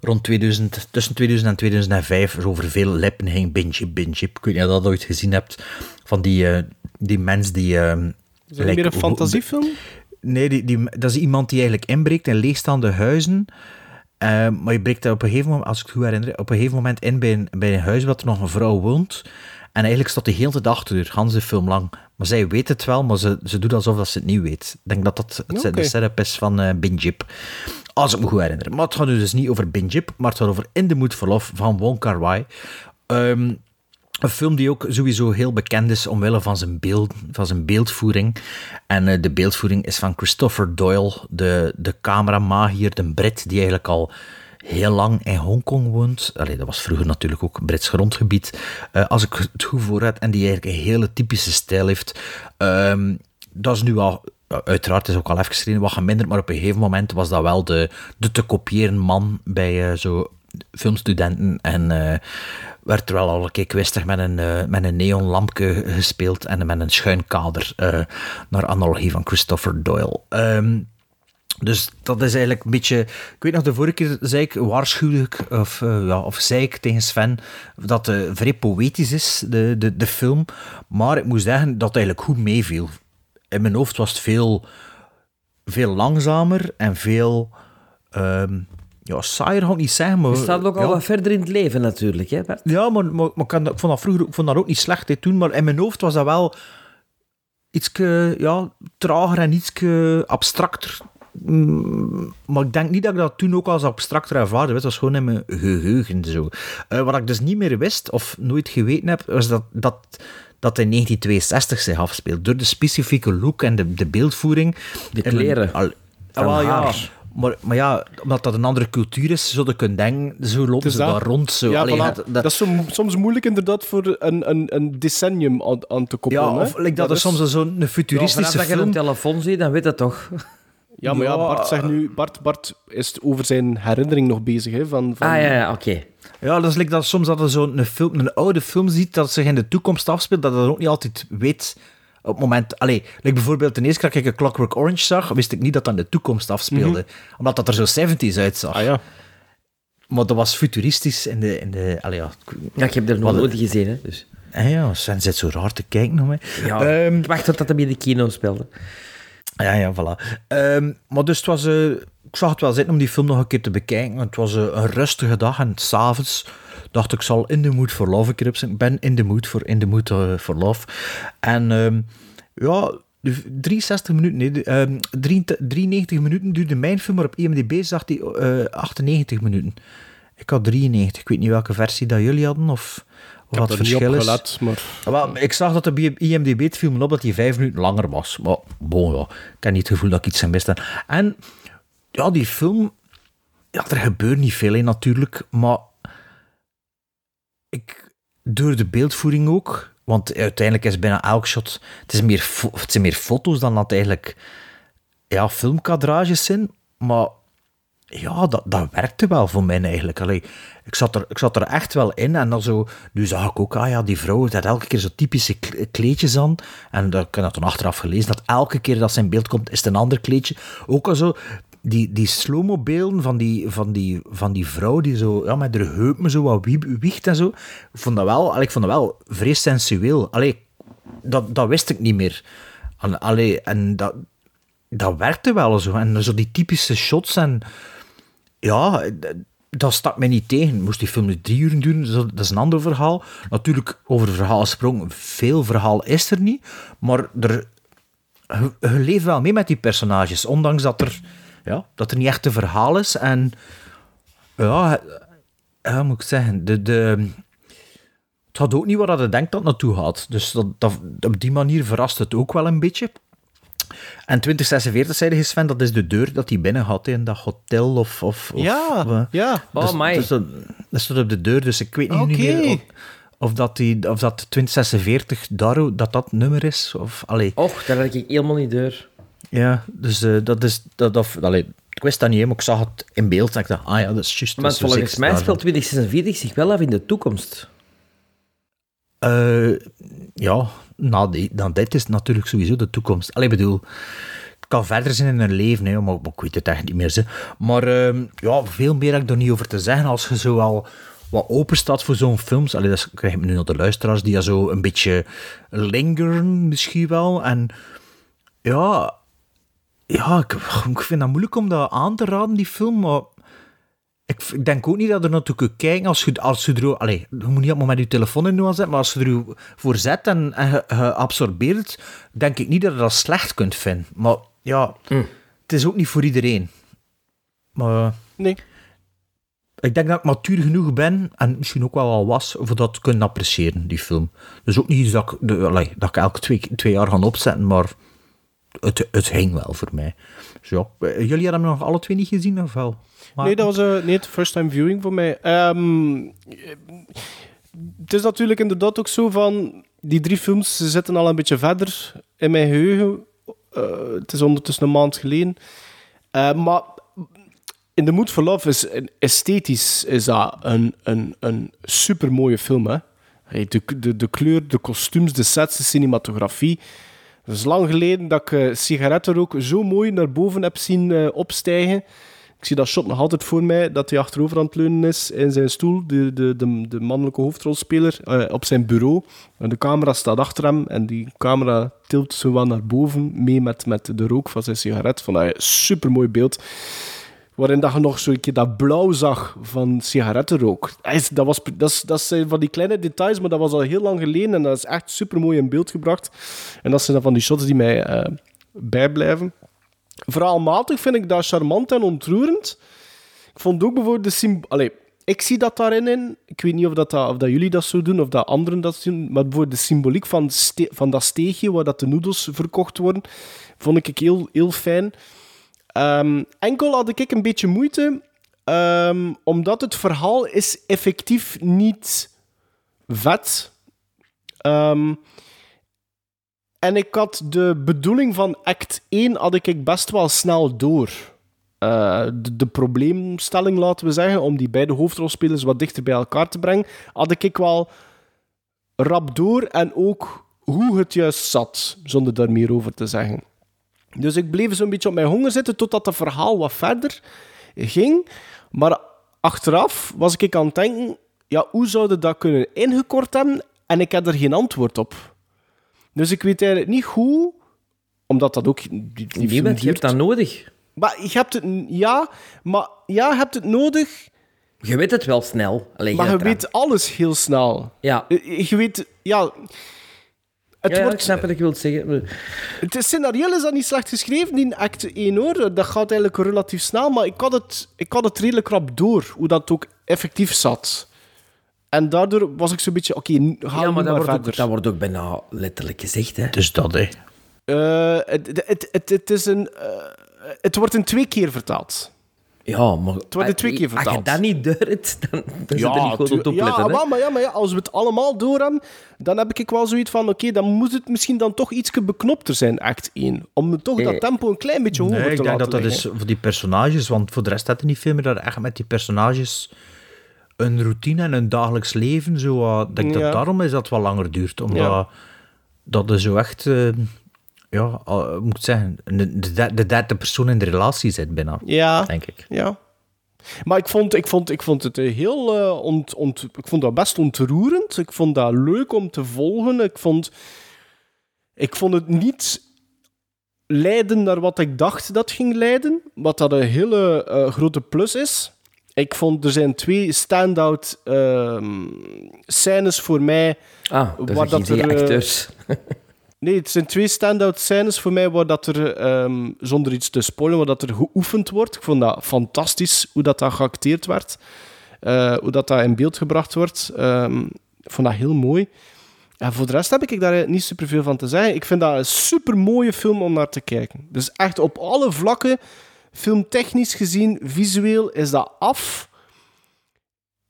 Speaker 5: rond 2000, tussen 2000 en 2005 zo over veel lippen ging. Binjip, Binjip. Ik weet niet of je dat ooit gezien hebt. Van die, eh, die mens die... eh,
Speaker 6: Is dat meer een fantasiefilm?
Speaker 5: Nee, die, die, dat is iemand die eigenlijk inbreekt in leegstaande huizen. Eh, maar je breekt daar op een gegeven moment, als ik het goed herinner, op een gegeven moment in bij een, bij een huis waar er nog een vrouw woont. En eigenlijk staat de hele dag deur, Hans de film lang. Maar zij weet het wel, maar ze, ze doet alsof dat ze het niet weet. Ik denk dat dat het, de setup is van eh Binjip. Als ik me goed herinner. Maar het gaat nu dus niet over Binjip, maar het gaat over In the Mood for Love van Wong Kar Wai. Ehm, een film die ook sowieso heel bekend is omwille van zijn, beeld, van zijn beeldvoering. En eh, de beeldvoering is van Christopher Doyle, de, de cameramagier, de Brit, die eigenlijk al heel lang in Hongkong woont. Allee, dat was vroeger natuurlijk ook Brits grondgebied. Eh, als ik het goed voor heb, en die eigenlijk een hele typische stijl heeft. Ehm, dat is nu al... ja, Uiteraard is ook al even geschreven, wat geminderd, maar op een gegeven moment was dat wel de, de te kopiëren man bij eh, zo filmstudenten en eh, werd er wel al een keer kwistig met een, eh, met een neonlampje gespeeld en met een schuin kader eh, naar analogie van Christopher Doyle. Ehm, dus dat is eigenlijk een beetje... Ik weet nog, de vorige keer zei ik waarschuwelijk, of, eh, ja, of zei ik tegen Sven, dat het vrij poëtisch is, de, de, de film. Maar ik moet zeggen dat het eigenlijk goed meeviel. In mijn hoofd was het veel, veel langzamer en veel... ehm, ja, saaier ga ik niet zeggen, maar...
Speaker 4: Je staat ook al
Speaker 5: ja.
Speaker 4: wat verder in het leven natuurlijk, hè Bert?
Speaker 5: Ja, maar, maar, kan ik vond dat vroeger ik vond dat ook niet slecht hè, toen, maar in mijn hoofd was dat wel iets ja, trager en iets abstracter. Mm, Maar ik denk niet dat ik dat toen ook als abstracter ervaarde. Het was gewoon in mijn geheugen zo. Eh, wat ik dus niet meer wist, of nooit geweten heb, was dat dat, dat in 1962 zich afspeelt. Door de specifieke look en de, de beeldvoering.
Speaker 4: De kleren.
Speaker 5: al-
Speaker 4: Van
Speaker 5: Ah, wel, ja. Maar, maar ja, omdat dat een andere cultuur is, zou je kunnen denken, zo lopen
Speaker 6: Dus
Speaker 5: ze
Speaker 6: dat-
Speaker 5: daar rond. Zo.
Speaker 6: Ja,
Speaker 5: Allee,
Speaker 6: voilà.
Speaker 5: het-
Speaker 6: dat... is zo, soms moeilijk inderdaad voor een, een, een decennium aan, aan te koppelen.
Speaker 5: Ja,
Speaker 6: hè.
Speaker 5: of like dat er
Speaker 6: is-
Speaker 5: soms zo'n
Speaker 4: Ja,
Speaker 5: futuristische
Speaker 4: vanaf dat je
Speaker 5: film...
Speaker 4: een telefoon ziet, dan weet dat toch.
Speaker 6: Ja, maar ja,
Speaker 5: Ja.
Speaker 6: Bart zegt nu... Bart, Bart is over zijn herinnering nog bezig, hè. Van, van...
Speaker 4: Ah ja, ja oké.
Speaker 5: Ja, dat is like dat soms dat je zo'n film, een oude film ziet dat zich in de toekomst afspeelt, dat je dat ook niet altijd weet op het moment... Allee, like bijvoorbeeld de eerste keer dat ik een Clockwork Orange zag, wist ik niet dat dat in de toekomst afspeelde. Omdat dat er zo 70s uitzag.
Speaker 6: Ah ja.
Speaker 5: Maar dat was futuristisch in de... In de allee, ja, ik-
Speaker 4: Ja, ik heb er nog nooit gezien, hè. Dus.
Speaker 5: Ah ja, Sven zit zo raar te kijken naar mij.
Speaker 4: Ja,
Speaker 5: Ehm,
Speaker 4: ik wacht tot dat hem in de kino speelde.
Speaker 5: Ja, ja, voilà. Ehm, maar dus het was... eh, ik zag het wel zitten om die film nog een keer te bekijken. Het was eh, een rustige dag en s'avonds dacht ik, zal In the Mood for Love een keer opzetten. Ik ben in the mood for In the Mood eh, for Love. En ehm, ja, de 63 minuten, nee, de, ehm, 93 93 minuten duurde mijn film, maar op IMDb zag die eh 98 minuten. Ik had 93. Ik weet niet welke versie dat jullie hadden, of, of wat het verschil is.
Speaker 6: gelet, maar...
Speaker 5: Wel, ik zag dat bij IMDb het viel me op dat hij vijf minuten langer was. Maar bon, ja, ik heb niet het gevoel dat ik iets aan miste. En ja, die film... Ja, er gebeurt niet veel in natuurlijk, maar... Ik, door de beeldvoering ook, want uiteindelijk is bijna elk shot... Het, is meer, het zijn meer foto's dan dat eigenlijk ja, filmkadrages zijn, maar ja, dat, dat werkte wel voor mij eigenlijk. Allee, ik, zat er, ik zat er echt wel in en dan zo, nu zag ik ook, ah ja, die vrouw had elke keer zo typische kle- kleedjes aan. En dat, heb dat toen achteraf gelezen, dat elke keer dat zijn beeld komt, is het een ander kleedje. Ook al zo, die, die slow-mo beelden van die, van, die, van die vrouw die zo, ja, met haar heupen zo wat wiegt en zo. Vond dat wel, ik vond dat wel vrij sensueel. Allee, dat, dat wist ik niet meer. Allee, en dat, dat werkte wel zo. En zo die typische shots en... Ja, dat stak mij niet tegen. Moest die film nu drie uur duren, dat is een ander verhaal. Natuurlijk, over verhaal gesproken, veel verhaal is er niet. Maar er, je leeft wel mee met die personages, ondanks dat er, ja, dat er niet echt een verhaal is. En ja, ja moet ik zeggen, de, de, het had ook niet waar je denkt dat het naartoe gaat. Dus dat, dat, op die manier verrast het ook wel een beetje. En 2046, zei de Sven, dat is de deur dat hij binnen had in dat hotel of... of, of
Speaker 6: Ja,
Speaker 5: eh,
Speaker 6: ja.
Speaker 4: Oh,
Speaker 5: dus,
Speaker 4: amai.
Speaker 5: dus dat, dat staat op de deur, dus ik weet niet meer of, of, dat die, of dat 2046 Daro, dat dat nummer is. Of, allee,
Speaker 4: Och, daar had ik helemaal niet deur.
Speaker 5: Ja, dus eh, dat is... Dat, of, allee, ik wist dat niet, maar ik zag het in beeld en ik dacht, ah ja, dat is juist. dat
Speaker 4: Maar volgens mij speelt 2046 zich wel af in de toekomst.
Speaker 5: Eh, ja, na, die, na dit is natuurlijk sowieso de toekomst. Allee, ik bedoel, het kan verder zijn in hun leven, hè, maar, maar ik weet het echt niet meer. Ze. Maar ehm, ja, veel meer heb ik er niet over te zeggen. Als je zo al wat open staat voor zo'n films, allee, dat krijg ik nu naar de luisteraars, die ja zo een beetje lingeren misschien wel. En ja, ja ik, ik vind dat moeilijk om dat aan te raden, die film, maar... Ik, ik denk ook niet dat er naartoe kunt kijken als je, als je er... Allee, je moet niet met je telefoon in doen, zetten, maar als je er voor zet en, en absorbeert, denk ik niet dat je dat slecht kunt vinden. Maar ja, het is ook niet voor iedereen. Maar
Speaker 6: Nee.
Speaker 5: ik denk dat ik matuur genoeg ben, en misschien ook wel al was, voor dat te kunnen appreciëren, die film. Dus ook niet iets dat ik, de, allee, dat ik elke twee, twee jaar ga opzetten, maar het, het hing wel voor mij. Ja, jullie hebben hem nog alle twee niet gezien, of wel?
Speaker 6: Nee, dat was eh het first time viewing voor mij. Ehm, eh, het is natuurlijk inderdaad ook zo van... Die drie films ze zitten al een beetje verder in mijn geheugen. Eh, het is ondertussen een maand geleden. Eh, maar In The Mood for Love is esthetisch is dat een, een, een supermooie film. Hè? De, de, de kleur, de kostuums, de sets, de cinematografie. Het is lang geleden dat ik eh, sigarettenrook zo mooi naar boven heb zien eh, opstijgen. Ik zie dat shot nog altijd voor mij, dat hij achterover aan het leunen is in zijn stoel, de, de, de, de mannelijke hoofdrolspeler, eh, op zijn bureau. De camera staat achter hem en die camera tilt zo wat naar boven, mee met, met de rook van zijn sigaret. Van een supermooi beeld. Waarin dat je nog zo'n keer dat blauw zag van sigarettenrook. Dat, was, dat, dat zijn van die kleine details, maar dat was al heel lang geleden en dat is echt supermooi in beeld gebracht. En dat zijn dan van die shots die mij eh, bijblijven. Verhaalmatig vind ik dat charmant en ontroerend. Ik vond ook bijvoorbeeld de symbool... Ik zie dat daarin in. Ik weet niet of, dat, of dat jullie dat zo doen of dat anderen dat doen. Maar bijvoorbeeld de symboliek van, van dat steegje waar dat de noedels verkocht worden, vond ik heel, heel fijn. Ehm, enkel had ik een beetje moeite, ehm, omdat het verhaal is effectief niet vet. Ehm, en ik had de bedoeling van act 1 had ik best wel snel door. Eh, de, de probleemstelling, laten we zeggen, om die beide hoofdrolspelers wat dichter bij elkaar te brengen, had ik wel rap door en ook hoe het juist zat, zonder daar meer over te zeggen. Dus ik bleef zo'n beetje op mijn honger zitten totdat het verhaal wat verder ging. Maar achteraf was ik aan het denken, ja, hoe zouden dat kunnen ingekort hebben? En ik heb er geen antwoord op. Dus ik weet eigenlijk niet hoe, omdat dat ook... Die, die film
Speaker 4: Niemand, je hebt dat nodig.
Speaker 6: Maar je hebt het... Ja, maar ja, je hebt het nodig,
Speaker 4: Je weet het wel snel. Allee,
Speaker 6: maar je
Speaker 4: eraan.
Speaker 6: weet alles heel snel.
Speaker 4: Ja.
Speaker 6: Je weet... Ja... Het,
Speaker 4: ja, ja, ik
Speaker 6: wordt,
Speaker 4: snap wat ik wil zeggen.
Speaker 6: het is- scenario is dat niet slecht geschreven, die act 1 hoor. Dat gaat eigenlijk relatief snel, maar ik had het, ik had het redelijk rap door, hoe dat ook effectief zat. En daardoor was ik zo'n beetje, oké, nu ga
Speaker 4: Ja, maar dat wordt,
Speaker 6: verder.
Speaker 4: ook, dat wordt ook bijna letterlijk gezegd. Hè.
Speaker 5: Dus dat, hè.
Speaker 6: Eh, het, het, het, het is een... eh, het wordt in twee keer vertaald.
Speaker 4: Ja, maar...
Speaker 6: Het wordt twee keer
Speaker 4: Als je dat niet durft, dan, dan zit er niet goed op opletten.
Speaker 6: ja, maar, ja, maar ja, als we het allemaal door hebben, dan heb ik wel zoiets van, oké, dan moet het misschien dan toch iets beknopter zijn, act 1. Om toch dat tempo een klein beetje hoger
Speaker 5: Nee,
Speaker 6: te
Speaker 5: ik denk
Speaker 6: laten
Speaker 5: dat dat is voor die personages, want voor de rest had er niet veel meer dat echt met die personages een routine en een dagelijks leven, zo, uh, ik denk
Speaker 6: Ja.
Speaker 5: dat daarom is dat wel langer duurt, omdat
Speaker 6: Ja.
Speaker 5: dat er zo echt, eh, ja, uh, moet ik zeggen, de, de, de derde persoon in de relatie zit bijna,
Speaker 6: Ja.
Speaker 5: denk ik.
Speaker 6: Ja. Maar ik vond, ik vond, ik vond het eh, heel... eh, ont, ont, ik vond dat best ontroerend. Ik vond dat leuk om te volgen. Ik vond, ik vond het niet leiden naar wat ik dacht dat ging leiden. Wat dat een hele eh, grote plus is. Ik vond er zijn twee stand-out ehm, scènes voor mij.
Speaker 4: Ah, dat
Speaker 6: waar
Speaker 4: zijn geen
Speaker 6: er, eh,
Speaker 4: acteurs.
Speaker 6: Nee, het zijn twee stand-out scènes voor mij waar dat er, ehm, zonder iets te spoilen, waar dat er geoefend wordt. Ik vond dat fantastisch hoe dat, dat geacteerd werd. Eh, hoe dat, dat in beeld gebracht wordt. Ehm, ik vond dat heel mooi. En voor de rest heb ik daar niet superveel van te zeggen. Ik vind dat een super mooie film om naar te kijken. Dus echt op alle vlakken, filmtechnisch gezien, visueel, is dat af.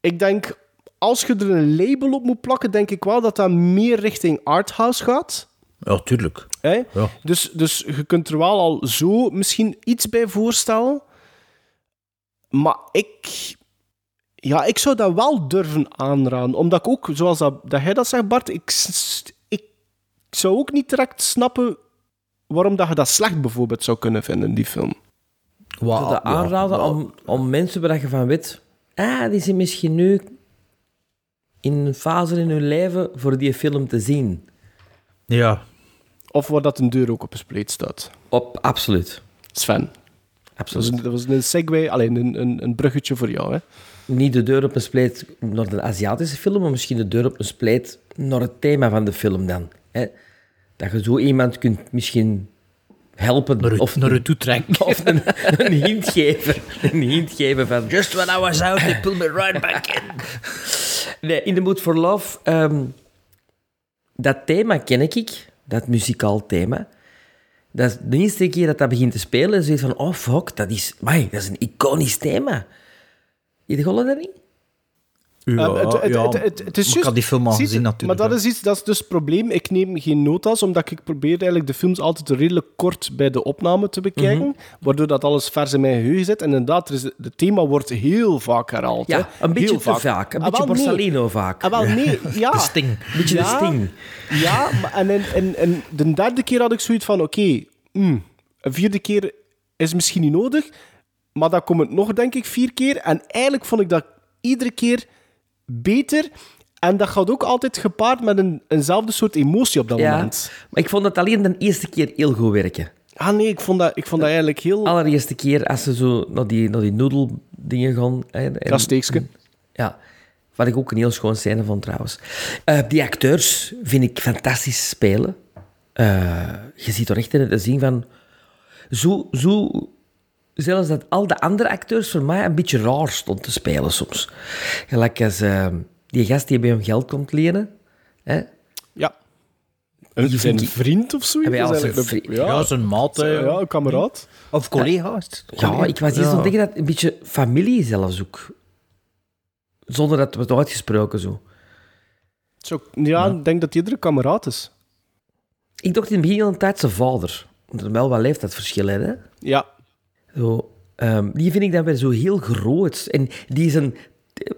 Speaker 6: Ik denk, als je er een label op moet plakken, denk ik wel dat dat meer richting arthouse gaat.
Speaker 5: Ja, tuurlijk. Ja.
Speaker 6: Dus, dus je kunt er wel al zo misschien iets bij voorstellen. Maar ik... Ja, ik zou dat wel durven aanraden. Omdat ik ook, zoals dat, dat jij dat zegt, Bart, ik, ik zou ook niet direct snappen waarom dat je dat slecht bijvoorbeeld zou kunnen vinden, die film.
Speaker 4: Zou dat aanraden om, om mensen waar je van weet... Ah, die zijn misschien nu in een fase in hun leven voor die film te zien.
Speaker 5: Ja.
Speaker 6: Of waar dat een deur ook op een spleet staat.
Speaker 4: Op, absoluut.
Speaker 6: Sven. Dat was
Speaker 4: Absoluut.
Speaker 6: een, dat was een segue, alleen een, een, een bruggetje voor jou. Hè?
Speaker 4: Niet de deur op een spleet naar de Aziatische film, maar misschien de deur op een spleet naar het thema van de film dan. Hè? Dat je zo iemand kunt misschien helpen. of
Speaker 5: naar u toe trekken.
Speaker 4: Of een, een hint geven. Een hint geven van... Just when I was out, they pulled me right back in. Nee, In the Mood for Love... ehm, dat thema ken ik. Dat muzikaal thema. Dat de eerste keer dat dat begint te spelen, zoiets van... Oh, fuck, dat is... Amai, dat is een iconisch thema. Je gehoord dat niet?
Speaker 5: Ja,
Speaker 6: Eh, het, het,
Speaker 5: ja.
Speaker 6: het, het, het is
Speaker 5: Maar ik had die film al gezien natuurlijk.
Speaker 6: Maar dat is, iets, dat is dus het probleem. Ik neem geen nota's, omdat ik probeer eigenlijk de films altijd redelijk kort bij de opname te bekijken.
Speaker 5: Mhm.
Speaker 6: Waardoor dat alles vers in mijn geheugen zit. En inderdaad, er het thema wordt heel vaak herhaald. hè.
Speaker 4: Ja, een beetje
Speaker 6: Heel
Speaker 4: te vaak. Een
Speaker 6: Ah,
Speaker 4: beetje
Speaker 6: nee.
Speaker 4: Vaak.
Speaker 6: Ah, wel, nee, ja.
Speaker 5: De sting.
Speaker 4: beetje
Speaker 6: Ja.
Speaker 4: de sting.
Speaker 6: Ja, maar en, en, en, en de derde keer had ik zoiets van, oké, hmm, een vierde keer is misschien niet nodig, maar dan komt het nog, denk ik, vier keer. En eigenlijk vond ik dat iedere keer beter. En dat gaat ook altijd gepaard met een, eenzelfde soort emotie op dat
Speaker 4: Ja,
Speaker 6: moment.
Speaker 4: maar ik vond dat alleen de eerste keer heel goed werken.
Speaker 6: Ah nee, ik vond dat, ik vond dat eigenlijk heel...
Speaker 4: Allereerste keer als ze zo naar die, naar die noedeldingen gaan. en-
Speaker 6: Dat steekske.
Speaker 4: Ja, wat ik ook een heel schoon scène vond trouwens. Eh, die acteurs vind ik fantastisch spelen. Eh, je ziet er echt in het zien van... Zo, zo, zelfs dat al de andere acteurs voor mij een beetje raar stond te spelen soms. Gelijk als eh, die gast die bij hem geld komt lenen. Hè?
Speaker 6: Ja. Een,
Speaker 4: Die
Speaker 6: zijn
Speaker 4: ik-
Speaker 6: vriend of zoiets?
Speaker 4: Ja, zijn vriend.
Speaker 6: ja,
Speaker 5: Ja, zijn maat.
Speaker 6: ja, kameraad.
Speaker 5: Of collega.
Speaker 4: Ja, ik was hier
Speaker 5: Ja.
Speaker 4: zo tegen dat een beetje familie zelfs ook. Zonder dat het wordt uitgesproken zo.
Speaker 6: Zo, ja, ik denk dat iedere kameraad is.
Speaker 4: Ik dacht in het begin al een tijd zijn vader. Want er wel wat leeftijdsverschillen, hè?
Speaker 6: Ja.
Speaker 4: Zo, ehm, die vind ik dan weer zo heel groot. En die is een...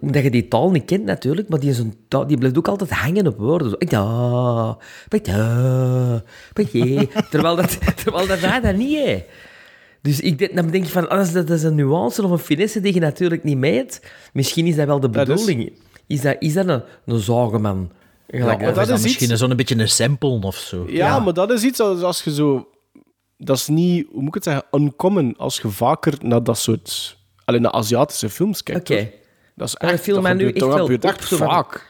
Speaker 4: Dat je die taal niet kent natuurlijk, maar die, is een taal, die blijft ook altijd hangen op woorden. Zo, ja, ja, ja. Terwijl dat, terwijl dat dat niet is. Dus ik denk, dan denk ik van, als dat is een nuance of een finesse die je natuurlijk niet meet, misschien is dat wel de bedoeling. Is dat, is dat een, een zageman?
Speaker 5: Ja,
Speaker 6: maar dat
Speaker 5: is dat
Speaker 6: is
Speaker 5: misschien
Speaker 6: iets-
Speaker 5: zo'n beetje een sample of zo.
Speaker 6: Ja, maar dat is iets als, als je zo... Dat is niet, hoe moet ik het zeggen, uncommon als je vaker naar dat soort... Alleen naar Aziatische films kijkt.
Speaker 4: Oké.
Speaker 6: Dat is echt...
Speaker 4: viel
Speaker 6: dat
Speaker 4: nu echt wel
Speaker 6: echt vaak.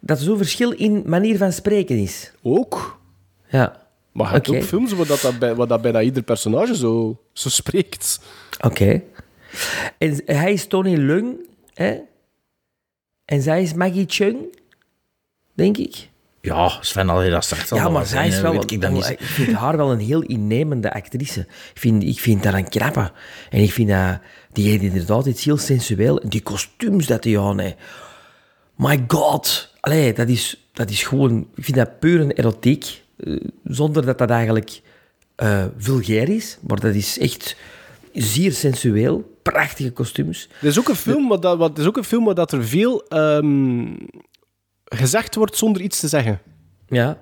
Speaker 4: Dat er zo'n verschil in manier van spreken is.
Speaker 6: Ook.
Speaker 4: Ja.
Speaker 6: Maar je hebt ook films waar dat, bij, waar dat bijna ieder personage zo, zo spreekt.
Speaker 4: Oké. En hij is Tony Lung, hè? En zij is Maggie Chung, denk ik.
Speaker 5: Ja, Sven, allee, dat zegt
Speaker 4: Ja, maar zij is wel...
Speaker 5: Weet ik, dat niet.
Speaker 4: ik vind haar wel een heel innemende actrice. Ik vind, ik vind dat een knappe. En ik vind dat... Die heeft inderdaad iets heel sensueel. En die kostuums dat die aan heeft. My god. Allee, dat is, dat is gewoon... Ik vind dat puur een erotiek. eh, zonder dat dat eigenlijk eh, vulgair is. Maar dat is echt zeer sensueel. Prachtige kostuums.
Speaker 6: Er is ook een film, waar dat, wat, er is ook een film waar dat er veel ehm, gezegd wordt zonder iets te zeggen.
Speaker 4: Ja.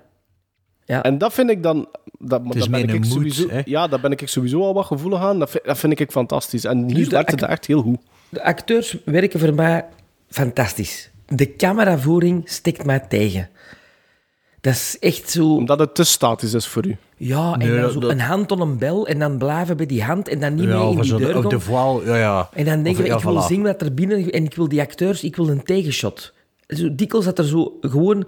Speaker 4: Ja.
Speaker 6: En dat vind ik dan... Dat, dat ben
Speaker 5: meer
Speaker 6: ik sowieso,
Speaker 5: hè?
Speaker 6: Ja, daar ben ik sowieso al wat gevoelig aan. Dat vind, dat vind ik fantastisch. En hier
Speaker 4: Dus de
Speaker 6: werkt het echt heel goed.
Speaker 4: De acteurs werken voor mij fantastisch. De cameravoering stikt mij tegen. Dat is echt zo...
Speaker 6: Omdat het te statisch is voor u.
Speaker 4: Ja, en
Speaker 5: Nee,
Speaker 4: dan zo
Speaker 5: dat-
Speaker 4: een hand op een bel en dan blijven bij die hand en dan niet
Speaker 5: Ja,
Speaker 4: mee in die
Speaker 5: zo de-
Speaker 4: deur gaan.
Speaker 5: de voile, ja, ja.
Speaker 4: En dan denk je,
Speaker 5: ja,
Speaker 4: ik wil
Speaker 5: voilà.
Speaker 4: zien wat er binnen... En ik wil die acteurs, ik wil een tegenshot. Zo dikwijls dat er zo gewoon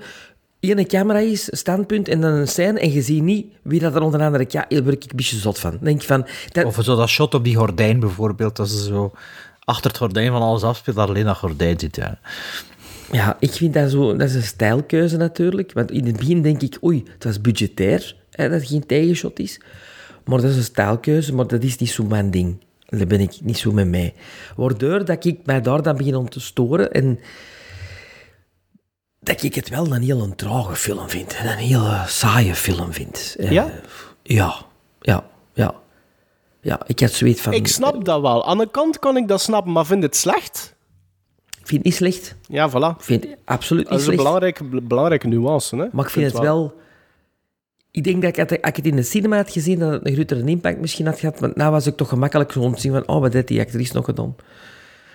Speaker 4: één camera is, standpunt, en dan een scène, en je ziet niet wie dat er onder de andere... Ja, daar word ik een beetje zot van. Denk van... Dat,
Speaker 5: Of zo dat shot op die gordijn bijvoorbeeld, dat ze zo achter het gordijn van alles afspeelt, dat alleen dat gordijn zit. Ja.
Speaker 4: Ja, ik vind dat zo... Dat is een stijlkeuze natuurlijk. Want in het begin denk ik, oei, het was budgetair, hè, dat het geen tegenshot is. Maar dat is een stijlkeuze, maar dat is niet zo mijn ding. Daar ben ik niet zo mee mee. Waardoor dat ik mij daar dan begin om te storen en dat ik het wel een heel trage film vind. En een hele saaie film vind. Eh,
Speaker 6: Ja?
Speaker 4: Ja, ja, ja. Ja, ik had zoiets van...
Speaker 6: Ik snap dat wel. Aan de kant kan ik dat snappen, maar vind het slecht?
Speaker 4: Ik vind het niet slecht.
Speaker 6: Ja, voilà.
Speaker 4: Ik vind het absoluut
Speaker 6: Dat
Speaker 4: niet
Speaker 6: is een
Speaker 4: slecht.
Speaker 6: belangrijke, belangrijke nuance. Hè?
Speaker 4: Maar ik vind het wel... Ik denk dat ik, het- als ik het in de cinema had gezien, dat het een grotere impact misschien had gehad. Want nou was ik toch gemakkelijk zo om te zien van, oh, wat heeft die actrice nog gedaan?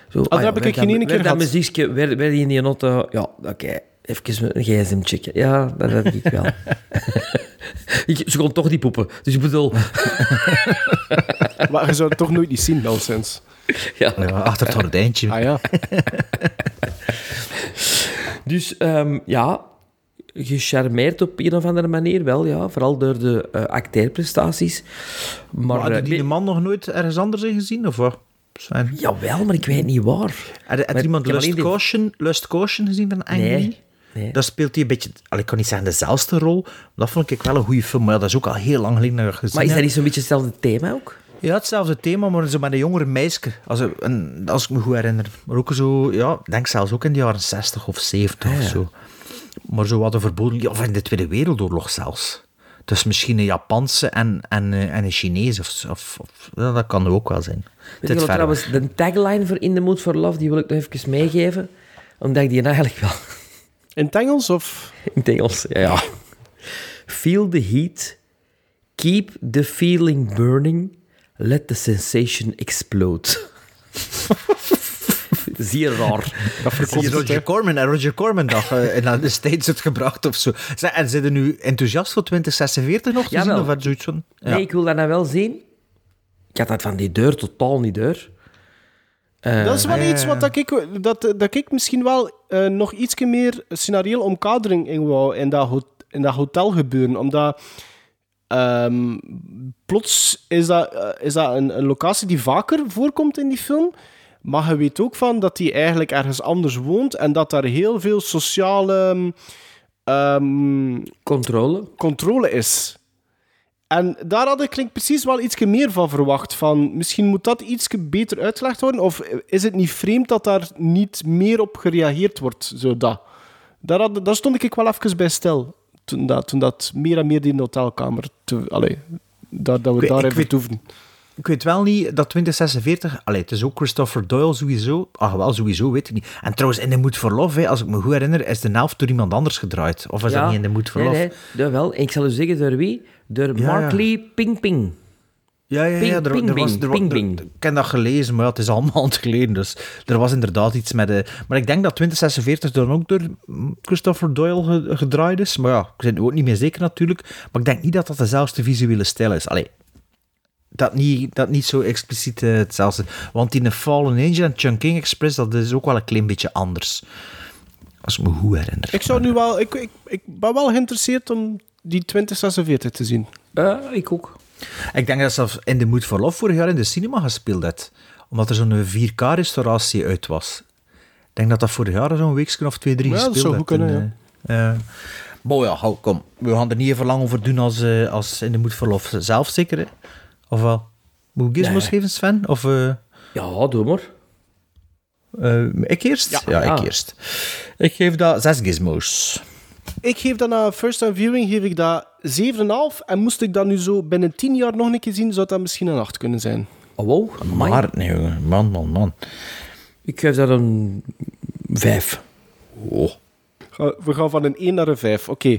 Speaker 4: Zo,
Speaker 6: dat heb ik geen ene keer
Speaker 4: werd dat
Speaker 6: gehad.
Speaker 4: muziekje, werd, werd in die auto... Ja, oké, even een gsm checken. Ja, dat had ik wel. ik, ze kon toch niet poepen. Dus ik bedoel...
Speaker 6: Maar je zou het toch nooit niet zien, sinds.
Speaker 4: ja.
Speaker 5: Ja, achter het gordijntje.
Speaker 6: Ah ja.
Speaker 4: Dus ehm, ja, gecharmeerd op een of andere manier wel, ja. Vooral door de eh acteerprestaties. Maar,
Speaker 5: Maar had je
Speaker 4: eh,
Speaker 5: die man nog nooit ergens anders in gezien, of wat? Sven?
Speaker 4: Jawel, maar ik weet niet waar.
Speaker 5: Had, had
Speaker 4: Maar
Speaker 5: iemand
Speaker 4: heb
Speaker 5: Lust,
Speaker 4: die-
Speaker 5: Caution, Lust Caution gezien van Ang
Speaker 4: Nee,
Speaker 5: Lee?
Speaker 4: Nee.
Speaker 5: Daar speelt hij een beetje, al, ik kan niet zeggen dezelfde rol, maar dat vond ik wel een goede film. Maar ja, dat is ook al heel lang geleden dat gezien
Speaker 4: Maar is dat niet zo'n beetje hetzelfde thema ook?
Speaker 5: Ja, hetzelfde thema, maar zo met een jongere meisje. Als, een, als ik me goed herinner. Maar ook zo, ja, ik denk zelfs ook in de jaren 60 of 70 of zo. Maar zo wat een verboden, of in de Tweede Wereldoorlog zelfs. Dus misschien een Japanse en, en, eh, en een Chinees, of, of, dat kan ook wel zijn.
Speaker 4: Weet je trouwens, de tagline voor In the Mood for Love, die wil ik nog even meegeven. Omdat ik die eigenlijk wel...
Speaker 6: In het Engels of...
Speaker 4: In het Engels, ja. ja. Feel the heat. Keep the feeling burning. Let the sensation explode. Zeer raar.
Speaker 6: Dat
Speaker 5: Roger Corman en Roger Corman en aan de States het gebracht of zo. En zijn er nu enthousiast voor 2046 nog te
Speaker 4: Jawel.
Speaker 5: zien? Of zoiets van? Ja.
Speaker 4: Nee, ik wil dat nou wel zien. Ik had dat van die deur totaal niet deur. Eh,
Speaker 6: dat is wel iets wat dat ik, dat, dat ik misschien wel eh, nog iets meer scenario omkadering in wou in dat, ho- in dat hotel gebeuren. Omdat ehm, plots is dat, eh, is dat een, een locatie die vaker voorkomt in die film. Maar je weet ook van dat hij eigenlijk ergens anders woont en dat daar heel veel sociale ehm,
Speaker 4: Controle.
Speaker 6: controle is. En daar had ik klinkt precies wel iets meer van verwacht. Van, misschien moet dat iets beter uitgelegd worden. Of is het niet vreemd dat daar niet meer op gereageerd wordt? Zo dat. Daar, had, daar stond ik wel even bij stil. Toen dat, toen dat meer en meer in de hotelkamer... Te, allee, dat, dat we
Speaker 5: Ik-
Speaker 6: daar
Speaker 5: ik
Speaker 6: even
Speaker 5: weet-
Speaker 6: toeven.
Speaker 5: Ik weet wel niet dat 2046... Allee, het is ook Christopher Doyle sowieso. Ach, wel, sowieso, weet ik niet. En trouwens, in The Mood for Love, hè, als ik me goed herinner, is de helft door iemand anders gedraaid. Of is dat niet in The Mood for
Speaker 4: nee? Nee, wel. Ik zal u zeggen door wie? Door
Speaker 5: Ja,
Speaker 4: Mark
Speaker 5: ja.
Speaker 4: Lee Ping Ping.
Speaker 5: Ja, ja, ja.
Speaker 4: Ping,
Speaker 5: er, was,
Speaker 4: ping,
Speaker 5: er,
Speaker 4: ping,
Speaker 5: er- ik heb dat gelezen, maar ja, het is allemaal maand geleden. Dus er was inderdaad iets met... De, maar ik denk dat 2046 dan ook door Christopher Doyle ge- gedraaid is. Maar ja, ik ben er ook niet meer zeker natuurlijk. Maar ik denk niet dat dat dezelfde visuele stijl is. Allee, dat niet, dat niet zo expliciet eh, hetzelfde. Want in The Fallen Angel en Chungking Express, dat is ook wel een klein beetje anders. Als ik me goed herinner.
Speaker 6: Ik, zou nu wel, ik, ik, ik ben wel geïnteresseerd om die 2046 te zien.
Speaker 4: Eh, ik ook.
Speaker 5: Ik denk dat zelfs in The Mood for Love vorig jaar in de cinema gespeeld had. Omdat er zo'n 4K-restauratie uit was. Ik denk dat dat vorig jaar zo'n weekje of twee, drie
Speaker 6: Ja, dat
Speaker 5: gespeeld
Speaker 6: zou
Speaker 5: had.
Speaker 6: goed kunnen,
Speaker 5: En, eh, maar ja, hou, kom. We gaan er niet even lang over doen als, eh, als in The Mood for Love zelf, zeker? Hè? Of wel? Moet ik gizmos
Speaker 4: Nee.
Speaker 5: geven, Sven? Of... eh,
Speaker 4: Ja, doe maar.
Speaker 5: eh, ik eerst? Ja,
Speaker 4: Ja.
Speaker 5: ik eerst. Ik geef dat zes gizmos.
Speaker 6: Ik geef dat na first time viewing geef ik dat 7,5. En moest ik dat nu zo binnen 10 jaar nog een keer zien, zou dat misschien een 8 kunnen zijn.
Speaker 4: Oh, wow.
Speaker 5: Maar, nee, jongen. man, man, man.
Speaker 4: Ik geef dat een 5.
Speaker 5: Oh.
Speaker 6: We gaan van een 1 naar een 5. Oké.
Speaker 13: 我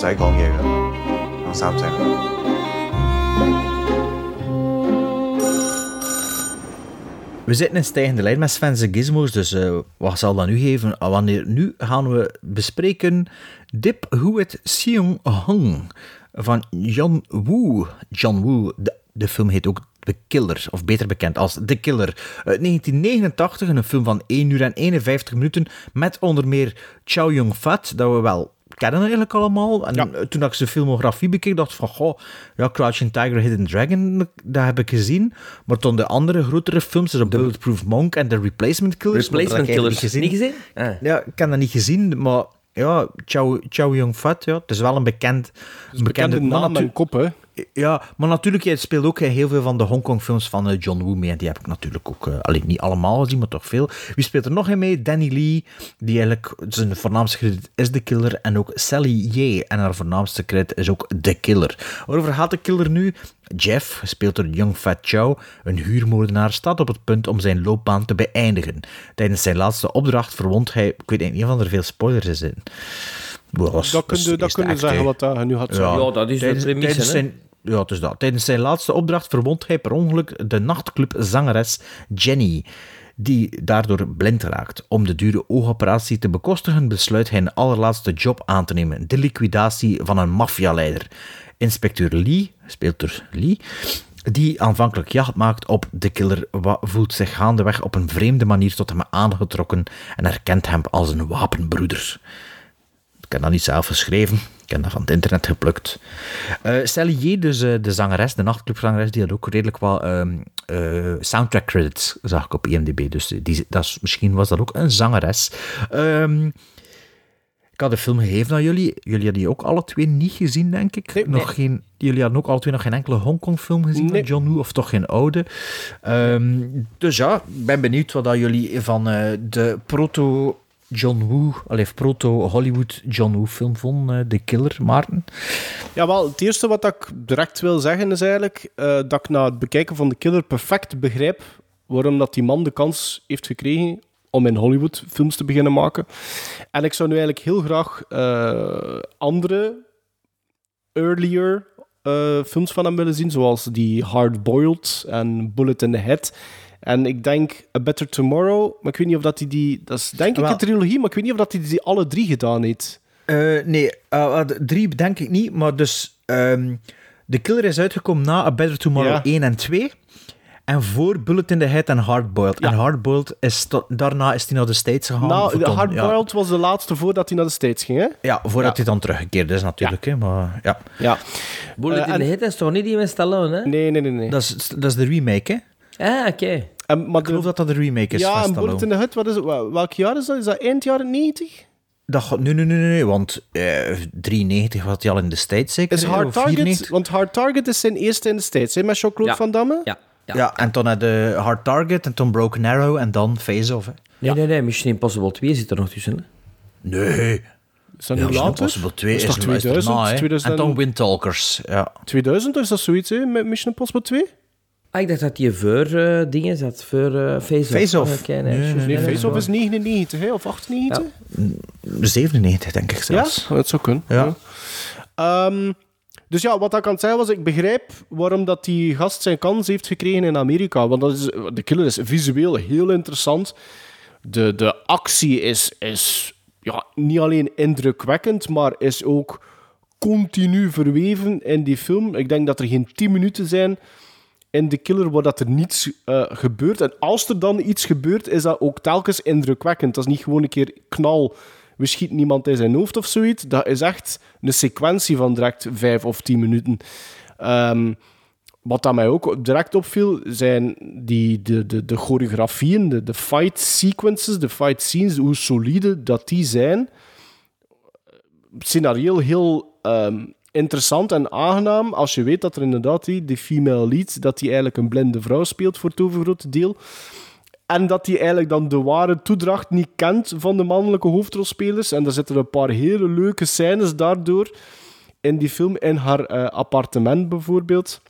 Speaker 14: 使講嘢噶，講三聲。
Speaker 5: We zitten in stijgende lijn met Sven's Gizmos, dus eh, wat zal dat nu geven? Ah, Wanneer, nu gaan we bespreken Dip Huet Seong Hong van John Woo. John Woo, de, de film heet ook The Killer, of beter bekend als The Killer. Uit 1989, een film van 1 uur en 51 minuten, met onder meer Chow Yun-fat, dat we wel kennen eigenlijk allemaal. En eh, toen ik zijn filmografie bekeek, dacht ik van, goh, ja, Crouching Tiger, Hidden Dragon, dat heb ik gezien. Maar toen de andere grotere films, zoals Bulletproof Monk en The Replacement Killers, dat
Speaker 4: Replacement
Speaker 5: heb ik
Speaker 4: Killers. Niet gezien? Ah.
Speaker 5: Ja, ik heb dat niet gezien, maar ja, Chow, Chow Yun-fat, ja, het is wel een bekend... Een
Speaker 6: bekende
Speaker 5: maar
Speaker 6: naam en kop, hè.
Speaker 5: Ja, maar natuurlijk, hij speelt ook heel veel van de Hongkong-films van eh, John Woo mee. En die heb ik natuurlijk ook, eh, alleen niet allemaal gezien, maar toch veel. Wie speelt er nog in mee? Danny Lee, die eigenlijk zijn voornaamste credit is The Killer. En ook Sally Ye, en haar voornaamste credit is ook The Killer. Waarover gaat The Killer nu? Jeff, gespeeld door Young Fat Chow, een huurmoordenaar, staat op het punt om zijn loopbaan te beëindigen. Tijdens zijn laatste opdracht verwondt hij... Ik weet niet of er veel spoilers in dat is-
Speaker 6: Dat
Speaker 5: dat is
Speaker 6: kun je, dat kun je zeggen wat dat nu zeggen.
Speaker 4: Ja, dat is de
Speaker 5: Tijdens-
Speaker 4: premisse,
Speaker 5: tijdens
Speaker 4: hè.
Speaker 5: zijn- ja, het is dat. Tijdens zijn laatste opdracht verwondt hij per ongeluk de nachtclubzangeres Jenny, die daardoor blind raakt. Om de dure oogoperatie te bekostigen, besluit hij een allerlaatste job aan te nemen: de liquidatie van een maffialeider. Inspecteur Lee, speelt door Lee, die aanvankelijk jacht maakt op de killer, voelt zich gaandeweg op een vreemde manier tot hem aangetrokken en herkent hem als een wapenbroeder. Ik heb dat niet zelf geschreven. Ik heb dat van het internet geplukt. Eh Sally dus eh, de zangeres, de nachtclubzangeres, die had ook redelijk wat ehm, eh, soundtrack credits, zag ik op IMDb. Dus die, dat is, misschien was dat ook een zangeres. Ehm, ik had de film gegeven aan jullie. Jullie hadden die ook alle twee niet gezien, denk ik. nog Geen, jullie hadden ook alle twee nog geen enkele Hongkong-film gezien van John Woo, of toch geen oude. Ehm, dus ja, ik ben benieuwd wat dat jullie van eh, de proto... John Woo, allee, proto-Hollywood John Woo film vonden, eh, The Killer, Maarten.
Speaker 6: Ja, wel, het eerste wat ik direct wil zeggen is eigenlijk eh, dat ik na het bekijken van The Killer perfect begrijp waarom dat die man de kans heeft gekregen om in Hollywood films te beginnen maken. En ik zou nu eigenlijk heel graag eh, andere, earlier eh, films van hem willen zien, zoals die Hard Boiled en Bullet in the Head. En ik denk A Better Tomorrow, maar ik weet niet of dat hij die... Dat is denk ik een trilogie, maar ik weet niet of dat hij die alle drie gedaan heeft.
Speaker 5: Eh, nee, de drie denk ik niet, maar dus... ehm The Killer is uitgekomen na A Better Tomorrow
Speaker 6: Ja.
Speaker 5: 1 en 2. En voor Bullet in the Head en Hardboiled. En Hardboiled is daarna is hij naar de States gegaan.
Speaker 6: nou,
Speaker 5: voor
Speaker 6: de
Speaker 5: dan-
Speaker 6: Hard
Speaker 5: ja.
Speaker 6: Boiled was de laatste voordat hij naar de States ging, hè?
Speaker 5: Ja, voordat
Speaker 6: Ja.
Speaker 5: hij dan teruggekeerd is natuurlijk. Hè, maar, ja.
Speaker 6: Ja.
Speaker 4: Bullet
Speaker 6: Eh,
Speaker 4: in
Speaker 6: en-
Speaker 4: the Head is toch niet die met Stallone, hè?
Speaker 6: Nee, nee, nee. nee.
Speaker 5: Dat, is, dat is de remake, hè?
Speaker 4: Ah, oké.
Speaker 6: En, maar
Speaker 5: Ik geloof dat dat de remake is
Speaker 6: ja, en. Bullet in the Hood, wat is het? Wel- Welk jaar is dat? Is dat eind jaren 90?
Speaker 5: Dat gaat, nee, nee, nee, nee, nee, want eh 93 was hij al in de States zeker?
Speaker 6: Is Hard
Speaker 5: of
Speaker 6: Target?
Speaker 5: 94?
Speaker 6: Want Hard Target is zijn eerste in de States, hè? Met Jean-Claude
Speaker 4: Ja.
Speaker 6: Van Damme?
Speaker 4: Ja.
Speaker 5: Ja, en toen had de Hard Target en toen Broken Arrow en dan Face Off. Hè.
Speaker 4: Nee, nee, nee. Mission Impossible 2 zit er nog tussen. hè.
Speaker 5: Nee.
Speaker 6: Is dat
Speaker 5: Ja,
Speaker 6: nu later?
Speaker 5: Impossible 2
Speaker 6: is
Speaker 5: is,
Speaker 6: toch
Speaker 5: is
Speaker 6: 2000?
Speaker 5: daarna, hè.
Speaker 6: 2000
Speaker 5: En dan Windtalkers, ja.
Speaker 6: 2000 is dat zoiets, hè? Met Mission Impossible 2?
Speaker 4: Ah, ik dacht dat die voor eh, dingen zat, voor eh Face-Off.
Speaker 5: Face-Off.
Speaker 4: Ah, nee,
Speaker 5: Nee, nee,
Speaker 6: Nee,
Speaker 5: nee,
Speaker 6: Face-Off is 99, hè? Of 98?
Speaker 5: 97 denk ik
Speaker 6: Ja,
Speaker 5: zelfs.
Speaker 6: dat zou kunnen.
Speaker 5: Ja.
Speaker 6: Ehm, dus ja, wat ik aan het zeggen was, ik begrijp waarom dat die gast zijn kans heeft gekregen in Amerika. Want dat is, de killer is visueel heel interessant. De, de actie is, is ja, niet alleen indrukwekkend, maar is ook continu verweven in die film. Ik denk dat er geen 10 minuten zijn in The Killer waar dat er niets eh, gebeurt. En als er dan iets gebeurt, is dat ook telkens indrukwekkend. Dat is niet gewoon een keer knal, we schieten niemand in zijn hoofd of zoiets. Dat is echt een sequentie van direct vijf of tien minuten. Ehm, wat dat mij ook direct opviel, zijn die, de, de, de choreografieën, de, de fight sequences, de fight scenes, hoe solide dat die zijn. Scenario heel ehm, interessant en aangenaam als je weet dat er inderdaad die, die female lead, dat die eigenlijk een blinde vrouw speelt voor het overgrote deel. En dat hij eigenlijk dan de ware toedracht niet kent van de mannelijke hoofdrolspelers. En er zitten een paar hele leuke scènes daardoor in die film. In haar eh, appartement bijvoorbeeld.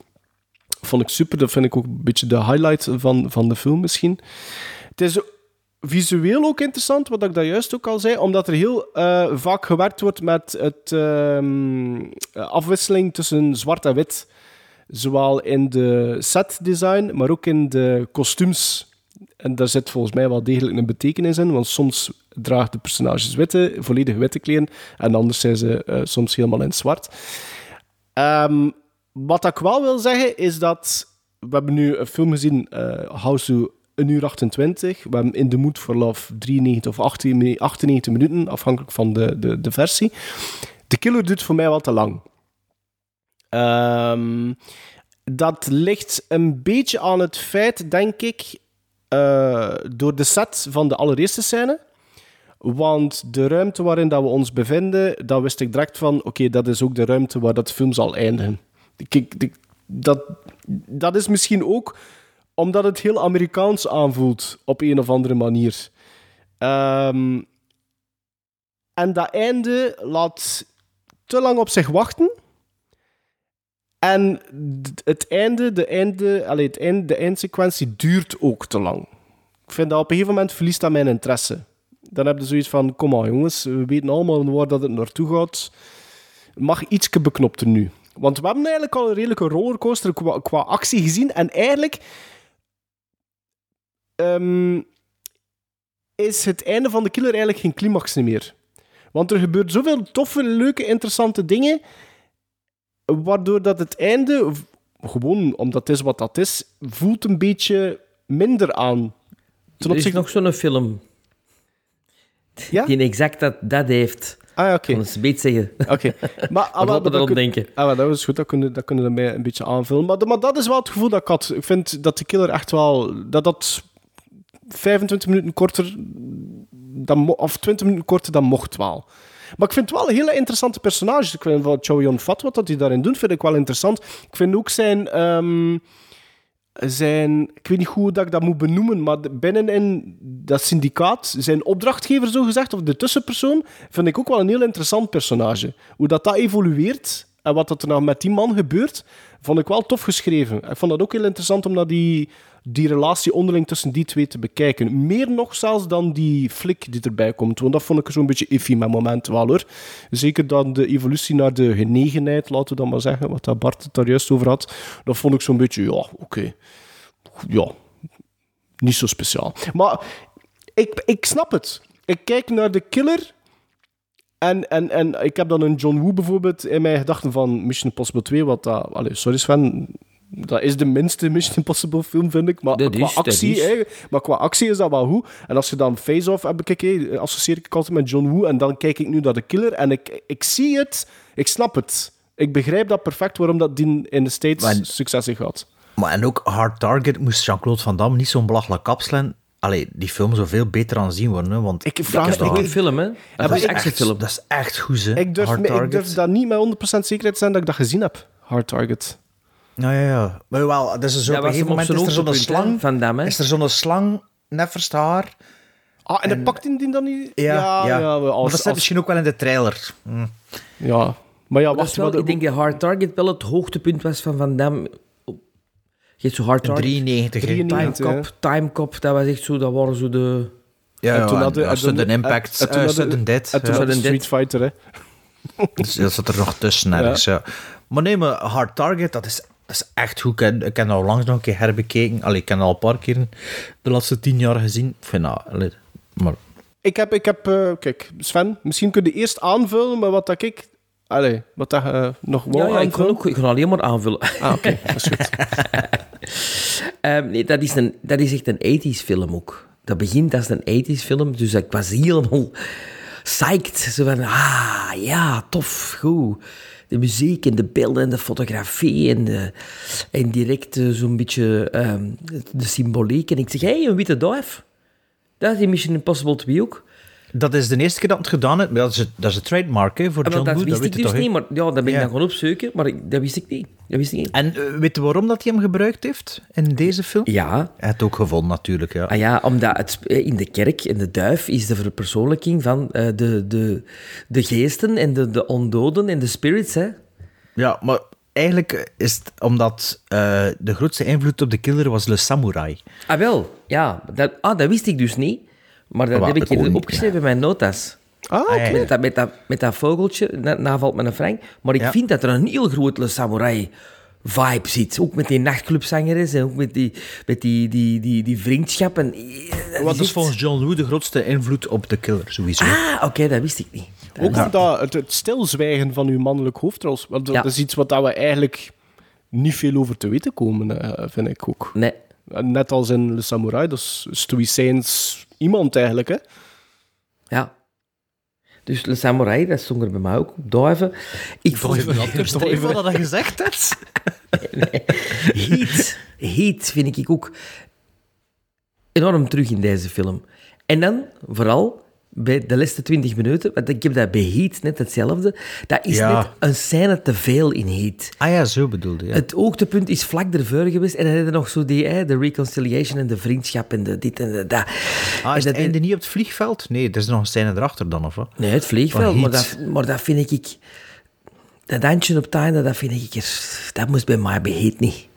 Speaker 6: Vond ik super. Dat vind ik ook een beetje de highlight van, van de film misschien. Het is visueel ook interessant, wat ik daar juist ook al zei. Omdat er heel eh, vaak gewerkt wordt met het ehm, afwisseling tussen zwart en wit. Zowel in de set design, maar ook in de kostuums. En daar zit volgens mij wel degelijk een betekenis in, want soms dragen de personages witte, volledig witte kleren, en anders zijn ze eh, soms helemaal in zwart. Ehm, wat ik wel wil zeggen, is dat we hebben nu een film gezien, uh, House 1 uur 28. We hebben In the Mood for Love 93 of 18 98 minuten, afhankelijk van de, de, de versie. The Killer duurt voor mij wel te lang. Ehm, dat ligt een beetje aan het feit, denk ik, uh, door de set van de allereerste scène. Want de ruimte waarin dat we ons bevinden, daar wist ik direct van, oké, dat is ook de ruimte waar dat film zal eindigen. Dat, dat is misschien ook omdat het heel Amerikaans aanvoelt op een of andere manier. Um, en dat einde laat te lang op zich wachten. En het einde, de, einde, allez, het einde, de eindsequentie duurt ook te lang. Ik vind dat op een gegeven moment verliest dat mijn interesse. Dan heb je zoiets van, kom maar jongens, we weten allemaal waar dat het naartoe gaat. Mag ietske beknopter nu. Want we hebben eigenlijk al een redelijke rollercoaster qua, actie gezien. En eigenlijk um, is het einde van de killer eigenlijk geen climax meer. Want er gebeurt zoveel toffe, leuke, interessante dingen, waardoor dat het einde, gewoon omdat het is wat dat is, voelt een beetje minder aan.
Speaker 4: Ten er is nog zo'n film
Speaker 6: ja?
Speaker 4: die exact dat, dat heeft.
Speaker 6: Ah, ja, oké.
Speaker 4: Okay. Ik eens zeggen.
Speaker 6: Oké. Okay. Maar,
Speaker 4: maar, dat kun, denken.
Speaker 6: Ah, dat is goed, dat kunnen, dat kunnen we mij een beetje aanvullen. Maar, maar dat is wel het gevoel dat ik had. Ik vind dat de killer echt wel... Dat dat 25 minuten korter... Dan, of 20 minuten korter, dan mocht wel. Maar ik vind het wel een hele interessante personage. Ik vind van Chow Yun-fat, wat dat hij daarin doet, vind ik wel interessant. Ik vind ook zijn... Um, zijn, ik weet niet hoe dat ik dat moet benoemen, maar binnenin dat syndicaat, zijn opdrachtgever zo gezegd, of de tussenpersoon, vind ik ook wel een heel interessant personage. Hoe dat, dat evolueert en wat dat er nou met die man gebeurt, vond ik wel tof geschreven. Ik vond dat ook heel interessant om die, die relatie onderling tussen die twee te bekijken. Meer nog zelfs dan die flik die erbij komt. Want dat vond ik zo'n beetje iffy met momenten wel hoor. Zeker dan de evolutie naar de genegenheid, laten we dan maar zeggen, wat dat Bart het daar juist over had. Dat vond ik zo'n beetje, ja, oké. Ja, niet zo speciaal. Maar ik, ik snap het. Ik kijk naar de killer en, en, en ik heb dan een John Woo bijvoorbeeld in mijn gedachten van Mission Impossible 2, wat dat... Allez, sorry Sven, dat is de minste Mission Impossible film, vind ik. Maar, qua, actie, hè, maar qua actie is dat wel goed. En als je dan Face-Off hebt bekeken, associeer ik altijd met John Woo. En dan kijk ik nu naar de killer en ik, ik zie het, ik snap het. Ik begrijp dat perfect waarom dat die in de States maar, succes heeft gehad.
Speaker 5: Maar en ook Hard Target moest Jean-Claude Van Damme niet zo'n belachelijk kapselen. Allee, die film zou veel beter aanzien worden. Hè, want
Speaker 6: ik vraag
Speaker 4: me een film, hè?
Speaker 5: Dat, is echt, film. dat is echt goed, hè?
Speaker 6: Ik durf, me, ik durf dat niet met 100% zekerheid te zijn dat ik dat gezien heb. Hard Target.
Speaker 5: Nou ja, ja. Maar wel, dat is zo, op een gegeven moment is er zo'n slang.
Speaker 4: Van Damme.
Speaker 5: Is er zo'n slang, net haar.
Speaker 6: Ah, en, en pakt die dan niet?
Speaker 5: Ja, ja. ja.
Speaker 6: ja
Speaker 5: als, maar dat zit misschien ook wel in de trailer. Hm.
Speaker 6: Ja. Maar ja, wacht,
Speaker 4: wel, ik denk dat Hard Target wel het hoogtepunt was van Van Damme je hebt zo hard
Speaker 5: 93.
Speaker 6: 93
Speaker 4: Timecop, Timecop, dat was echt zo, dat waren zo de...
Speaker 5: Ja, en toen ja, hadden, Sudden Impact,
Speaker 6: en,
Speaker 5: uh, Sudden Dead.
Speaker 6: En toen hadden Street Fighter, hè.
Speaker 5: dus dat zat er nog tussen ergens, ja. ja. Maar nee, maar Hard Target, dat is, dat is echt goed. Ik heb, ik heb al langs nog een keer herbekeken. Allee, ik heb al een paar keer de laatste tien jaar gezien. Ik vind dat... Allee, maar...
Speaker 6: Ik heb, ik heb uh, kijk, Sven, misschien kun je eerst aanvullen met wat dat ik Allee, wat dat uh, nog wel
Speaker 4: ja, ja, ik, ga ook, ik ga alleen maar aanvullen.
Speaker 6: Ah, oké. Okay. Dat is goed.
Speaker 4: um, nee, dat is, een, dat is echt een 80s film ook. Dat begint als een 80s film, dus ik was helemaal psyched. Zo van, ah, ja, tof, goed. de muziek en de beelden en de fotografie en, de, en direct eh, zo'n beetje ehm, de symboliek. En ik zeg, hé, hey, een witte duif. Dat is in Mission Impossible 2 ook.
Speaker 5: Dat is de eerste keer dat het gedaan heeft. maar Dat is, het- dat is een trademark hè, voor
Speaker 4: Ah, wel,
Speaker 5: John
Speaker 4: dat
Speaker 5: Woo.
Speaker 4: wist ik dus niet, maar ja, dat ben ik
Speaker 5: Ja.
Speaker 4: dan gewoon opzoeken. Maar ik, dat wist ik niet. Dat wist ik niet.
Speaker 5: En eh, weet je waarom dat hij hem gebruikt heeft in deze film?
Speaker 4: Ja.
Speaker 5: Hij heeft het ook gevonden, natuurlijk. Ja.
Speaker 4: Ah ja, omdat het, eh, in de kerk, in de duif, is de verpersoonlijking van eh, de, de, de geesten en de, de ondoden en de spirits, hè.
Speaker 5: Ja, maar eigenlijk is het omdat de grootste invloed op de killer was Le Samurai.
Speaker 4: Ah, wel. Ja, dat, ah, dat wist ik dus niet. Maar dat heb ik hier opgeschreven in mijn notas.
Speaker 6: Ah,
Speaker 5: oké.
Speaker 4: Met dat, met, dat, met dat vogeltje, na, navalt met een Frank. Maar ik
Speaker 5: Ja.
Speaker 4: vind dat er een heel grote samurai vibe zit. Ook met die nachtclubzangeres en ook met die, met die, die, die, die vriendschap. En, eh,
Speaker 5: Wat is volgens John Woo de grootste invloed op de killer, sowieso.
Speaker 4: Ah, oké, dat wist ik niet. Dat
Speaker 6: Ook
Speaker 4: wist ik
Speaker 6: dat, het, het stilzwijgen van uw mannelijk hoofdrol. Want dat
Speaker 4: Ja.
Speaker 6: is iets wat dat we eigenlijk niet veel over te weten komen, eh, vind ik ook.
Speaker 4: Nee.
Speaker 6: Net als in Le Samurai, dat is stoïcijns iemand eigenlijk, hè?
Speaker 4: Ja. Dus Le Samurai, dat stond er bij mij ook op. Duiven. Ik vond
Speaker 5: Stel voor dat hij gezegd hebt.
Speaker 4: Heat. Heat vind ik ook enorm terug in deze film. En dan, vooral, bij de laatste 20 minuten, want ik heb dat bij Heat net hetzelfde, dat is
Speaker 5: Ja.
Speaker 4: net een scène te veel in Heat.
Speaker 5: Ah ja, zo bedoelde je.
Speaker 4: Het hoogtepunt is vlak ervoor geweest en dan je nog zo die, hè, de reconciliation en de vriendschap en de dit en de dat.
Speaker 5: Ah,
Speaker 4: En
Speaker 5: is het
Speaker 4: dat-
Speaker 5: einde niet op het vliegveld? Nee, er is nog een scène erachter dan, of wat?
Speaker 4: Nee, het vliegveld, maar dat, maar dat vind ik... Dat handje op het einde, dat vind ik... er- Dat moest bij mij bij Heat niet.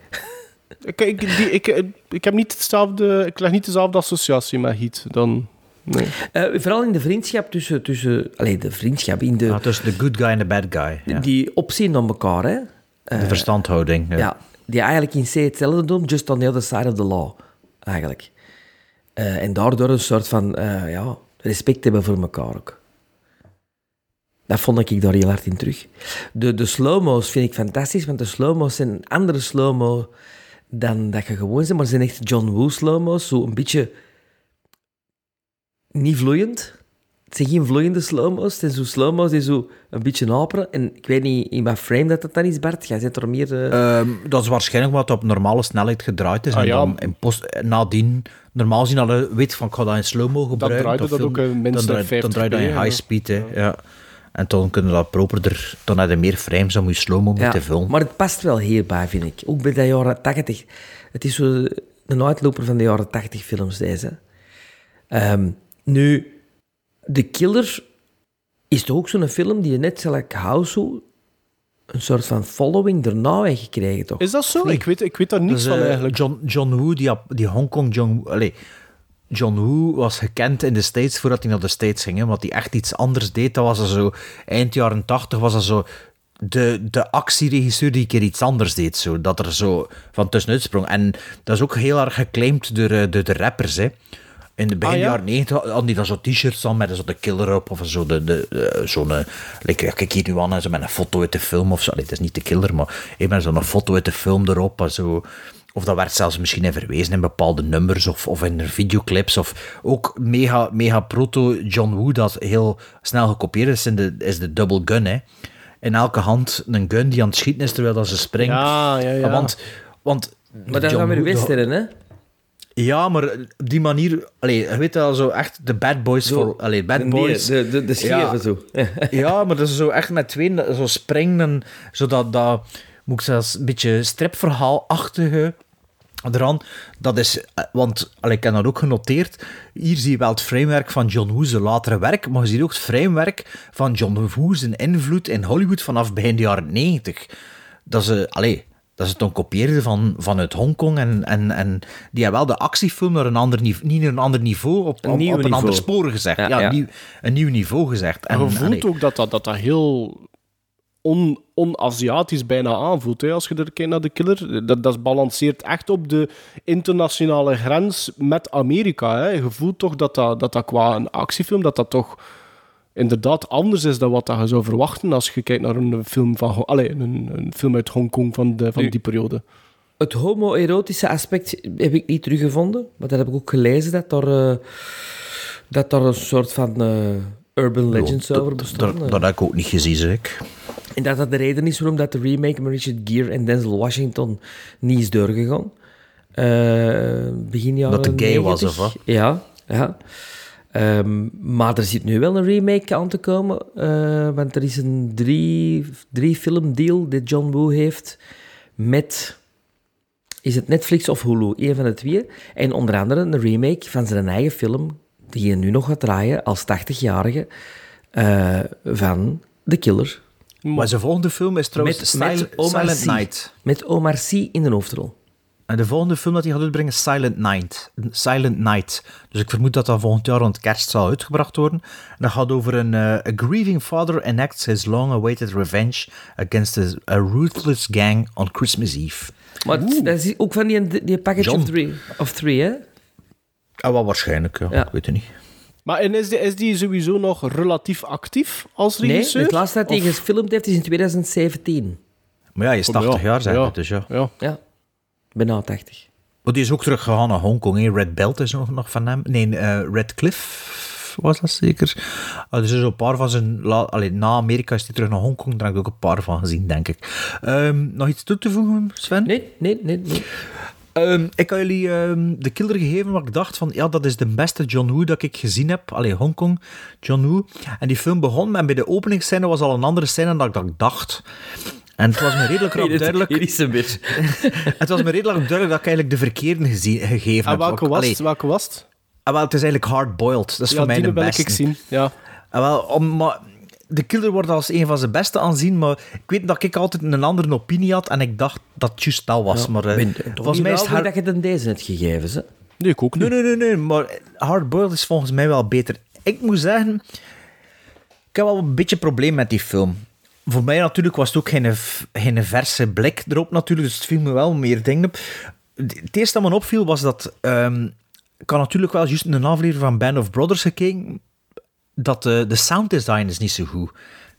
Speaker 6: Ik, ik, die, ik, ik, heb niet hetzelfde, ik leg niet dezelfde associatie met Heat dan. Nee.
Speaker 4: Eh, vooral in de vriendschap tussen... tussen alleen de vriendschap in de...
Speaker 5: Ah, tussen de good guy en de bad guy. Ja.
Speaker 4: Die opzien naar elkaar, hè.
Speaker 5: de verstandhouding. Ja.
Speaker 4: Ja. Die eigenlijk in C hetzelfde doen, just on the other side of the law. Eigenlijk. Eh, en daardoor een soort van... eh, ja, respect hebben voor elkaar ook. Dat vond ik daar heel hard in terug. De, de slow-mo's vind ik fantastisch, want de slow-mo's zijn een andere slow-mo dan dat je gewoon bent, maar ze zijn echt John Woo slow-mo's, zo een beetje niet vloeiend. Het zijn geen vloeiende slow-mo's, het zijn zo slow-mo's die zo een beetje haperen. En ik weet niet in wat frame dat, dat dan is, Bart. Jij zit er meer... eh,
Speaker 5: Ehm, dat is waarschijnlijk wat op normale snelheid gedraaid is.
Speaker 6: Ah,
Speaker 5: en
Speaker 6: ja.
Speaker 5: dan in post, nadien, normaal zien alle weet van ik ga dat in slow-mo gebruiken.
Speaker 6: draaide
Speaker 5: of
Speaker 6: dat
Speaker 5: film,
Speaker 6: ook, eh, minstens
Speaker 5: dan, draai-
Speaker 6: 50
Speaker 5: dan draai je dat in
Speaker 6: p, ja.
Speaker 5: high speed. Hè, ja. En dan kunnen dat properder, dan heb je meer frames, dan moet je slow-mo
Speaker 4: Ja,
Speaker 5: moeten filmen.
Speaker 4: maar het past wel hierbij, vind ik. Ook bij de jaren 80. Het is zo een uitloper van de jaren 80 films, deze. Ehm, nu, The Killer is toch ook zo'n film die je net, zoals House, een soort van following daarna heeft gekregen, toch?
Speaker 6: Is dat zo? Ik weet, ik weet daar niets
Speaker 5: Dus,
Speaker 6: van
Speaker 5: eh,
Speaker 6: eigenlijk.
Speaker 5: John, John Woo, die, die Hongkong John Woo... John Woo was gekend in de States voordat hij naar de States ging. Hè, omdat hij echt iets anders deed. Dat was er zo... Eind jaren tachtig was dat zo... De, de actieregisseur die een keer iets anders deed. Zo, dat er zo van tussenuit sprong. En dat is ook heel erg geclaimd door, eh, door de rappers. Hè. In de begin
Speaker 6: Ah, ja?
Speaker 5: jaren 90 hadden die dan zo t-shirts aan met zo de killer op. Of zo de, de, zo'n... eh, like, ja, kijk hier nu aan, hè, zo met een foto uit de film of zo. Allee, het is niet de killer, maar ik ben zo'n foto uit de film erop. En zo. Of dat werd zelfs misschien in verwezen in bepaalde nummers of, of in videoclips. Of ook mega, mega proto John Woo, dat heel snel gekopieerd is, in de, is de double gun. Hè. In elke hand een gun die aan het schieten is terwijl dat ze springt.
Speaker 6: Ja, ja, ja.
Speaker 5: Want, want
Speaker 4: maar dat dan
Speaker 5: John
Speaker 4: weer western, hè?
Speaker 5: Ja, maar op die manier... Allee, je weet wel, zo echt de bad boys
Speaker 4: Zo,
Speaker 5: voor... Allee, bad
Speaker 4: de-
Speaker 5: boys...
Speaker 4: de- de-
Speaker 5: ja,
Speaker 4: zo.
Speaker 5: ja, maar dat is zo echt met twee... Zo springen, en zodat dat... Moet ik zelfs een beetje stripverhaalachtige eraan. Dat is... eh, Want, allee, ik heb dat ook genoteerd. Hier zie je wel het framework van John Woo's latere werk, maar je ziet ook het framework van John Woo's invloed in Hollywood vanaf begin de jaren 90. Dat ze... Allee, dat ze het dan kopieerden van, vanuit Hongkong en, en, en die hebben wel de actiefilm naar een ander niveau, niet naar een ander niveau, op,
Speaker 4: Een
Speaker 5: op, een
Speaker 4: niveau.
Speaker 5: ander spoor gezegd.
Speaker 4: Ja,
Speaker 5: Ja,
Speaker 4: ja.
Speaker 5: Een, nieuw, een nieuw niveau gezegd.
Speaker 6: En je voelt
Speaker 5: allee,
Speaker 6: ook dat dat, dat, dat heel on, on-Aziatisch bijna aanvoelt. Hè, als je er kijkt naar de killer. Dat, dat balanceert echt op de internationale grens met Amerika. Hè. Je voelt toch dat dat, dat dat qua een actiefilm, dat dat toch inderdaad anders is dan wat dat je zou verwachten als je kijkt naar een film, van, allee, een, een film uit Hongkong van, de, van
Speaker 4: Nu-
Speaker 6: die periode.
Speaker 4: Het homoerotische aspect heb ik niet teruggevonden, maar dat heb ik ook gelezen, dat er, eh, dat er een soort van eh, urban legends over bestaan.
Speaker 5: Dat, dat heb ik ook niet gezien, zeg ik.
Speaker 4: En dat dat de reden is waarom dat de remake met Richard Gere en Denzel Washington niet is doorgegaan. Eh, begin jaren
Speaker 5: Dat de gay was,
Speaker 4: 90.
Speaker 5: of wat?
Speaker 4: Ja, ja. Ehm, maar er zit nu wel een remake aan te komen. eh, want er is een drie, drie film deal die John Woo heeft met... Is het Netflix of Hulu? Een van de twee. En onder andere een remake van zijn eigen film, die je nu nog gaat draaien als 80-jarige, eh, van The Killer.
Speaker 5: Maar zijn volgende film is trouwens
Speaker 4: Met- met Omar
Speaker 5: Silent. Night.
Speaker 4: Met Omar Sy in de hoofdrol.
Speaker 5: En de volgende film dat hij gaat uitbrengen is Silent Night. Silent Night. Dus ik vermoed dat dat volgend jaar rond kerst zal uitgebracht worden. En dat gaat over een eh, a grieving father enacts his long-awaited revenge against a, a ruthless gang on Christmas Eve.
Speaker 4: Maar het- dat is ook van die, die package
Speaker 5: John.
Speaker 4: of three, of three, hè?
Speaker 5: Ah, wel waarschijnlijk, ja.
Speaker 4: Ja.
Speaker 5: Ik weet het niet.
Speaker 6: Maar en is, die, is die sowieso nog relatief actief als
Speaker 4: Nee,
Speaker 6: regisseur?
Speaker 4: het laatste dat hij
Speaker 6: Of-
Speaker 4: gefilmd heeft is in 2017.
Speaker 5: Maar ja, je is
Speaker 6: Oh,
Speaker 5: 80
Speaker 6: ja,
Speaker 5: jaar, zeg
Speaker 6: ja.
Speaker 5: dus ja.
Speaker 6: Ja.
Speaker 4: Bijna 80.
Speaker 5: Maar die is ook teruggegaan naar Hongkong. hè. Red Belt is nog, nog van hem. Nee, eh, Red Cliff was dat zeker. Ah, dus er zijn een paar van zijn... La, allee, na Amerika is hij terug naar Hongkong. Daar heb ik ook een paar van gezien, denk ik. Ehm, nog iets toe te voegen, Sven?
Speaker 4: Nee, nee, nee. nee.
Speaker 5: Ehm, ik had jullie ehm, de killer gegeven waar ik dacht van, ja, dat is de beste John Woo dat ik gezien heb. Allee, Hongkong, John Woo. En die film begon, en bij de openingsscène was al een andere scène dan dat ik dacht. En het was me redelijk rap duidelijk...
Speaker 4: Hier is ze weer.
Speaker 5: Het was me redelijk duidelijk dat ik eigenlijk de verkeerde gezien, gegeven
Speaker 6: En
Speaker 5: heb.
Speaker 6: welke was
Speaker 5: allee,
Speaker 6: het? Welke was het?
Speaker 5: Ah, wel, het is eigenlijk hard-boiled. Dat is
Speaker 6: Ja,
Speaker 5: voor mij de beste.
Speaker 6: ik zien. Ja.
Speaker 5: Ah, wel, om, maar de Killer wordt als een van zijn beste aanzien, maar ik weet dat ik altijd een andere opinie had en ik dacht dat het juist dat was.
Speaker 4: Ja,
Speaker 5: maar eh,
Speaker 4: ben-
Speaker 5: volgens mij is het
Speaker 4: Niet
Speaker 5: hard...
Speaker 4: dat je het in deze hebt gegeven, hè?
Speaker 6: Nee, ik ook niet.
Speaker 5: Nee, nee, nee, nee, maar hard-boiled is volgens mij wel beter. Ik moet zeggen, ik heb wel een beetje een probleem met die film. Voor mij natuurlijk was het ook geen, geen verse blik erop natuurlijk, dus het viel me wel meer dingen op. Het eerste dat me opviel was dat... ehm, ik had natuurlijk wel juist een aflevering van Band of Brothers gekeken, dat de, de sounddesign is niet zo goed.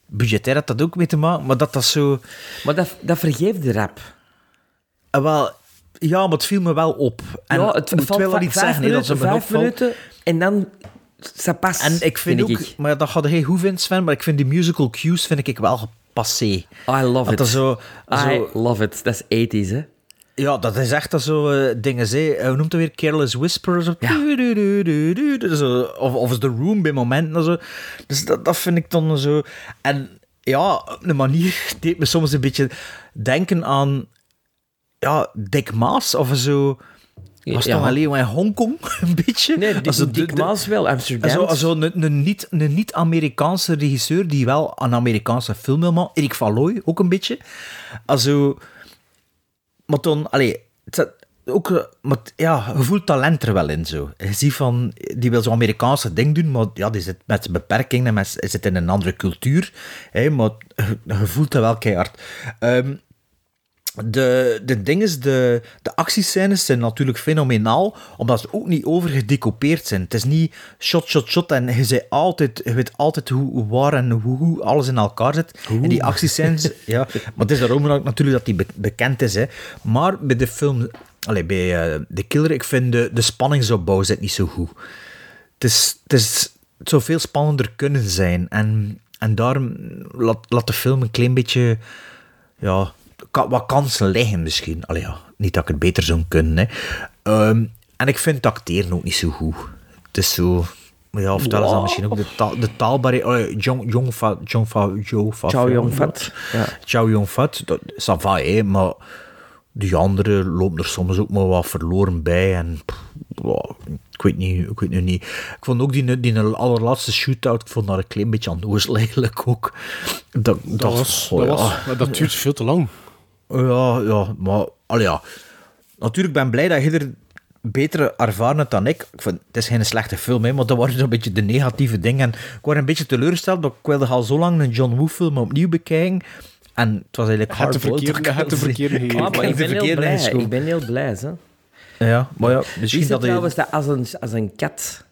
Speaker 5: Budgetair had dat ook mee te maken, maar dat dat zo...
Speaker 4: Maar dat, dat vergeeft de rap.
Speaker 5: eh, wel, ja, maar het viel me wel op. En
Speaker 4: ja, het
Speaker 5: moet
Speaker 4: valt
Speaker 5: wel iets zeggen, hè, dat
Speaker 4: minuten,
Speaker 5: ze
Speaker 4: vijf minuten en dan...
Speaker 5: En ik vind, ook,
Speaker 4: ik.
Speaker 5: maar dat gaat hij hoe vindt Sven, maar ik vind die musical cues vind ik wel passé.
Speaker 4: I love
Speaker 5: Dat
Speaker 4: it.
Speaker 5: dat zo,
Speaker 4: I
Speaker 5: zo,
Speaker 4: love it. Dat is 80s, hè?
Speaker 5: ja, dat is echt dat zo eh, dingen, hè. Eh, hoe noemt het weer? Careless Whisper, zo. Zo, Of, of is The Room bij momenten, zo. Dus dat, dat vind ik dan zo... En ja, op een manier deed me soms een beetje denken aan... Ja, Dick Maas, of zo... Was het
Speaker 4: Ja.
Speaker 5: dan alleen maar in Hongkong, een beetje?
Speaker 4: Nee,
Speaker 5: de-
Speaker 4: Maas wel, Amsterdam.
Speaker 5: zo, zo een, een niet- een niet-Amerikaanse regisseur die wel een Amerikaanse film wil maken. Erik ook een beetje. Also, maar dan, allee, het, ook, maar, ja, je voelt talent er wel in zo. Je ziet van, die wil zo'n Amerikaanse ding doen, maar ja, die zit met zijn beperkingen en met, zit in een andere cultuur. Hè, maar je, je voelt dat wel keihard. Ehm, de, de ding is, de, de actiescènes zijn natuurlijk fenomenaal, omdat ze ook niet overgedecoupeerd zijn. Het is niet shot, shot, shot en je, zei altijd, je weet altijd hoe, waar en hoe, hoe alles in elkaar zit. En die actiescènes, ja, maar het is daarom natuurlijk dat die be- bekend is. Hè. Maar bij de film, allee, bij eh, The Killer, ik vind de, de spanningsopbouw zit niet zo goed. Het is, het is het zou veel spannender kunnen zijn. En, en daarom laat, laat de film een klein beetje ja, wat kansen liggen misschien. Allee, ja, niet dat ik het beter zou kunnen. Hè. Ehm, en ik vind het acteren ook niet zo goed. Het is zo... Ja, of dat is dan misschien ook de, taal, de taalbarrière. Oh, Jong, Jong Fat... Jong Fat... Joe Fat...
Speaker 4: Chow ja.
Speaker 5: Dat ça va, hè, maar die andere lopen er soms ook maar wat verloren bij. En pff, ja, ik weet niet, ik weet nu niet. Ik vond ook die, die allerlaatste shootout, ik vond dat een klein beetje aan eigenlijk ook. Dat, dat,
Speaker 6: Dat, was,
Speaker 5: oh,
Speaker 6: dat,
Speaker 5: ja.
Speaker 6: was, dat duurt veel te lang.
Speaker 5: Ja, ja, maar allee, ja. Natuurlijk ben ik blij dat je er betere ervaren hebt dan ik. ik vind, het is geen slechte film, hè, maar dat waren zo'n beetje de negatieve dingen. En ik was een beetje teleurgesteld, want ik wilde al zo lang een John Woo film opnieuw bekijken. En het was eigenlijk hard
Speaker 6: hebt de verkeerde gegeven.
Speaker 4: Ah, maar ik ben heel blij. Ik ben heel blij, hè.
Speaker 5: Ja, maar ja,
Speaker 4: Misschien is
Speaker 5: dat je...
Speaker 4: trouwens dat als een, als een kat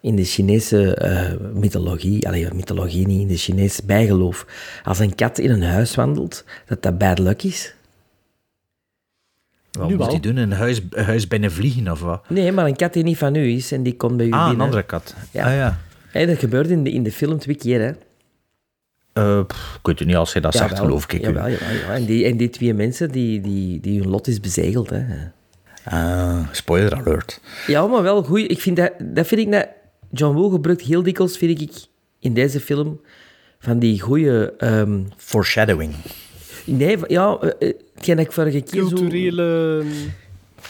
Speaker 4: in de Chinese eh, mythologie, allee, mythologie niet, in de Chinese bijgeloof, als een kat in een huis wandelt, dat dat bad luck is?
Speaker 5: Wat
Speaker 6: Nu
Speaker 5: moet hij doen? Een huis, een huis binnen vliegen of wat?
Speaker 4: Nee, maar een kat die niet van u is en die komt bij u
Speaker 5: Ah,
Speaker 4: binnen.
Speaker 5: een andere kat.
Speaker 4: Ja.
Speaker 5: Ah ja.
Speaker 4: Hé, dat gebeurt in de, in de film twee keer, hè.
Speaker 5: Eh, pff, ik weet het niet, als je dat zegt,
Speaker 4: Jawel,
Speaker 5: geloof ik.
Speaker 4: Jawel, jawel, jawel. En, die, en die twee mensen, die, die, die hun lot is bezegeld. Hè.
Speaker 5: Ah, spoiler alert.
Speaker 4: Ja, maar wel goed. Ik vind dat, dat vind ik dat John Woo gebruikt heel dikwijls, vind ik, in deze film, van die goede... ehm,
Speaker 5: Foreshadowing.
Speaker 4: Nee, ja, eh, eh, hetgeen dat ik vorige keer zo...
Speaker 6: Culturele...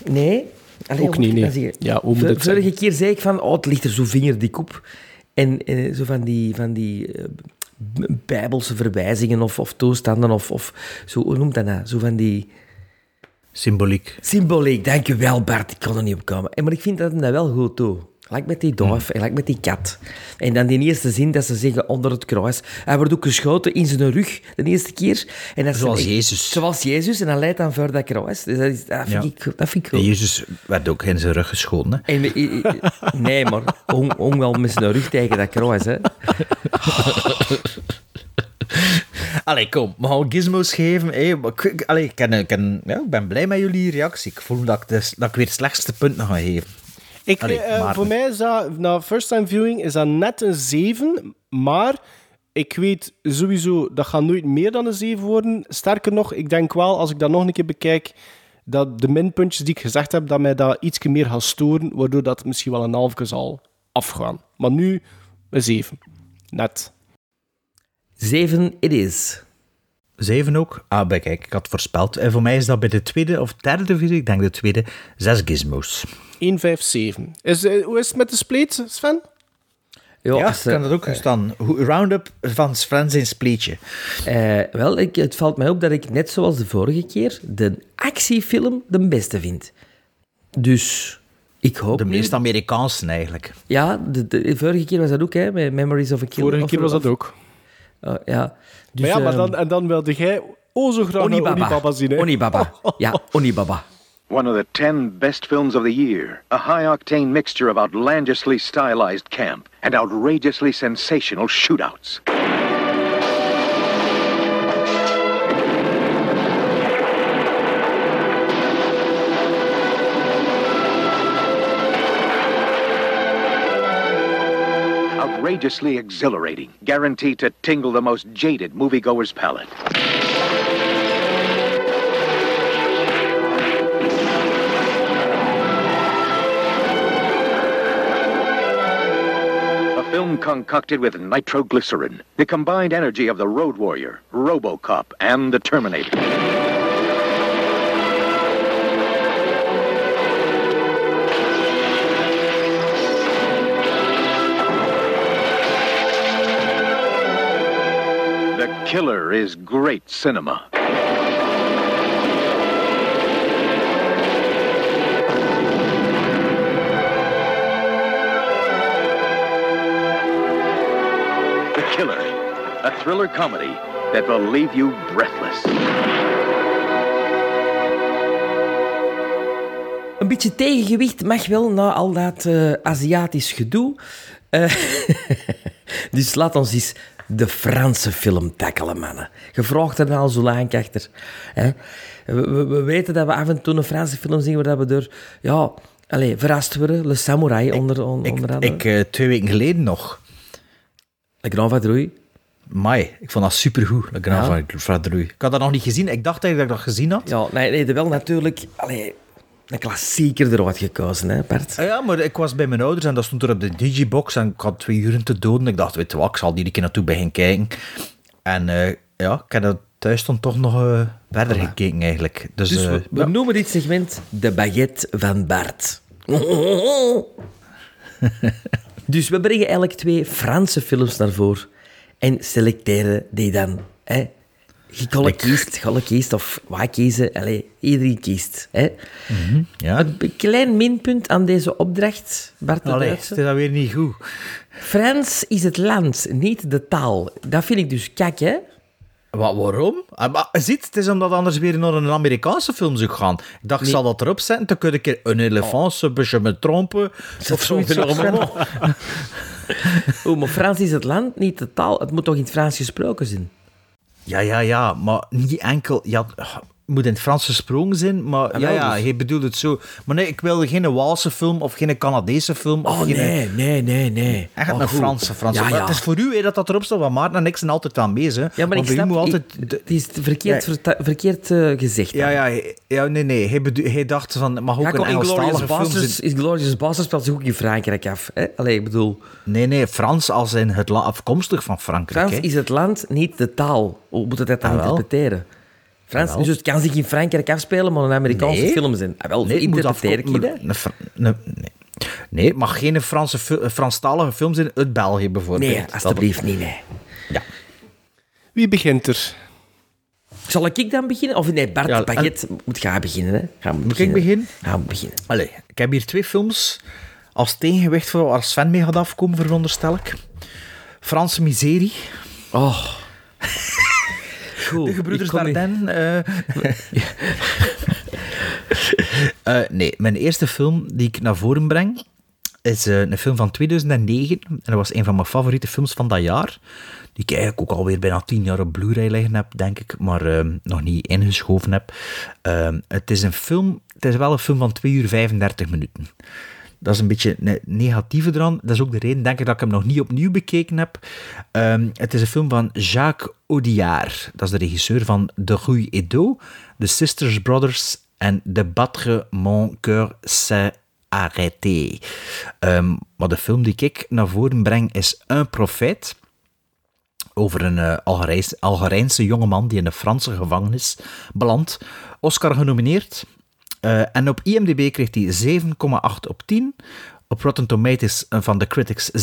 Speaker 4: Nee. Allee,
Speaker 6: Ook niet,
Speaker 4: ik
Speaker 6: nee.
Speaker 4: zeggen?
Speaker 6: Ja, hoe het
Speaker 4: Vorige keer zei ik van, oh, het ligt er zo vingerdik op. En eh, zo van die, van die eh, bijbelse verwijzingen of, of toestanden of, of zo, hoe noemt dat nou? Zo van die...
Speaker 5: Symboliek.
Speaker 4: Symboliek, dankjewel Bart, ik kon er niet op komen. En, maar ik vind dat dat wel goed doet. Gelijk met die duif en gelijk met die kat. En dan die eerste zin dat ze zeggen onder het kruis. Hij wordt ook geschoten in zijn rug de eerste keer. En dat
Speaker 5: Zoals Jezus.
Speaker 4: Zoals Jezus, en dan leidt dan voor dat kruis. Dus dat, is, dat, vind,
Speaker 5: Ja.
Speaker 4: ik, dat vind ik goed.
Speaker 5: Jezus werd ook in zijn rug geschoten. Hè?
Speaker 4: En, eh, eh, nee, maar hong wel met zijn rug tegen dat kruis, hè.
Speaker 5: Allee, kom, we gaan gizmos geven. Maar allee, ik, ken- ik ken- ja, ik ben blij met jullie reactie. Ik voel dat ik, dat ik weer het slechtste punten ga geven.
Speaker 6: Ik,
Speaker 5: Allee,
Speaker 6: eh,
Speaker 5: maar-
Speaker 6: voor mij is dat, na first time viewing, is dat net een 7. Maar ik weet sowieso, dat gaat nooit meer dan een 7 worden. Sterker nog, ik denk wel, als ik dat nog een keer bekijk, dat de minpuntjes die ik gezegd heb, dat mij dat iets meer gaat storen, waardoor dat misschien wel een halfje zal afgaan. Maar nu een 7. Net.
Speaker 4: Zeven it is.
Speaker 5: Zeven ook? Ah, bij kijk, ik had voorspeld. En voor mij is dat bij de tweede of derde video, ik denk de tweede, zes gizmos.
Speaker 6: 1, 5, 7. Is, eh, hoe is het met de spleet, Sven?
Speaker 5: Ja, ik kan
Speaker 4: eh,
Speaker 5: dat ook gestaan. Hoe- Roundup van Sven zijn spleetje.
Speaker 4: Eh, wel, ik, het valt mij op dat ik, net zoals de vorige keer, de actiefilm de beste vind. Dus ik hoop
Speaker 5: De meest Amerikaanse eigenlijk.
Speaker 4: Ja, de, de, de vorige keer was dat ook, hè, met Memories of a Killer.
Speaker 6: Vorige keer was dat ook.
Speaker 4: Oh, ja. Dus,
Speaker 6: maar ja, maar
Speaker 4: ehm,
Speaker 6: dan, en dan wilde jij oh zo graag
Speaker 4: Onibaba.
Speaker 6: Onibaba zien. Hè?
Speaker 4: Onibaba. Ja, Onibaba.
Speaker 15: One of the 10 best films of the year. A high octane mixture of outlandishly stylized camp and outrageously sensational shootouts. Outrageously exhilarating, guaranteed to tingle the most jaded moviegoer's palate. Film concocted with nitroglycerin, the combined energy of the Road Warrior, Robocop, and the Terminator. The Killer is great cinema. Killer, a thriller comedy that will leave you breathless.
Speaker 4: Een beetje tegengewicht mag wel na al dat eh, Aziatisch gedoe. Eh, dus laat ons eens de Franse film tackelen, mannen. Gevraagd er al zo lang achter. Hè? We, we- we weten dat we af en toe een Franse film zien waar we door... Ja, allez, verrast worden. Le Samurai onder, on- onder andere.
Speaker 5: Ik, eh, twee weken geleden nog.
Speaker 4: Le Grand Vadrouille.
Speaker 5: Mai, ik vond dat supergoed, Le Grand
Speaker 4: Ja.
Speaker 5: Vadrouille. Ik had dat nog niet gezien. Ik dacht eigenlijk dat ik dat gezien had.
Speaker 4: Ja, nee, nee, wel natuurlijk... Allez, een klassieker eruit gekozen, hè, Bert?
Speaker 5: Ah ja, maar ik was bij mijn ouders en dat stond er op de digibox en ik had twee uren te doden. Ik dacht, weet je wat, ik zal die een keer naartoe beginnen kijken. En eh, ja, ik heb dat thuis dan toch nog eh, verder gekeken eigenlijk. Dus,
Speaker 4: Dus
Speaker 5: eh,
Speaker 4: we, we
Speaker 5: ja.
Speaker 4: noemen dit segment de baguette van Bart. dus we brengen eigenlijk twee Franse films naar voren en selecteren die dan. Hè? Je kiest, of wij kiezen. Allee, iedereen kiest. Hè?
Speaker 5: Mhm, ja.
Speaker 4: Een klein minpunt aan deze opdracht, Bart de
Speaker 5: Allee, is dat weer niet goed.
Speaker 4: Frans is het land, niet de taal. Dat vind ik dus kak, hè?
Speaker 5: Wat, waarom? Ah, maar, ziet, het is omdat anders weer naar een Amerikaanse film zou gaan. Ik dacht, ik
Speaker 4: Nee.
Speaker 5: zal dat erop zetten, dan kun ik een keer een elefant, een beetje me trompen. Of zoiets.
Speaker 4: Oh, maar Frans is het land, niet de taal. Het moet toch in het Frans gesproken zijn?
Speaker 5: Ja, ja, ja, maar niet enkel... Ja, moet in het Frans gesproken zijn, maar
Speaker 4: Ah,
Speaker 5: ja, ja,
Speaker 4: dus.
Speaker 5: je bedoelt het zo. Maar nee, ik wilde geen Waalse film of geen Canadese film. Of
Speaker 4: Oh,
Speaker 5: geen,
Speaker 4: nee, nee, nee, nee.
Speaker 5: Echt
Speaker 4: Oh,
Speaker 5: een
Speaker 4: goed.
Speaker 5: Franse, Franse.
Speaker 4: Ja.
Speaker 5: Het is voor u hè, dat dat erop staat, want Maarten en ik zijn altijd aan bezig.
Speaker 4: Ja, maar ik snap...
Speaker 5: moet altijd...
Speaker 4: ik- het is verkeerd,
Speaker 5: Ja.
Speaker 4: verkeerd eh, gezegd.
Speaker 5: Ja, ja, hij- ja, nee, nee. Hij, bedo- hij dacht van, mag ook
Speaker 4: Ja,
Speaker 5: een Engelstalige film zijn.
Speaker 4: Inglourious Basterds speelt zich ook in Frankrijk af. Hè? Allee, ik bedoel...
Speaker 5: Nee, nee, Frans als in het afkomstig van Frankrijk.
Speaker 4: Frans
Speaker 5: hè.
Speaker 4: is het land, niet de taal. Hoe moet het dat dan
Speaker 5: Ah, wel.
Speaker 4: Frans, dus het kan zich in Frankrijk afspelen, maar een Amerikaanse
Speaker 5: Nee.
Speaker 4: film zijn. Ah, wel,
Speaker 5: Nee,
Speaker 4: interpreteer ik dat.
Speaker 5: een Fra- een- nee. Nee, het mag geen Franse, fi- Franstalige film zijn uit België bijvoorbeeld.
Speaker 4: Nee, alstublieft niet, nee.
Speaker 6: Wie begint er?
Speaker 4: Zal ik dan beginnen? Of nee, Bart
Speaker 5: Ja,
Speaker 4: Paget moet gaan beginnen. Hè? Ga
Speaker 5: Moet ik beginnen?
Speaker 4: Ga beginnen.
Speaker 5: Allee, ik heb hier twee films als tegengewicht voor waar Sven mee gaat afkomen, veronderstel ik. Franse Miserie.
Speaker 4: Oh. Goed,
Speaker 5: De gebroeders Dardenne. eh. Eh, nee, mijn eerste film die ik naar voren breng is eh, een film van 2009. En dat was een van mijn favoriete films van dat jaar. Die ik eigenlijk ook alweer bijna tien jaar op Blu-ray liggen heb, denk ik. Maar nog niet ingeschoven heb. Het is een film... Het is wel een film van 2 uur 35 minuten. Dat is een beetje negatieve eraan. Dat is ook de reden, denk ik, dat ik hem nog niet opnieuw bekeken heb. Ehm, het is een film van Jacques Audiard. Dat is de regisseur van De Rue Edo, The Sisters Brothers en De Battre Mon Cœur s'est arrêté. Ehm, maar de film die ik naar voren breng is Un Profeet over een eh, Algerijnse, Algerijnse jongeman die in de Franse gevangenis belandt. Oscar genomineerd. Eh, en op IMDb kreeg hij 7,8 op 10. Op Rotten Tomatoes eh, van de critics 96%,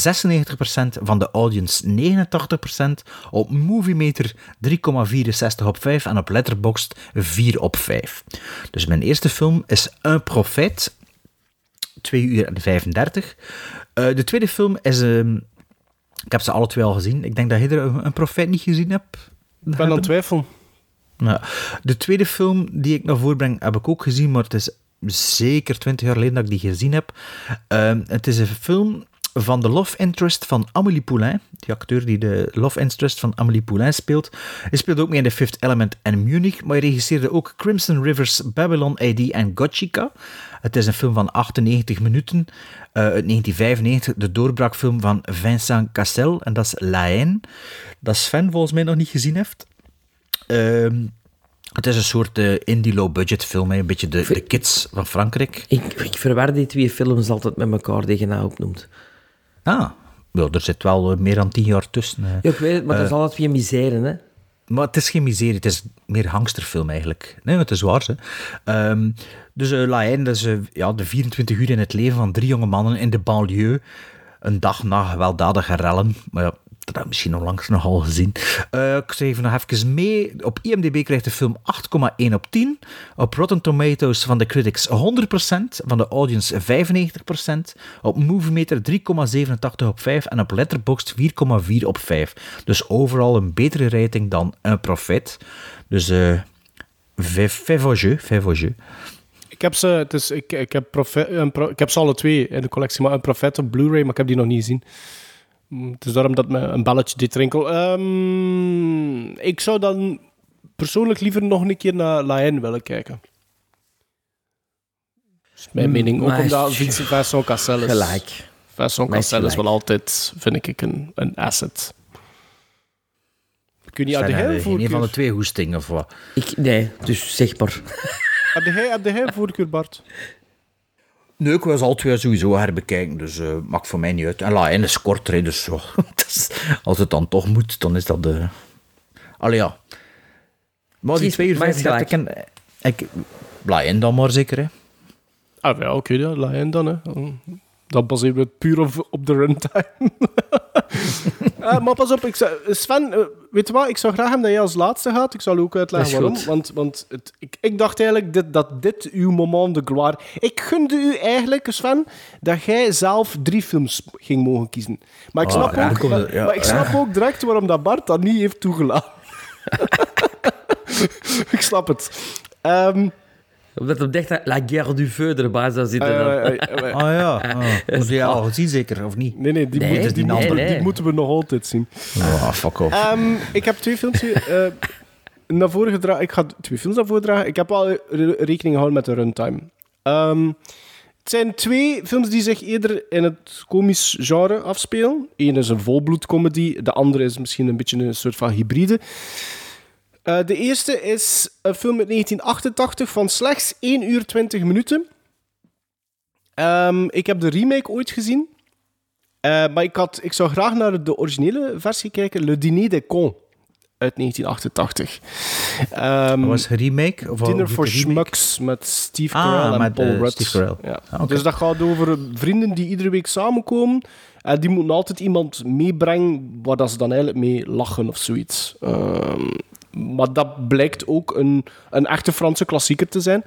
Speaker 5: van de audience 89%. Op Moviemeter 3,64 op 5 en op Letterboxd 4 op 5. Dus mijn eerste film is Un Profeet, 2 uur en 35. Eh, de tweede film is... ehm, ik heb ze alle twee al gezien. Ik denk dat je er een, profeet niet gezien hebt.
Speaker 6: Ik ben aan het twijfelen.
Speaker 5: De tweede film die ik naar voren breng, heb ik ook gezien, maar het is zeker twintig jaar geleden dat ik die gezien heb. Ehm, het is een film van de love interest van Amélie Poulain. Die acteur die de love interest van Amélie Poulain speelt. Hij speelde ook mee in The Fifth Element en Munich, maar hij regisseerde ook Crimson Rivers, Babylon AD en Gotchika. Het is een film van 98 minuten, eh, uit 1995, de doorbraakfilm van Vincent Cassel, en dat is La Haine, dat Sven volgens mij nog niet gezien heeft. Ehm, het is een soort eh, indie low-budget film, hè. een beetje de, de kids van Frankrijk.
Speaker 4: Ik, ik verwar die twee films altijd met elkaar die je nou opnoemt.
Speaker 5: Ah, wel, er zit wel eh, meer dan tien jaar tussen. eh.
Speaker 4: Ja, ik weet het, maar dat is altijd weer misère, hè.
Speaker 5: Maar het is geen miserie, het is meer hangsterfilm eigenlijk. Nee, het is waar. Hè. Ehm, dus uh, La Haine, dat is ja, de 24 uur in het leven van drie jonge mannen in de banlieue. Een dag na gewelddadige rellen. Maar ja, dat heb je misschien onlangs nogal gezien. Eh, ik schreef nog even mee. Op IMDb krijgt de film 8,1 op 10. Op Rotten Tomatoes van de critics 100%. Van de audience 95%. Op Moviemeter 3,87 op 5. En op Letterboxd 4,4 op 5. Dus overal een betere rating dan een Profet. Dus eh vijf au jeu.
Speaker 6: Ik heb ze, is, ik, ik, heb profe, een ik heb ze alle twee in de collectie, maar een Profet op Blu-ray, maar ik heb die nog niet gezien. Het is daarom dat me een belletje dit rinkel. Ehm, ik zou dan persoonlijk liever nog een keer naar La Haine willen kijken. Dat is mijn
Speaker 4: Mm,
Speaker 6: mening. Ook
Speaker 4: maar-
Speaker 6: omdat Vincent Vincent Cassel is...
Speaker 4: Gelijk.
Speaker 6: Vincent Cassel is wel altijd, vind ik, een, een asset. Kun je aan de heel
Speaker 5: een van de
Speaker 6: voorkeur...
Speaker 5: twee hoestingen of wat?
Speaker 4: Ik, nee, dus zeg maar.
Speaker 6: Heb jij, heb jij een voorkeur, Bart?
Speaker 5: Nee, ik was al twee sowieso herbekijken, dus eh maakt voor mij niet uit. En La Haine is korter, hè, dus is- als het dan toch moet, dan is dat de... Allee, ja. Maar die twee uur
Speaker 4: maar is
Speaker 5: 35 en... Ik, La Haine dan maar zeker, hè.
Speaker 6: Ah, ja, oké, ja, La Haine dan, hè. Dat baseren we het puur op, op de runtime. Eh, maar pas op, ik zou, Sven, eh, weet je wat? Ik zou graag hebben dat jij als laatste gaat. Ik zal ook uitleggen waarom.
Speaker 4: goed.
Speaker 6: Want, want het, ik, ik dacht eigenlijk dit, dat dit uw moment de gloire... Ik gunde u eigenlijk, Sven, dat jij zelf drie films ging mogen kiezen. Maar ik
Speaker 5: Ah,
Speaker 6: snap, ook, maar,
Speaker 5: ja,
Speaker 6: maar ik snap
Speaker 5: ja.
Speaker 6: ook direct waarom dat Bart dat niet heeft toegelaten. ik snap het. Ehm,
Speaker 4: Omdat hij dacht dat La Guerre du Feu erbij zou zitten.
Speaker 6: eh,
Speaker 4: dan.
Speaker 6: eh, eh,
Speaker 5: Ah ja, ah. Moet je al gezien zeker, of niet?
Speaker 6: nee, nee, die,
Speaker 4: Nee,
Speaker 6: moeten, die,
Speaker 4: nee,
Speaker 6: moeten,
Speaker 4: nee.
Speaker 6: die moeten we nog altijd zien.
Speaker 5: Ah, fuck off.
Speaker 6: Ehm, ik heb twee films. Eh, naar voren gedragen. Ik ga twee films naar voren dragen. Ik heb wel re- rekening gehouden met de runtime. Ehm, het zijn twee films die zich eerder in het komisch genre afspelen. Eén is een volbloedcomedy, de andere is misschien een beetje een soort van hybride. Eh, de eerste is een film uit 1988 van slechts 1 uur 20 minuten. Ehm, ik heb de remake ooit gezien. Eh, maar ik, had, ik zou graag naar de originele versie kijken. Le Dîner des Cons uit 1988. Ehm,
Speaker 5: Dat was een remake? Of
Speaker 6: Dinner for? Schmucks met Steve
Speaker 5: Ah,
Speaker 6: Carell en Paul
Speaker 5: eh,
Speaker 6: Rudd. Ja.
Speaker 5: Ah, oké.
Speaker 6: Dus dat gaat over vrienden die iedere week samenkomen. En die moeten altijd iemand meebrengen waar dat ze dan eigenlijk mee lachen of zoiets. Ehm, maar dat blijkt ook een, een echte Franse klassieker te zijn.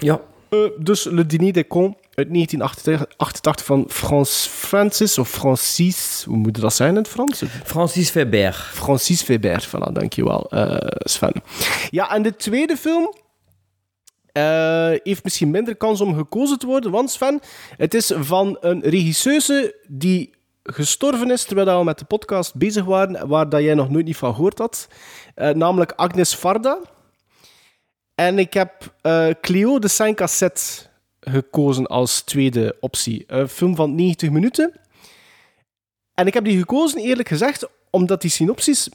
Speaker 4: Ja.
Speaker 6: Eh, dus Le Dîner des Cons uit 1988 van Frans Francis of Francis, hoe moet dat zijn in het Frans?
Speaker 4: Francis Weber.
Speaker 6: Francis Weber, voilà, dankjewel eh Sven. Ja, en de tweede film eh, heeft misschien minder kans om gekozen te worden, want Sven, het is van een regisseuse die gestorven is terwijl we met de podcast bezig waren, waar dat jij nog nooit niet van gehoord had, Eh, namelijk Agnes Varda. En ik heb eh, Cleo de 5 cassette gekozen als tweede optie. Een film van 90 minuten. En ik heb die gekozen, eerlijk gezegd, omdat die synopsis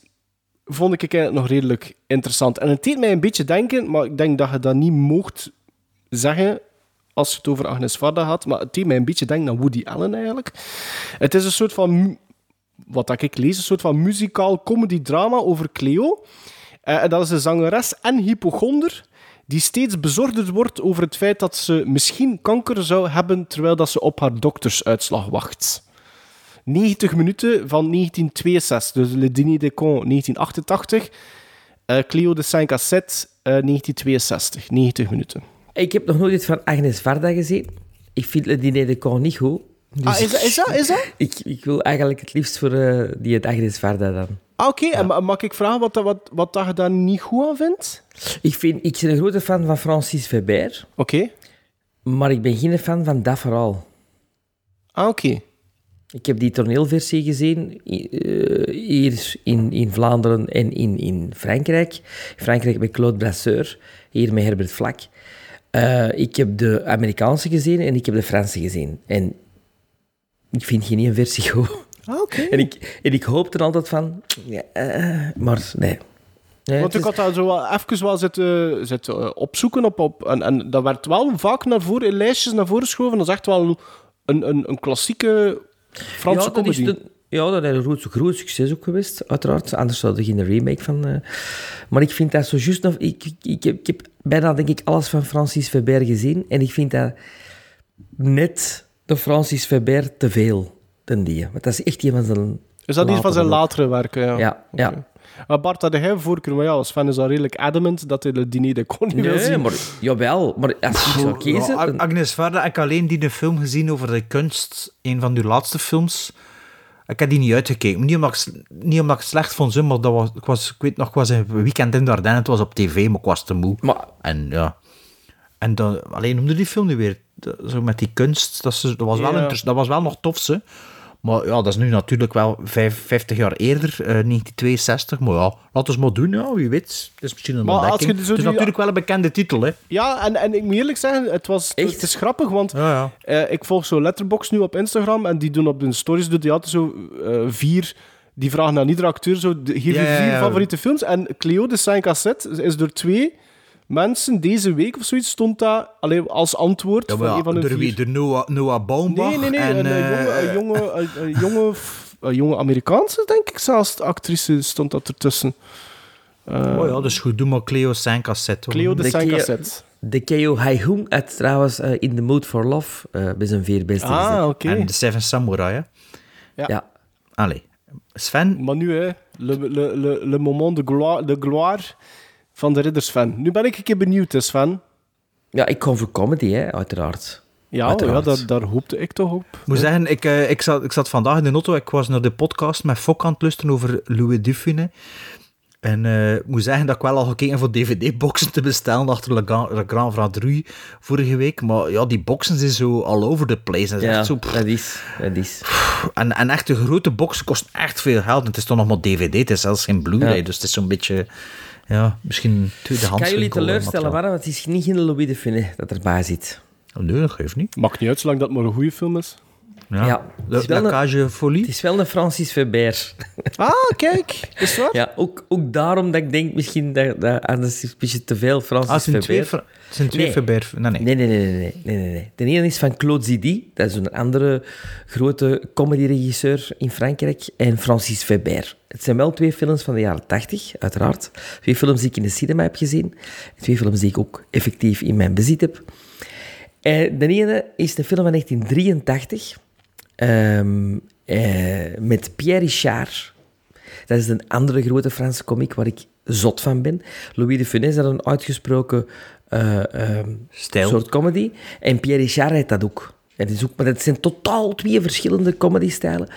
Speaker 6: vond ik nog redelijk interessant. En het deed mij een beetje denken, maar ik denk dat je dat niet mocht zeggen als je het over Agnes Varda had, maar het deed mij een beetje denken aan Woody Allen eigenlijk. Het is een soort van, wat ik lees, een soort van muzikaal comedy-drama over Cleo. Eh, dat is een zangeres en hypochonder die steeds bezorgder wordt over het feit dat ze misschien kanker zou hebben terwijl dat ze op haar doktersuitslag wacht. 90 minuten van 1962, dus Le Dîner des Cons 1988, eh, Cleo de 5 cassette eh, 1962, 90 minuten.
Speaker 4: Ik heb nog nooit iets van Agnes Varda gezien. Ik vind Le Dîner de Con niet goed. Dus
Speaker 6: Ah, is dat- is dat- is dat?
Speaker 4: Ik, ik wil eigenlijk het liefst voor eh, die het Agnes Varda dan.
Speaker 6: Ah, Oké, en ma- mag ik vragen wat, dat- wat, wat dat je daar niet goed aan vindt?
Speaker 4: Ik, vind, ik ben een grote fan van Francis Weber.
Speaker 6: Oké.
Speaker 4: Maar ik ben geen fan van dat verhaal.
Speaker 6: Ah, oké.
Speaker 4: Ik heb die toneelversie gezien, eh, hier in, in Vlaanderen en in, in Frankrijk. In Frankrijk met Claude Brasseur, hier met Herbert Vlak. Eh, ik heb de Amerikaanse gezien en ik heb de Franse gezien. En ik vind geen één versie goed.
Speaker 6: Ah, oké.
Speaker 4: En ik, en ik hoop er altijd van, ja, eh, maar nee. nee
Speaker 6: Want ik
Speaker 4: is-
Speaker 6: had daar zo wel even wel zitten, zitten eh, opzoeken op, op en, en dat werd wel vaak naar voren, in lijstjes naar voren geschoven. Dat is echt wel een, een, een klassieke Franse
Speaker 4: ja, is
Speaker 6: comedy.
Speaker 4: de- ja, dat is een groot, groot succes ook geweest, uiteraard. Anders zou er geen remake van... eh, Maar ik vind dat zo juist nog... Ik, ik, ik, heb, ik heb bijna, denk ik, alles van Francis Weber gezien. En ik vind dat net de Francis Weber te veel, ten die. Want dat is echt een van zijn...
Speaker 6: Is dat iets van zijn
Speaker 4: latere
Speaker 6: werken? Ja.
Speaker 4: Ja, ja.
Speaker 6: Maar Bart, had jij voorkeur? Maar ja, als fan is al redelijk adamant dat hij de diner de kon niet wil
Speaker 4: Nee,
Speaker 6: zien.
Speaker 4: maar jawel. Maar als ik zou kiezen...
Speaker 5: Ja, Agnes Varda, ik heb alleen die een film gezien over de kunst, een van uw laatste films. Ik heb die niet uitgekeken. Niet omdat ik, niet omdat ik het slecht vond, maar dat was, ik, was, ik weet nog, ik was een weekend in de Ardennen, het was op tv, maar ik was te moe. En ja... En dan, alleen noemde die film nu weer, zo met die kunst, dat, was wel
Speaker 6: Ja.
Speaker 5: dat was wel nog tof, ze. Maar ja, dat is nu natuurlijk wel vijf, 50 jaar eerder, eh, 1962. Maar ja, laten we maar doen, ja, wie weet. Het is misschien een
Speaker 6: Maar als
Speaker 5: ontdekking.
Speaker 6: je zo
Speaker 5: Het is
Speaker 6: die-
Speaker 5: natuurlijk wel een bekende titel, hè.
Speaker 6: Ja, en, en ik moet eerlijk zeggen, het, was, het is grappig, want eh, ik volg zo Letterbox nu op Instagram en die doen op hun stories doet die altijd zo eh, vier... Die vragen aan iedere acteur zo,
Speaker 5: Ja, ja,
Speaker 6: vier favoriete films. En Cleo de 5 cassette is door twee mensen deze week of zoiets stond dat alleen als antwoord
Speaker 5: Ja,
Speaker 6: van een van de
Speaker 5: wie?
Speaker 6: vier.
Speaker 5: De Noah, Noah Baumbach
Speaker 6: Nee, nee, nee.
Speaker 5: en,
Speaker 6: een, eh,
Speaker 5: eh,
Speaker 6: jonge, een, jonge, een, jonge, een jonge Amerikaanse, denk ik zelfs. De actrice stond dat ertussen. Eh,
Speaker 5: oh ja, dus goed, doe maar Cleo 5 cassette. hoor.
Speaker 6: Cleo de 5
Speaker 4: Keo-
Speaker 6: cassette.
Speaker 4: De Keo Haihung uit trouwens eh, In the Mood for Love eh bij zijn vier beste
Speaker 6: Ah, oké.
Speaker 5: En de Seven Samurai, hè.
Speaker 6: Ja.
Speaker 4: Ja.
Speaker 5: Allee. Sven?
Speaker 6: Maar nu, hè, le, le, le, le moment de gloire, de gloire van de Ridders-fan. Nu ben ik een keer benieuwd, hè, Sven.
Speaker 4: Ja, ik kom voor comedy, hè, uiteraard.
Speaker 6: Ja, ja
Speaker 4: Uiteraard.
Speaker 6: daar, daar hoopte ik toch op.
Speaker 5: Ik moet zeggen, ik, eh, ik, zat, ik zat vandaag in de auto, ik was naar de podcast met Fok aan het luisteren over Louis Duffine. En eh, ik moet zeggen dat ik wel al gekeken voor DVD-boxen te bestellen achter Le Grand, Le Grand Vadrouille vorige week. Maar ja, die boxen zijn zo all over the place. Dat is
Speaker 4: Ja,
Speaker 5: echt zo...
Speaker 4: dat is. Dat is.
Speaker 5: En, en echt de grote boxen kost echt veel geld. En het is toch nog maar DVD, het is zelfs geen Blu-ray.
Speaker 4: Ja.
Speaker 5: Dus het is zo'n beetje... Ja, misschien tweedehands.
Speaker 4: Kan jullie
Speaker 5: winkel,
Speaker 4: teleurstellen? Want het is niet geen Louis de Funès dat erbij zit.
Speaker 5: Nee, dat geeft niet.
Speaker 6: Maakt niet uit, zolang dat maar een goede film is.
Speaker 5: Ja.
Speaker 4: Ja, een-
Speaker 5: Cage Folie.
Speaker 4: Het is wel een Francis Weber.
Speaker 6: Ah, kijk. Is waar?
Speaker 4: Ja, ook, ook daarom dat ik denk misschien dat, dat anders is een beetje te veel Francis
Speaker 5: Ah, zijn
Speaker 4: Weber.
Speaker 5: twee, het zijn twee
Speaker 4: Nee.
Speaker 5: Weber. Nee, nee.
Speaker 4: Nee, nee, nee, nee, nee, nee, nee, nee. De ene is van Claude Zidi, dat is een andere grote comedyregisseur in Frankrijk, en Francis Weber. Het zijn wel twee films van de jaren 80, uiteraard. Twee films die ik in de cinema heb gezien. Twee films die ik ook effectief in mijn bezit heb. Eh, de ene is een film van 1983 ehm, eh, met Pierre Richard. Dat is een andere grote Franse komiek waar ik zot van ben. Louis de Funès had een uitgesproken
Speaker 5: Stijl.
Speaker 4: soort comedy. En Pierre Richard heeft dat ook. Het is ook. Maar het zijn totaal twee verschillende comedystijlen.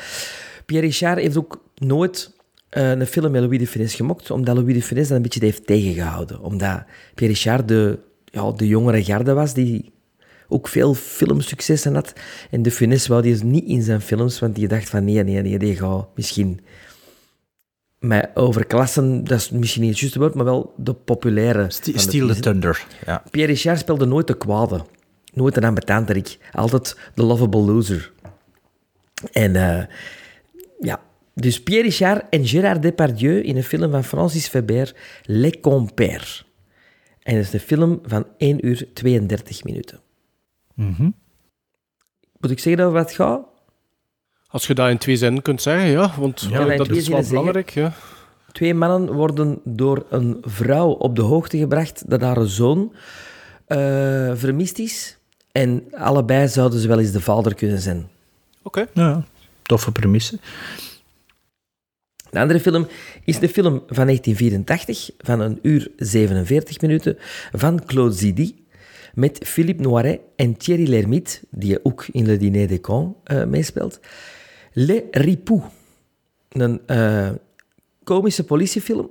Speaker 4: Pierre Richard heeft ook nooit eh, een film met Louis de Funès gemokt, omdat Louis de Funès dat een beetje heeft tegengehouden. Omdat Pierre Richard de, ja, de jongere garde was, die ook veel filmsuccessen had. En de Funès wou die dus niet in zijn films, want die dacht van nee, nee, nee, die gaat misschien... Maar overklassen, dat is misschien niet het juiste woord, maar wel de populaire. De
Speaker 5: Steal the. Thunder. Ja.
Speaker 4: Pierre Richard speelde nooit de kwade. Nooit een ambetanterik. Altijd de lovable loser. En eh, ja, dus Pierre Richard en Gérard Depardieu in een film van Francis Weber, Les Compères. En dat is een film van 1 uur 32 minuten.
Speaker 5: Mhm.
Speaker 4: Moet ik zeggen over wat het gaat?
Speaker 6: Als je dat in twee zinnen kunt zeggen, ja. Want
Speaker 4: Ja,
Speaker 6: dat is wel belangrijk, ja.
Speaker 4: Twee mannen worden door een vrouw op de hoogte gebracht dat haar zoon eh, vermist is. En allebei zouden ze wel eens de vader kunnen zijn.
Speaker 6: Oké.
Speaker 5: Ja, toffe premisse.
Speaker 4: De andere film is de film van 1984, van een uur 47 minuten, van Claude Zidi, met Philippe Noiret en Thierry Lhermitte, die ook in Le Dîner des Cons eh, meespeelt. Le Ripoux, een eh, komische politiefilm,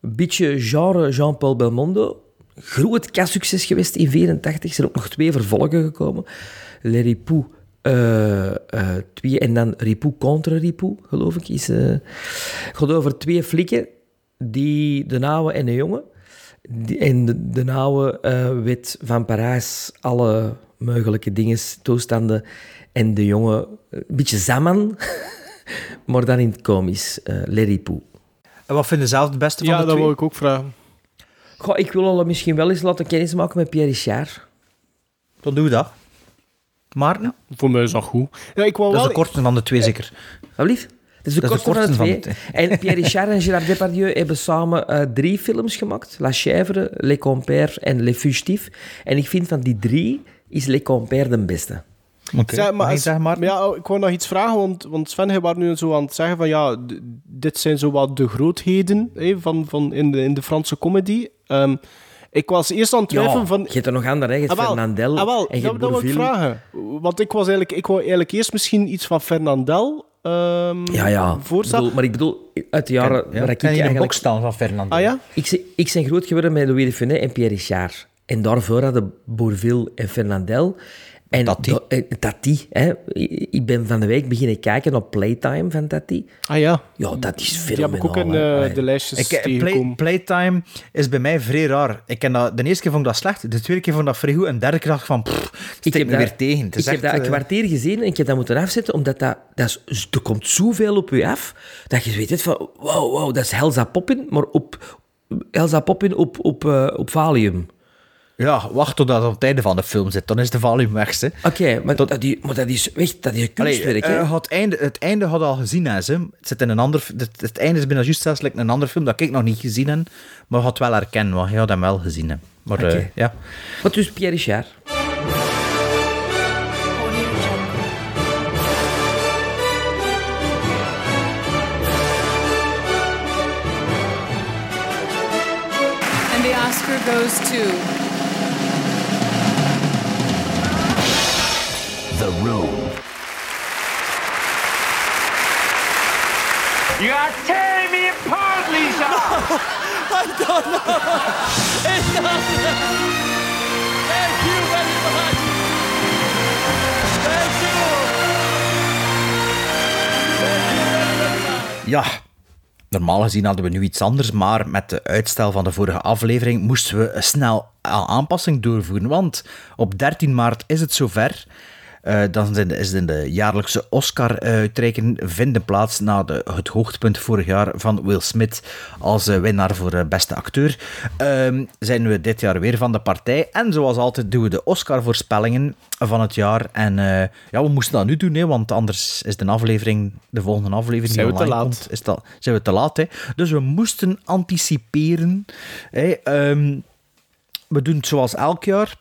Speaker 4: een beetje genre Jean-Paul Belmondo. Groot kassucces geweest in 84. Er zijn ook nog twee vervolgen gekomen. Le Ripoux eh, en dan Ripoux contre Ripoux, geloof ik. Is, het gaat over twee flikken, die, de oude en de jonge. En de, de oude eh, weet van Parijs alle mogelijke dingen, toestanden. En de jonge, een beetje zaman, maar dan in het komisch. eh Le Ripoux.
Speaker 5: En wat vind je zelf het beste van
Speaker 6: Ja,
Speaker 5: de
Speaker 6: dat
Speaker 5: twee?
Speaker 6: wil ik ook vragen.
Speaker 4: Goh, ik wil al misschien wel eens laten kennismaken met Pierre Richard.
Speaker 5: Dan doen we dat. Maarten?
Speaker 6: Voor mij is dat goed. Ja, ik wou
Speaker 5: Dat is de kortste van de twee, zeker.
Speaker 4: Alsjeblieft. Is de
Speaker 5: Dat is de
Speaker 4: kortste van de twee.
Speaker 5: van de
Speaker 4: En Pierre Richard en Gérard Depardieu hebben samen eh, drie films gemaakt. La Chèvre, Les Compères en Les Fugitifs. En ik vind van die drie is Les Compères de beste.
Speaker 5: Oké.
Speaker 6: Zeg, maar, als-
Speaker 5: Maarten?
Speaker 6: ja, ik wou nog iets vragen, want, want Sven, hij was nu zo aan het zeggen van ja, dit zijn zo wat de grootheden hè, van, van in, de, in de Franse comedy. Ehm, ik was eerst aan het twijfelen van...
Speaker 4: Je hebt er nog andere, hè. Je hebt
Speaker 6: Ah, wel.
Speaker 4: Fernandel
Speaker 6: Ah, wel,
Speaker 4: en je
Speaker 6: dat,
Speaker 4: hebt
Speaker 6: dat wil ik
Speaker 4: Bourvil.
Speaker 6: vragen. Want ik was eigenlijk, ik wou eigenlijk eerst misschien iets van Fernandel ehm
Speaker 4: Ja, ja.
Speaker 6: voorstellen.
Speaker 4: Bedoel, maar ik bedoel, uit de jaren
Speaker 5: Ja,
Speaker 4: waar ik
Speaker 5: kan je een
Speaker 4: eigenlijk...
Speaker 5: box staan van Fernando?
Speaker 6: Ah ja?
Speaker 4: Ik, ben- ik ben groot geworden met Louis de Funès en Pierre Richard. En daarvoor hadden Bourvil en Fernandel. En
Speaker 5: Tati.
Speaker 4: da- eh, Tati. Hè. Ik ik ben van de week beginnen kijken op Playtime van Tati.
Speaker 6: Ah ja.
Speaker 4: Ja, dat is
Speaker 6: Die
Speaker 4: fenomenaal.
Speaker 6: heb ik ook in eh, de lijstjes
Speaker 5: Ik, eh, play, playtime is bij mij vrij raar. Ik ken dat, de eerste keer vond ik dat slecht, de tweede keer vond ik dat vrij goed en de derde keer dacht ik van, pff, het steekt me
Speaker 4: dat-
Speaker 5: weer tegen. Het is
Speaker 4: ik heb dat een kwartier gezien en ik heb dat moeten afzetten, omdat dat, dat is, er komt zoveel op je af, dat je weet van, wow, wow, dat is Helza Poppin, maar op Elsa Poppin op, op, eh, op Valium.
Speaker 5: Ja, wacht totdat het op het einde van de film zit. Dan is de volume weg.
Speaker 4: Oké, maar, dat, die- maar dat is weg, dat is kunstwerk,
Speaker 5: Allee, eh, het, einde, het einde had al gezien, hè. Het, zit in een ander, het, het einde is bijna juist zelfs like een ander film dat ik nog niet gezien heb, maar had wel herkennen, want je had hem wel gezien. Hè. Maar eh,
Speaker 4: Oké.
Speaker 5: ja.
Speaker 4: Wat dus Pierre Richard?
Speaker 16: And the Oscar goes to
Speaker 10: The Room.
Speaker 2: You are tearing me apart, Lisa!
Speaker 4: I don't know. I don't know. Thank you very much. Thank you.
Speaker 5: Ja, normaal gezien hadden we nu iets anders, maar met de uitstel van de vorige aflevering moesten we snel een aanpassing doorvoeren. Want op 13 maart is het zover. Eh, dan is in de jaarlijkse Oscar-uitreiking vinden plaats na de, het hoogtepunt vorig jaar van Will Smith als eh, winnaar voor eh, beste acteur. Ehm, zijn we dit jaar weer van de partij. En zoals altijd doen we de Oscar-voorspellingen van het jaar. En ja, we moesten dat nu doen, hè, want anders is de aflevering, de volgende aflevering
Speaker 6: Zijn
Speaker 5: die
Speaker 6: we te laat.
Speaker 5: komt, is dat, zijn we te laat. Hè. Dus we moesten anticiperen. Hè. Ehm, we doen het zoals elk jaar.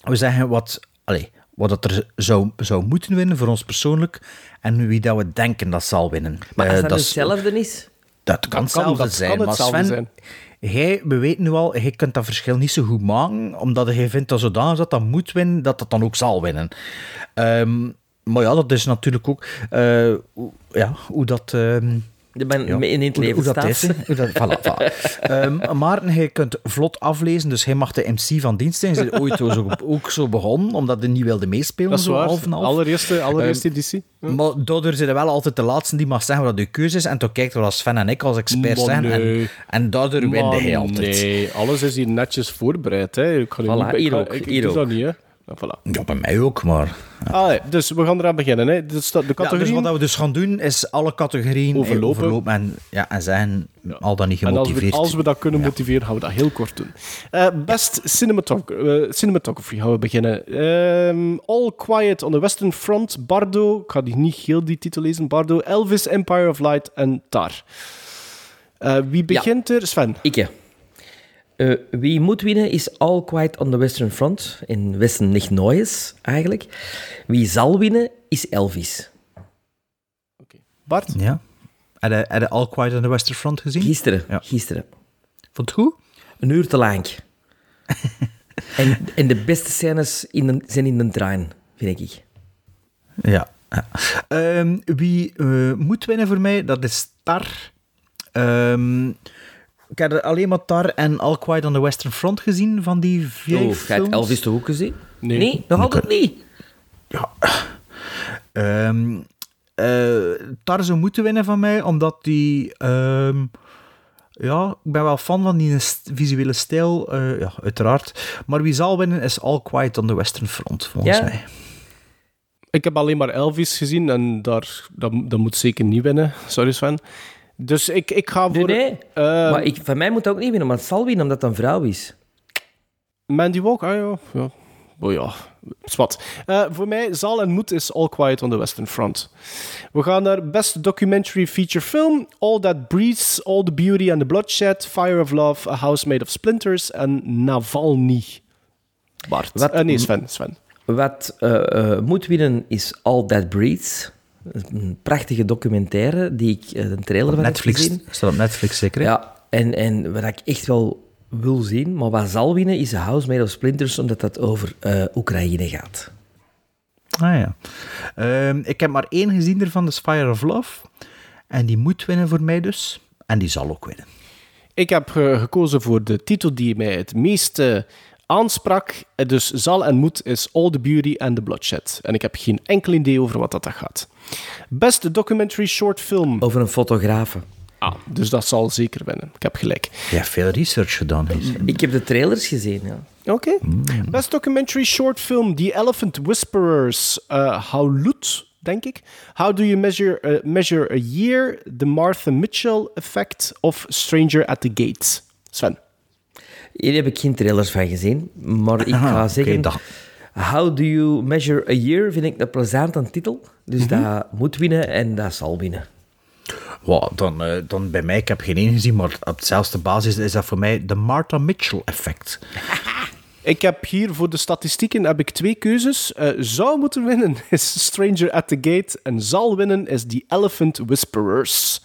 Speaker 5: We zeggen wat, allez, wat dat er zou, zou moeten winnen voor ons persoonlijk en wie dat we denken dat zal winnen.
Speaker 4: Maar als
Speaker 5: Eh,
Speaker 4: dat, hetzelfde is...
Speaker 5: dat kan hetzelfde
Speaker 6: dat
Speaker 5: zijn.
Speaker 6: kan
Speaker 5: maar
Speaker 6: hetzelfde
Speaker 5: Sven,
Speaker 6: zijn.
Speaker 5: Jij, we weten nu al, jij kunt dat verschil niet zo goed maken, omdat jij vindt dat zodanig dat dat moet winnen, dat dat dan ook zal winnen. Ehm, maar ja, dat is natuurlijk ook eh, hoe, ja, hoe dat... ehm,
Speaker 4: Je bent
Speaker 5: ja,
Speaker 4: in het leven
Speaker 5: hoe dat
Speaker 4: staat.
Speaker 5: is. hè. Hoe dat, voilà, voilà. Ehm, Maarten, jij kunt vlot aflezen, dus hij mag de MC van dienst zijn. Hij is ooit zo, ook zo begonnen, omdat hij niet wilde meespelen.
Speaker 6: Dat is
Speaker 5: zo
Speaker 6: waar.
Speaker 5: half en half.
Speaker 6: Allereerste, allereerste
Speaker 5: Ehm,
Speaker 6: editie. Ja.
Speaker 5: Maar daardoor zijn er wel altijd de laatste die mag zeggen wat de keuze is. En toen kijkt wat Sven en ik als experts
Speaker 6: Maar
Speaker 5: zijn. En,
Speaker 6: nee.
Speaker 5: en daardoor winde
Speaker 6: Maar
Speaker 5: hij altijd.
Speaker 6: Nee, alles is hier netjes voorbereid. Hè. Ik ga er
Speaker 4: Voilà,
Speaker 6: niet bij- ik
Speaker 4: hier
Speaker 6: ga-
Speaker 4: ook,
Speaker 6: Ik, ik
Speaker 4: hier ook.
Speaker 6: dat niet, hè. Ja, voilà.
Speaker 5: Ja, bij mij ook, maar...
Speaker 6: Allee, dus we gaan eraan beginnen. Hè. Dus de
Speaker 5: Ja, dus wat we dus gaan doen, is alle categorieën
Speaker 6: Overlopen.
Speaker 5: overlopen en, ja, en zijn al dan niet
Speaker 6: en als we,
Speaker 5: gemotiveerd.
Speaker 6: als we dat kunnen motiveren, gaan we dat heel kort doen. Eh, best cinematog eh, cinematography gaan we beginnen. Ehm, All Quiet on the Western Front, Bardo. Ik ga die niet heel die titel lezen. Bardo, Elvis, Empire of Light en Tar. Eh, wie begint er? Sven.
Speaker 4: Ikke. Eh, wie moet winnen is All Quiet on the Western Front. In Westen nicht Neues, eigenlijk. Wie zal winnen is Elvis.
Speaker 6: Bart?
Speaker 5: Ja. Heb je, heb je All Quiet on the Western Front gezien?
Speaker 4: Gisteren.
Speaker 5: Ja.
Speaker 4: Gisteren.
Speaker 5: Vond het goed?
Speaker 4: Een uur te lang. en, en de beste scènes in de- zijn in de trein, vind ik.
Speaker 5: Ja. ja. Ehm, wie eh, moet winnen voor mij, dat is Tar. Ehm, ik heb er alleen maar Tar en All Quiet on the Western Front gezien van die vijf
Speaker 4: Oh,
Speaker 5: films.
Speaker 4: hebt Elvis toch ook gezien?
Speaker 6: Nee.
Speaker 4: Nee, nog altijd niet.
Speaker 5: Ehm, eh, Tar zou moeten winnen van mij, omdat die... ehm, ja, ik ben wel fan van die visuele stijl, eh, ja, uiteraard. Maar wie zal winnen is All Quiet on the Western Front, volgens
Speaker 4: Ja.
Speaker 5: mij.
Speaker 6: Ik heb alleen maar Elvis gezien en daar, dat, dat moet zeker niet winnen. Sorry Sven. Dus ik, ik ga
Speaker 4: Nee,
Speaker 6: voor...
Speaker 4: nee.
Speaker 6: eh,
Speaker 4: maar ik, van mij moet het ook niet winnen, maar het zal winnen omdat het een vrouw is.
Speaker 6: Mandy Walk, ah ja. ja. Oh ja, zwart. Eh, voor mij zal en moet is All Quiet on the Western Front. We gaan naar Best Documentary Feature Film, All That Breathes, All the Beauty and the Bloodshed, Fire of Love, A House Made of Splinters en Navalny. Bart.
Speaker 4: Wat-
Speaker 6: Eh, nee, Sven. Sven.
Speaker 4: Wat eh, eh, moet winnen is All That Breathes. Een prachtige documentaire die ik eh, een trailer van
Speaker 5: Netflix,
Speaker 4: heb gezien.
Speaker 5: staat op Netflix zeker? hè?
Speaker 4: Ja, en, en wat ik echt wel wil zien, maar wat zal winnen, is A House Made of Splinters, omdat dat over eh, Oekraïne gaat.
Speaker 5: Ah ja. Ehm, ik heb maar één gezien ervan, is Fire of Love. En die moet winnen voor mij dus. En die zal ook winnen.
Speaker 6: Ik heb eh, gekozen voor de titel die mij het meeste aansprak. Eh, Dus zal en moet is All the Beauty and the Bloodshed. En ik heb geen enkel idee over wat dat dat gaat. Beste documentary short film.
Speaker 4: Over een fotografe.
Speaker 6: Ah, dus dat zal zeker winnen. Ik heb gelijk.
Speaker 5: Hebt veel research gedaan.
Speaker 4: Ik heb de trailers gezien, ja.
Speaker 6: Oké. Best documentary short film The Elephant Whisperers. Uh, Howlut, denk ik. How do you measure, uh, measure a year? The Martha Mitchell Effect of Stranger at the Gates. Sven.
Speaker 4: Hier heb ik geen trailers van gezien, maar ik ga zeggen... How do you measure a year vind ik een plezante titel. Dus dat moet winnen en dat zal winnen.
Speaker 5: Wow, dan, eh, dan bij mij, ik heb geen één gezien, maar op dezelfde basis is dat voor mij de Martha Mitchell effect.
Speaker 6: Ik heb hier voor de statistieken heb ik twee keuzes. Eh, zou moeten winnen is Stranger at the Gate en zal winnen is The Elephant Whisperers.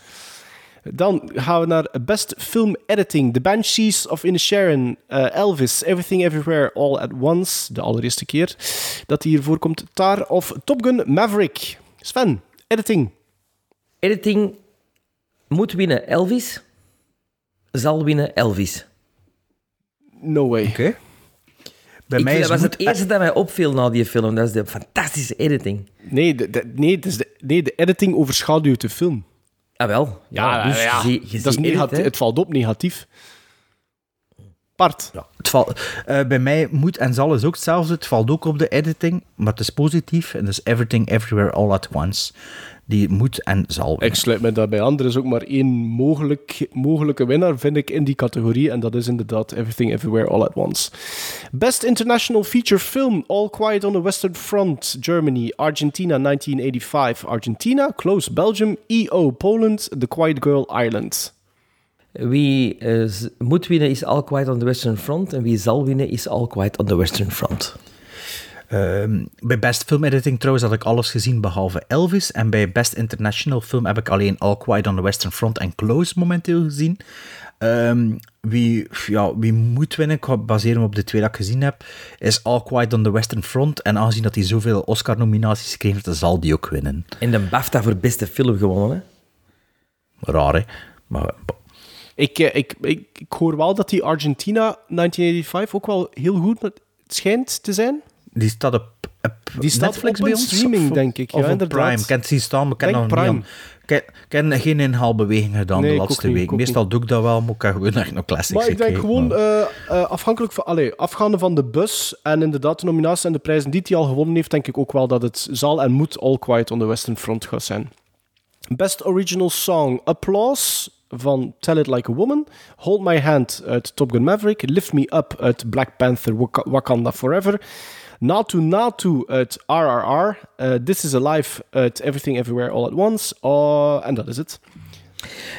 Speaker 6: Dan gaan we naar Best Film Editing. The Banshees of Inisherin, eh Elvis, Everything Everywhere All at Once. De allereerste keer dat hij hier voorkomt. Tar of Top Gun Maverick. Sven, editing.
Speaker 4: Editing moet winnen Elvis. zal winnen Elvis.
Speaker 6: No way.
Speaker 5: Oké. Bij
Speaker 4: Ik,
Speaker 5: mij
Speaker 4: dat
Speaker 5: is
Speaker 4: was het eerste dat mij opviel na die film. Dat is de fantastische editing.
Speaker 6: Nee, de, de- nee, het is de, nee, de editing overschaduwt de film.
Speaker 4: Ah, wel.
Speaker 6: Ja,
Speaker 4: dus
Speaker 6: ja,
Speaker 4: je ziet- je
Speaker 6: dat is negatief, het valt op negatief. Part.
Speaker 5: Ja, het valt, eh, bij mij moet en zal is ook hetzelfde. Het valt ook op de editing, maar het is positief. En dat is Everything Everywhere All at Once. Die moet en zal.
Speaker 6: Ik sluit me daarbij aan. Er is ook maar één mogelijk, mogelijke winnaar, vind ik, in die categorie. En dat is inderdaad Everything Everywhere All at Once. Best International Feature Film, All Quiet on the Western Front, Germany, Argentina 1985. Argentina, Close Belgium, EO Poland, The Quiet Girl Ireland.
Speaker 4: Wie eh, moet winnen is All Quiet on the Western Front. En wie zal winnen is All Quiet on the Western Front.
Speaker 5: Ehm, bij Best Film Editing trouwens had ik alles gezien behalve Elvis. En bij Best International Film heb ik alleen All Quiet on the Western Front en Close momenteel gezien. Ehm, wie, ja, wie moet winnen, ik ga baseren op de twee dat ik gezien heb, is All Quiet on the Western Front. En aangezien dat hij zoveel Oscar-nominaties heeft, dan zal die ook winnen.
Speaker 4: En de BAFTA voor beste film gewonnen. Hè?
Speaker 5: Raar, hè? Maar
Speaker 6: Ik, eh, ik, ik, ik hoor wel dat die Argentina 1985 ook wel heel goed schijnt te zijn.
Speaker 5: Die staat op, op
Speaker 6: Die staat
Speaker 5: Netflix
Speaker 6: op
Speaker 5: bij ons?
Speaker 6: streaming,
Speaker 5: Of-
Speaker 6: denk ik.
Speaker 5: Of
Speaker 6: Ja,
Speaker 5: op
Speaker 6: inderdaad.
Speaker 5: Prime. Het zien staan, maar ik niet
Speaker 6: Prime.
Speaker 5: aan- ik heb geen inhaalbeweging gedaan
Speaker 6: Nee,
Speaker 5: de laatste
Speaker 6: niet,
Speaker 5: week. Meestal doe ik dat wel, maar ik heb gewoon echt nog classics
Speaker 6: Maar ik denk
Speaker 5: gekeken,
Speaker 6: gewoon,
Speaker 5: maar-
Speaker 6: eh, eh, afhankelijk van, allee, afgaande van de bus en inderdaad de nominaties en de prijzen die hij al gewonnen heeft, denk ik ook wel dat het zal en moet All Quiet on the Western Front gaan zijn. Best Original Song, Applause van Tell It Like a Woman, Hold My Hand uit Top Gun Maverick, Lift Me Up uit Black Panther Wak- Wakanda Forever, Natu Natu uit RRR, eh, This Is Alive uit Everything Everywhere All at Once, oh, en dat is het.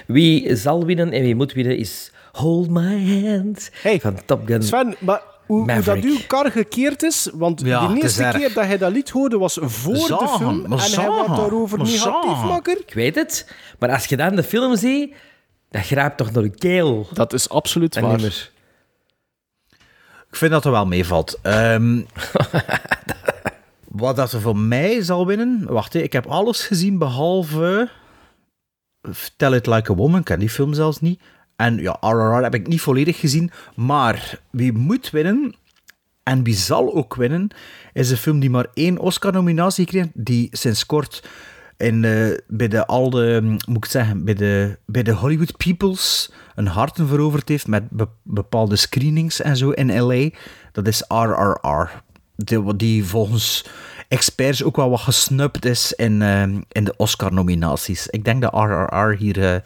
Speaker 4: Wie zal winnen en wie moet winnen is Hold My Hand van Top Gun.
Speaker 6: Sven, maar hoe, hoe dat uw kar gekeerd is, want
Speaker 5: Ja,
Speaker 6: de eerste keer dat hij dat lied hoorde was voor de film en hij was
Speaker 5: zagen,
Speaker 6: daarover negatief makker.
Speaker 4: Ik weet het, maar als je dan de film ziet, dat grijpt toch naar de keel.
Speaker 6: Dat is absoluut
Speaker 4: En
Speaker 6: waar.
Speaker 4: nummer.
Speaker 5: Ik vind dat er wel meevalt. Ehm, wat dat er voor mij zal winnen... Wacht, ik heb alles gezien behalve... Tell It Like a Woman. Ik ken die film zelfs niet. En ja, RRR heb ik niet volledig gezien. Maar wie moet winnen... En wie zal ook winnen, is een film die maar één Oscar-nominatie kreeg, die sinds kort in, eh, bij de al de, hm, moet ik zeggen, bij de, bij de Hollywood Peoples een harten veroverd heeft met be- bepaalde screenings en zo in L.A. Dat is RRR. Die, volgens experts ook wel wat gesnupt is in, eh, in de Oscar-nominaties. Ik denk dat RRR hier eh,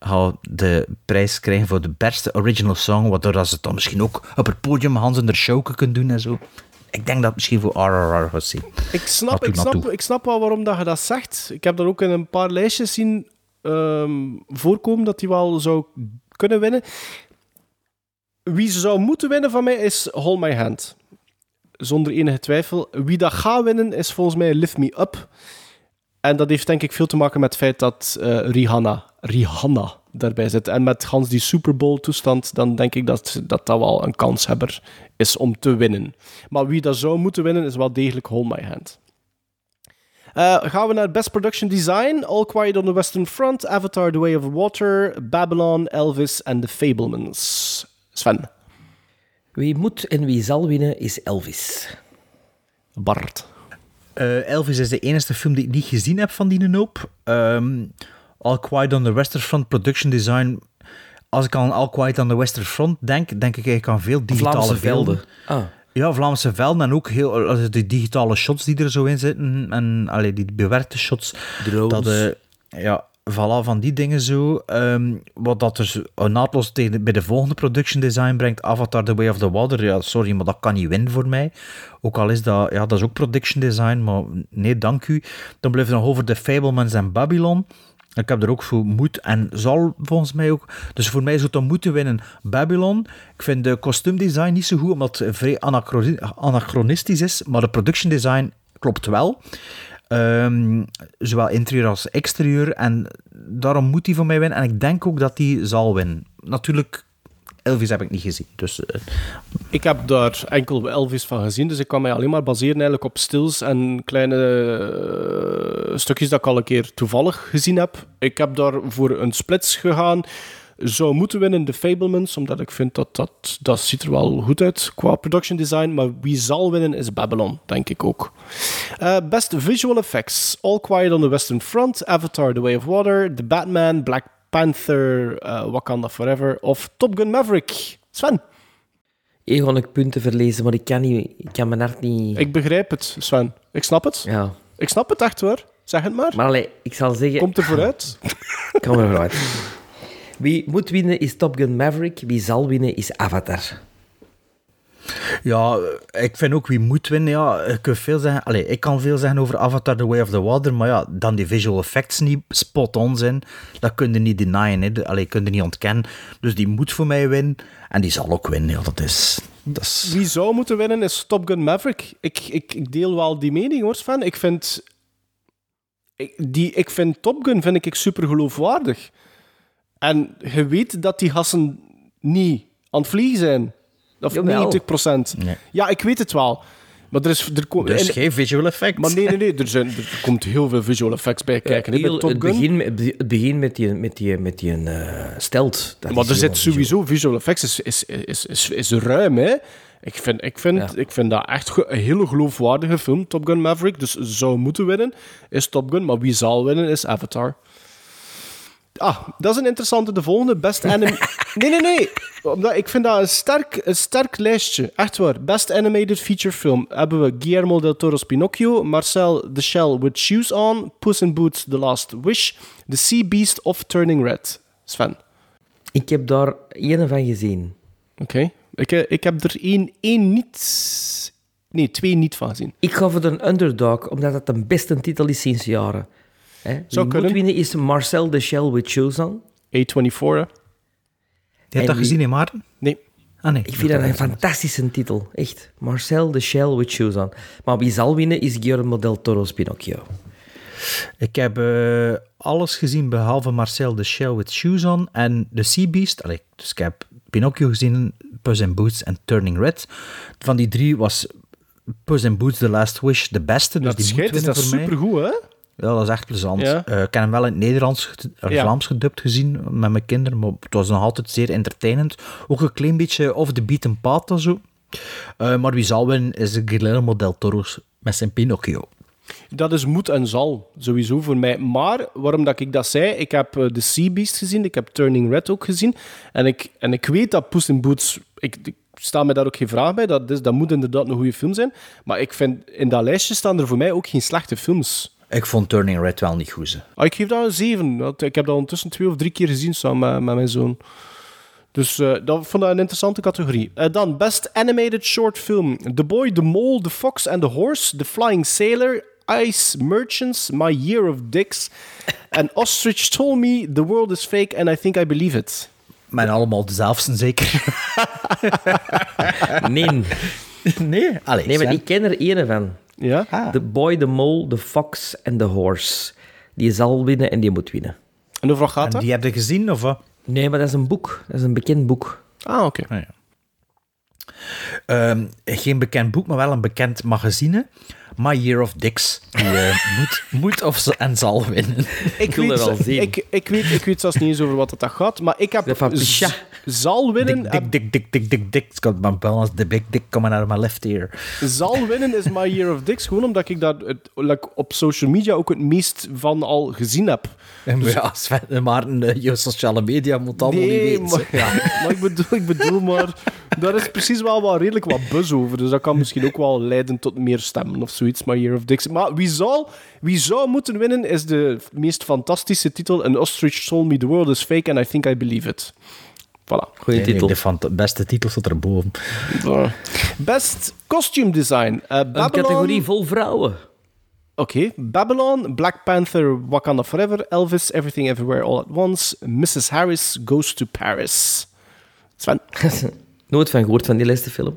Speaker 5: gaat de prijs krijgen voor de beste original song, waardoor ze het dan misschien ook op het podium Hans en der Showke kunnen doen en zo. Ik denk dat misschien voor RRR gaat zien.
Speaker 6: Ik snap, ik, snap, ik snap wel waarom dat je dat zegt. Ik heb dat ook in een paar lijstjes zien ehm, voorkomen dat hij wel zou kunnen winnen. Wie ze zou moeten winnen van mij is Hold My Hand. Zonder enige twijfel. Wie dat gaat winnen is volgens mij Lift Me Up. En dat heeft denk ik veel te maken met het feit dat eh, Rihanna, Rihanna daarbij zit. En met Hans die Super Bowl toestand, dan denk ik dat, dat dat wel een kanshebber is om te winnen. Maar wie dat zou moeten winnen is wel degelijk Hold My Hand. Eh, gaan we naar Best Production Design. All Quiet on the Western Front, Avatar The Way of Water, Babylon, Elvis en The Fablemans. Sven.
Speaker 4: Wie moet en wie zal winnen is Elvis.
Speaker 6: Bart.
Speaker 5: Eh, Elvis is de enige film die ik niet gezien heb van die hoop. Ehm All Quiet on the Western Front Production Design. Als ik aan All Quiet on the Western Front denk, denk ik eigenlijk aan veel digitale
Speaker 4: Vlaamse velden. Ah.
Speaker 5: Ja, Vlaamse velden en ook heel, also die digitale shots die er zo in zitten. En allee, die bewerkte shots.
Speaker 4: Drones.
Speaker 5: Dat, eh, ja, voilà, van die dingen zo. Ehm, wat dat dus naadloos tegen, bij de volgende production design brengt, Avatar The Way of the Water. Ja, sorry, maar dat kan niet winnen voor mij. Ook al is dat, ja, dat is ook production design, maar nee, dank u. Dan blijft het nog over The Fablemans en Babylon. Ik heb er ook voor moed en zal volgens mij ook. Dus voor mij zou het dan moeten winnen Babylon. Ik vind de kostuumdesign niet zo goed, omdat het vrij anachro- anachronistisch is. Maar de production design klopt wel. Ehm, zowel interieur als exterieur. En daarom moet hij voor mij winnen. En ik denk ook dat hij zal winnen. Natuurlijk, Elvis heb ik niet gezien. Dus eh,
Speaker 6: Ik heb daar enkel Elvis van gezien, dus ik kan mij alleen maar baseren eigenlijk op stills en kleine eh, stukjes dat ik al een keer toevallig gezien heb. Ik heb daar voor een splits gegaan. zou moeten winnen The Fablemans, omdat ik vind dat, dat dat ziet er wel goed uit qua production design. Maar wie zal winnen is Babylon, denk ik ook. Eh, best visual effects. All Quiet on the Western Front, Avatar The Way of Water, The Batman, Black Panther, eh, Wakanda Forever of Top Gun Maverick. Sven,
Speaker 4: Hier ga ik punten verlezen, maar ik kan, niet, ik kan mijn hart niet...
Speaker 6: ik begrijp het, Sven. Ik snap het.
Speaker 4: Ja.
Speaker 6: Ik snap het echt hoor. Zeg het maar.
Speaker 4: Maar allee, ik zal zeggen...
Speaker 6: Komt er vooruit.
Speaker 4: Kom er vooruit. Wie moet winnen is Top Gun Maverick. Wie zal winnen is Avatar.
Speaker 5: Ja, ik vind ook wie moet winnen. Ja, ik, kan veel zeggen, Allee, ik kan veel zeggen over Avatar The Way of the Water, maar ja, dan die visual effects niet spot on zijn, dat kun je niet denyen. Hè. Allee, kun niet ontkennen. Dus die moet voor mij winnen en die zal ook winnen. Dat is... Dat is...
Speaker 6: Wie zou moeten winnen is Top Gun Maverick. Ik, ik, ik deel wel die mening hoor, Sven. Ik vind, die, ik vind Top Gun vind ik super geloofwaardig. En je weet dat die gassen niet aan het vliegen zijn. Of
Speaker 4: Jawel.
Speaker 6: 90 procent.
Speaker 5: Nee.
Speaker 6: Ja, ik weet het wel. Maar er is... Er ko-
Speaker 5: Dus
Speaker 6: en-
Speaker 5: geen visual effects.
Speaker 6: maar nee, nee, nee. Er, zijn, er komt heel veel visual effects bij kijken. bij
Speaker 4: Heel-
Speaker 6: Top
Speaker 4: het,
Speaker 6: Gun.
Speaker 4: begin, met- het begin met die, met die, met die eh, stelt. dat
Speaker 6: maar er zit sowieso visual effects is, is, is, is, is ruim, hè. Ik vind, ik, vind,
Speaker 4: Ja.
Speaker 6: ik vind dat echt een hele geloofwaardige film, Top Gun Maverick. Dus zou moeten winnen, is Top Gun. Maar wie zal winnen, is Avatar. Ah, dat is een interessante. De volgende, Best Anim... nee, nee, nee. Omdat ik vind dat een sterk, een sterk lijstje. Echt waar. Best Animated Feature Film hebben we Guillermo del Toro's Pinocchio, Marcel the Shell with Shoes On, Puss in Boots The Last Wish, The Sea Beast of Turning Red. Sven.
Speaker 4: Ik heb daar één van gezien.
Speaker 6: Oké. Ik, eh, ik heb er één, één niet... Nee, twee niet van gezien.
Speaker 4: Ik ga voor de underdog, omdat dat de beste titel is sinds jaren. Hè?
Speaker 6: Zou kunnen.
Speaker 4: winnen is Marcel de Shell with Shoes On.
Speaker 6: A24, hè?
Speaker 5: Je hebt
Speaker 4: En
Speaker 5: dat gezien, hè, Maarten?
Speaker 6: Nee.
Speaker 5: Ah, nee.
Speaker 4: Ik vind dat een fantastische titel. Echt. Marcel de Shell with Shoes On. Maar wie zal winnen is Guillermo del Toro's Pinocchio.
Speaker 5: Ik heb eh, alles gezien behalve Marcel de Shell with Shoes On en The Sea Beast. Allee, dus ik heb Pinocchio gezien, Puss in Boots en Turning Red. Van die drie was Puss in Boots The Last Wish de beste. Dus
Speaker 6: Dat
Speaker 5: die moet
Speaker 6: schijnt is dat
Speaker 5: voor mij.
Speaker 6: supergoed, hè?
Speaker 5: Ja, dat is echt plezant.
Speaker 6: Ja.
Speaker 5: Eh, ik heb hem wel in het Nederlands, eh,
Speaker 6: Ja.
Speaker 5: Vlaams gedubt gezien met mijn kinderen, maar het was nog altijd zeer entertainend. Ook een klein beetje off the beaten path of zo. Eh, maar wie zal winnen is Guillermo del Toro met zijn Pinocchio.
Speaker 6: Dat is moet en zal, sowieso voor mij. Maar waarom dat ik dat zei, ik heb eh, The Sea Beast gezien, ik heb Turning Red ook gezien. En ik, en ik weet dat Puss in Boots... Ik, ik sta me daar ook geen vraag bij, dat, is, dat moet inderdaad een goede film zijn. Maar ik vind, in dat lijstje staan er voor mij ook geen slechte films.
Speaker 5: Ik vond Turning Red wel niet goed.
Speaker 6: Ah, ik geef dat een 7. Want Ik heb dat ondertussen twee of drie keer gezien samen met, met mijn zoon. Dus eh, dat vond ik een interessante categorie. Eh, dan Best Animated Short Film. The Boy, The Mole, The Fox and the Horse, The Flying Sailor, Ice Merchants, My Year of Dicks en Ostrich Told Me The World is Fake and I Think I Believe It.
Speaker 5: Maar allemaal dezelfde, zeker?
Speaker 4: Nee.
Speaker 5: nee? Allee,
Speaker 4: Nee, maar ik ken er één van.
Speaker 6: Ja?
Speaker 5: Ah.
Speaker 4: The Boy, The Mole, The Fox en The Horse. Die zal winnen en die moet winnen.
Speaker 6: En hoeveel gaat
Speaker 5: En
Speaker 6: dat?
Speaker 5: die heb je gezien, of wat?
Speaker 4: Nee, maar dat is een boek. Dat is een bekend boek.
Speaker 6: Ah, oké.
Speaker 5: Ah, ja. Ehm, geen bekend boek, maar wel een bekend magazine. My Year of Dicks. Die eh, moet, moet of ze, en zal winnen.
Speaker 6: Ik
Speaker 4: wil
Speaker 6: weet,
Speaker 4: dat wel zien.
Speaker 6: ik, ik, weet, ik weet zelfs niet eens over wat het dat gaat, maar ik heb
Speaker 4: Dat
Speaker 6: zal winnen.
Speaker 5: Dik, dik, dik, dik, dik, dik, dik. Maar big dick coming out of my left ear.
Speaker 6: zal winnen is My Year of Dicks. Gewoon omdat ik dat het, like, op social media ook het meest van al gezien heb.
Speaker 5: En ja, Sven, Maarten, eh, je sociale media moet allemaal niet weten.
Speaker 6: maar,
Speaker 5: Ja.
Speaker 6: maar ik, bedoel, ik bedoel maar... Daar is precies wel wat, redelijk wat buzz over. Dus dat kan misschien ook wel leiden tot meer stemmen of zoiets. My Year of Dicks. Maar wie zou, wie zou moeten winnen is de meest fantastische titel. An Ostrich Told Me The World Is Fake and I Think I Believe It. Voilà.
Speaker 4: Goeie
Speaker 5: Nee, nee,
Speaker 4: titel.
Speaker 5: de beste titel staat erboven.
Speaker 6: Best Costume Design. Eh,
Speaker 4: Een categorie vol vrouwen.
Speaker 6: Oké, Babylon, Black Panther, Wakanda Forever, Elvis, Everything Everywhere All at Once, Mrs. Harris Goes to Paris. Sven?
Speaker 4: Nooit van gehoord van die laatste film.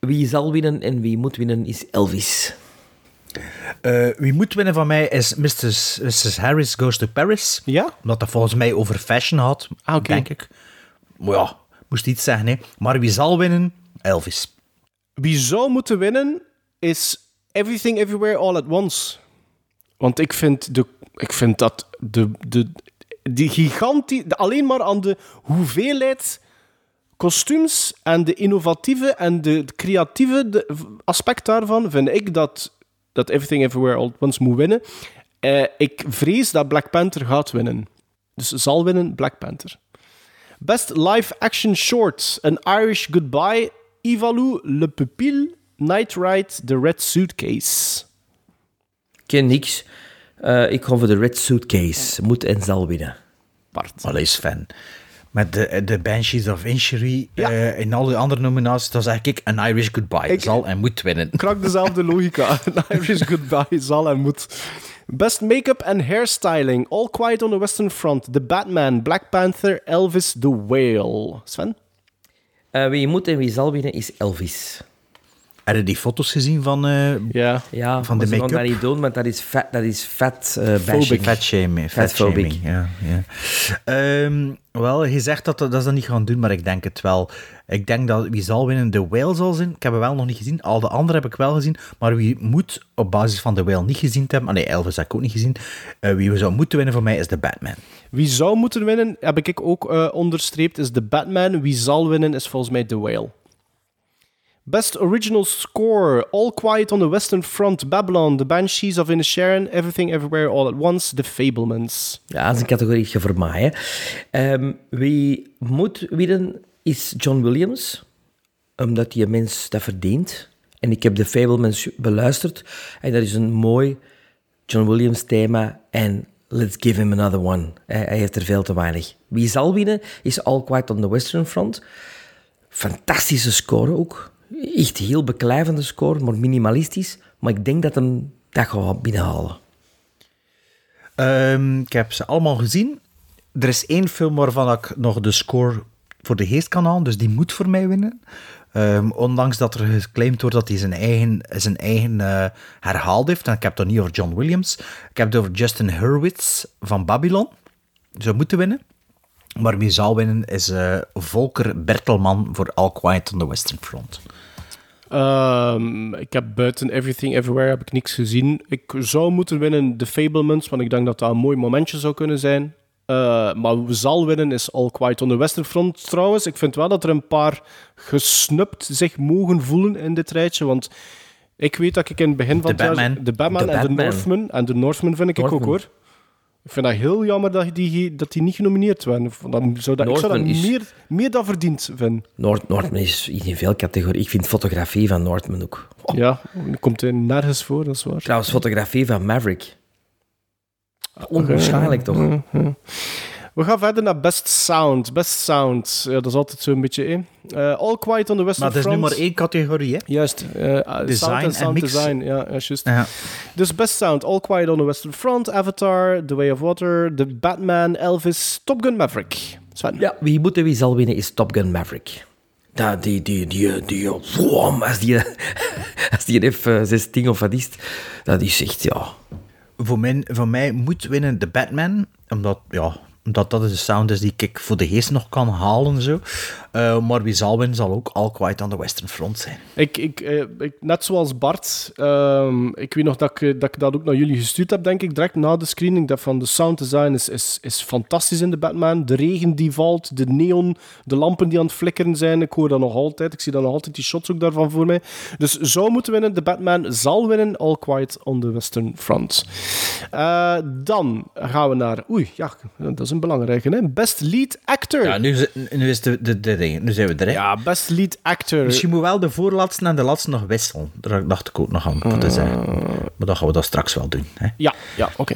Speaker 4: Wie zal winnen en wie moet winnen is Elvis.
Speaker 5: Eh, wie moet winnen van mij is Mrs. Mrs. Harris Goes to Paris.
Speaker 6: Ja?
Speaker 5: Omdat dat volgens mij over fashion had,
Speaker 6: Ah, oké.
Speaker 5: denk ik. Maar ja, moest iets zeggen. Hè. Maar wie zal winnen? Elvis.
Speaker 6: Wie zou moeten winnen is Everything Everywhere All at Once. Want ik vind, de, ik vind dat de, de, die gigantie, alleen maar aan de hoeveelheid kostuums en de innovatieve en de creatieve de- aspect daarvan vind ik dat, dat Everything Everywhere All at Once moet winnen. Eh, ik vrees dat Black Panther gaat winnen. Dus zal winnen Black Panther. Best Live Action Short. An Irish Goodbye. Ivalu, Le Pupil, Night Ride, The Red Suitcase.
Speaker 4: Ik ken niks. Eh, ik ga voor de Red Suitcase. Moet en zal winnen.
Speaker 6: Bart.
Speaker 5: Allee, Sven. Met de, de Banshees of Inisherin eh, in alle andere nominaties, dan zeg ik een Irish Goodbye. zal en moet winnen.
Speaker 6: Krak dezelfde logica. An Irish Goodbye zal en moet. Best Make-up and Hairstyling. All Quiet on the Western Front. The Batman, Black Panther, Elvis, The Whale. Sven?
Speaker 4: Eh, wie moet en wie zal winnen is Elvis.
Speaker 5: Heb je die foto's gezien van, eh,
Speaker 6: Ja.
Speaker 4: Ja,
Speaker 5: van de make-up?
Speaker 4: dat niet doen, want dat is vet, dat is vet eh bashing.
Speaker 5: Fat shaming. Fat
Speaker 4: Fatphobic.
Speaker 5: shaming, ja. ja. Ehm, wel, je zegt dat, dat ze dat niet gaan doen, maar ik denk het wel. Ik denk dat wie zal winnen de Whale zal zijn. Ik heb hem wel nog niet gezien. Al de anderen heb ik wel gezien. Maar wie moet op basis van de Whale niet gezien te hebben... Ah, nee, Elvis heb ik ook niet gezien. Eh, wie we zou moeten winnen voor mij is de Batman.
Speaker 6: Wie zou moeten winnen, heb ik ook eh, onderstreept, is The Batman. Wie zal winnen, is volgens mij The Whale. Best Original Score. All Quiet on the Western Front. Babylon. The Banshees of Inisherin. Everything Everywhere All at Once. The Fablemans.
Speaker 4: Ja, dat is een categorie voor mij. Ehm, wie moet winnen is John Williams, omdat die mens dat verdient. En ik heb de Fablemans beluisterd en dat is een mooi John Williams thema en let's give him another one. Hij heeft er veel te weinig. Wie zal winnen is All Quiet on the Western Front. Fantastische score ook. Echt heel beklijvende score, maar minimalistisch. Maar ik denk dat hem dat gaat binnenhalen.
Speaker 5: Ehm, ik heb ze allemaal gezien. Er is één film waarvan ik nog de score voor de geest kan halen, dus die moet voor mij winnen. Ehm, ondanks dat er geclaimd wordt dat hij zijn eigen, zijn eigen eh, herhaald heeft. En ik heb het niet over John Williams. Ik heb het over Justin Hurwitz van Babylon. Zou moeten winnen. Maar wie zal winnen is eh, Volker Bertelman voor All Quiet on the Western Front.
Speaker 6: Ehm, ik heb buiten Everything Everywhere heb ik niks gezien. Ik zou moeten winnen The Fablemans, want ik denk dat dat een mooi momentje zou kunnen zijn. Eh, maar wie zal winnen is All Quiet on the Western Front trouwens. Ik vind wel dat er een paar gesnupt zich mogen voelen in dit rijtje, want ik weet dat ik in het begin van jaar... De Batman en de. Northman. En de Northman vind ik ook hoor. Ik vind dat heel jammer dat die, dat die niet genomineerd werden. Dat zou dat, ik zou dat
Speaker 4: is-
Speaker 6: meer, meer dan verdiend vinden.
Speaker 4: Noord, Noordman is in veel categorieën. Ik vind fotografie van Noordman ook.
Speaker 6: Ja, dat komt er nergens voor, dat is waar.
Speaker 4: Trouwens, fotografie van Maverick. Onwaarschijnlijk toch?
Speaker 6: Mhm. We gaan verder naar Best Sound. Best Sound, ja, dat is altijd zo'n beetje... eh. Eh, All Quiet on the Western
Speaker 5: Maar het is nu
Speaker 6: Front.
Speaker 5: maar één categorie, hè?
Speaker 6: Juist. eh,
Speaker 5: Design
Speaker 6: en
Speaker 5: en
Speaker 6: sound
Speaker 5: mix.
Speaker 6: design. Ja, ja, juist.
Speaker 5: Ja.
Speaker 6: Dus Best Sound, All Quiet on the Western Front, Avatar, The Way of Water, The Batman, Elvis, Top Gun Maverick. Sven.
Speaker 4: Ja, wie moet en wie zal winnen is Top Gun Maverick. Ja, die, die, die, die, als die, als die F-16 of wat is, dat is echt, ja...
Speaker 5: voor mij, voor mij moet winnen de Batman, omdat, ja, omdat dat de sound is die ik voor de geest nog kan halen. Zo. Eh, maar wie zal winnen, zal ook All Quiet on the Western Front zijn.
Speaker 6: Ik, ik, eh, ik, net zoals Bart, ehm, ik weet nog dat ik, eh, dat ik dat ook naar jullie gestuurd heb, denk ik, direct na de screening. Dat van de sound design is, is, is fantastisch in de Batman. De regen die valt, de neon, de lampen die aan het flikkeren zijn. Ik hoor dat nog altijd. Ik zie dan nog altijd die shots ook daarvan voor mij. Dus zou moeten winnen. De Batman zal winnen. All Quiet on the Western Front. Dan gaan we naar... Oei, ja, dat is een belangrijke. Hè? Best Lead Actor.
Speaker 5: Ja, nu, is- nu, is de, de, de nu zijn we er. Hè?
Speaker 6: Ja, Best Lead Actor.
Speaker 5: Misschien moet wel de voorlaatste en de laatste nog wisselen. Daar dacht ik ook nog aan te zeggen. Maar dat gaan we dat straks wel doen. Hè?
Speaker 6: Ja, ja oké.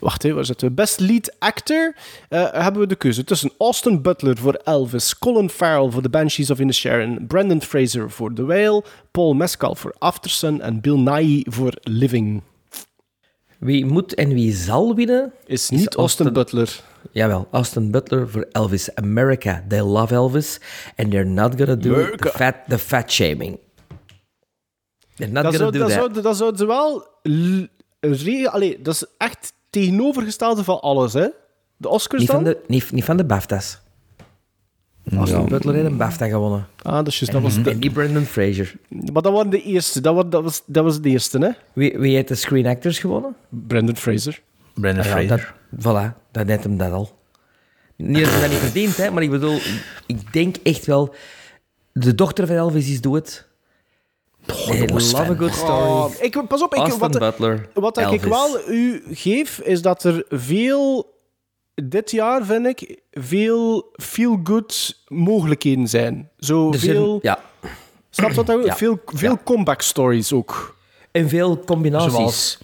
Speaker 6: Wacht even, waar zitten we? Best Lead Actor eh, hebben we de keuze tussen Austin Butler voor Elvis, Colin Farrell voor The Banshees of Inisherin, Brendan Fraser voor The Whale, Paul Mescal voor Aftersun en Bill Nighy voor Living.
Speaker 4: Wie moet en wie zal winnen...
Speaker 6: Is niet Austin Butler.
Speaker 4: Jawel, Austin Butler voor Elvis. America, they love Elvis. And they're not gonna do
Speaker 6: America.
Speaker 4: the fat, the fat shaming. They're not
Speaker 6: Dat
Speaker 4: gonna
Speaker 6: zou,
Speaker 4: do
Speaker 6: dat,
Speaker 4: that.
Speaker 6: zou, dat zou ze wel... Allee, dat is echt tegenovergestelde van alles, hè? De Oscars
Speaker 4: Niet
Speaker 6: dan?
Speaker 4: van de, niet, niet van de BAFTA's. Austin Butler heeft een BAFTA gewonnen.
Speaker 6: Ah, dat is juist. Dat was
Speaker 4: En niet Brendan Fraser.
Speaker 6: maar dat, waren de eerste. Dat, was, dat, was, dat was de eerste, hè?
Speaker 4: Wie, wie heeft de Screen Actors gewonnen?
Speaker 6: Brendan Fraser.
Speaker 5: Brendan
Speaker 4: Ah ja,
Speaker 5: Fraser.
Speaker 4: dat, voilà, dat net hem dat al. Niet dat ze dat niet verdient, hè, maar ik bedoel, ik denk echt wel... De dochter van Elvis is dood. I love a good story.
Speaker 6: Oh, ik, pas op, ik,
Speaker 4: Austin
Speaker 6: wat,
Speaker 4: Butler,
Speaker 6: wat ik wel u geef, is dat er veel... Dit jaar, vind ik, veel feel-good mogelijkheden zijn. Zo veel...
Speaker 4: ja.
Speaker 6: Snap je wat dat
Speaker 4: Ja.
Speaker 6: Veel, veel comeback stories ook.
Speaker 4: En veel combinaties.
Speaker 6: Zoals-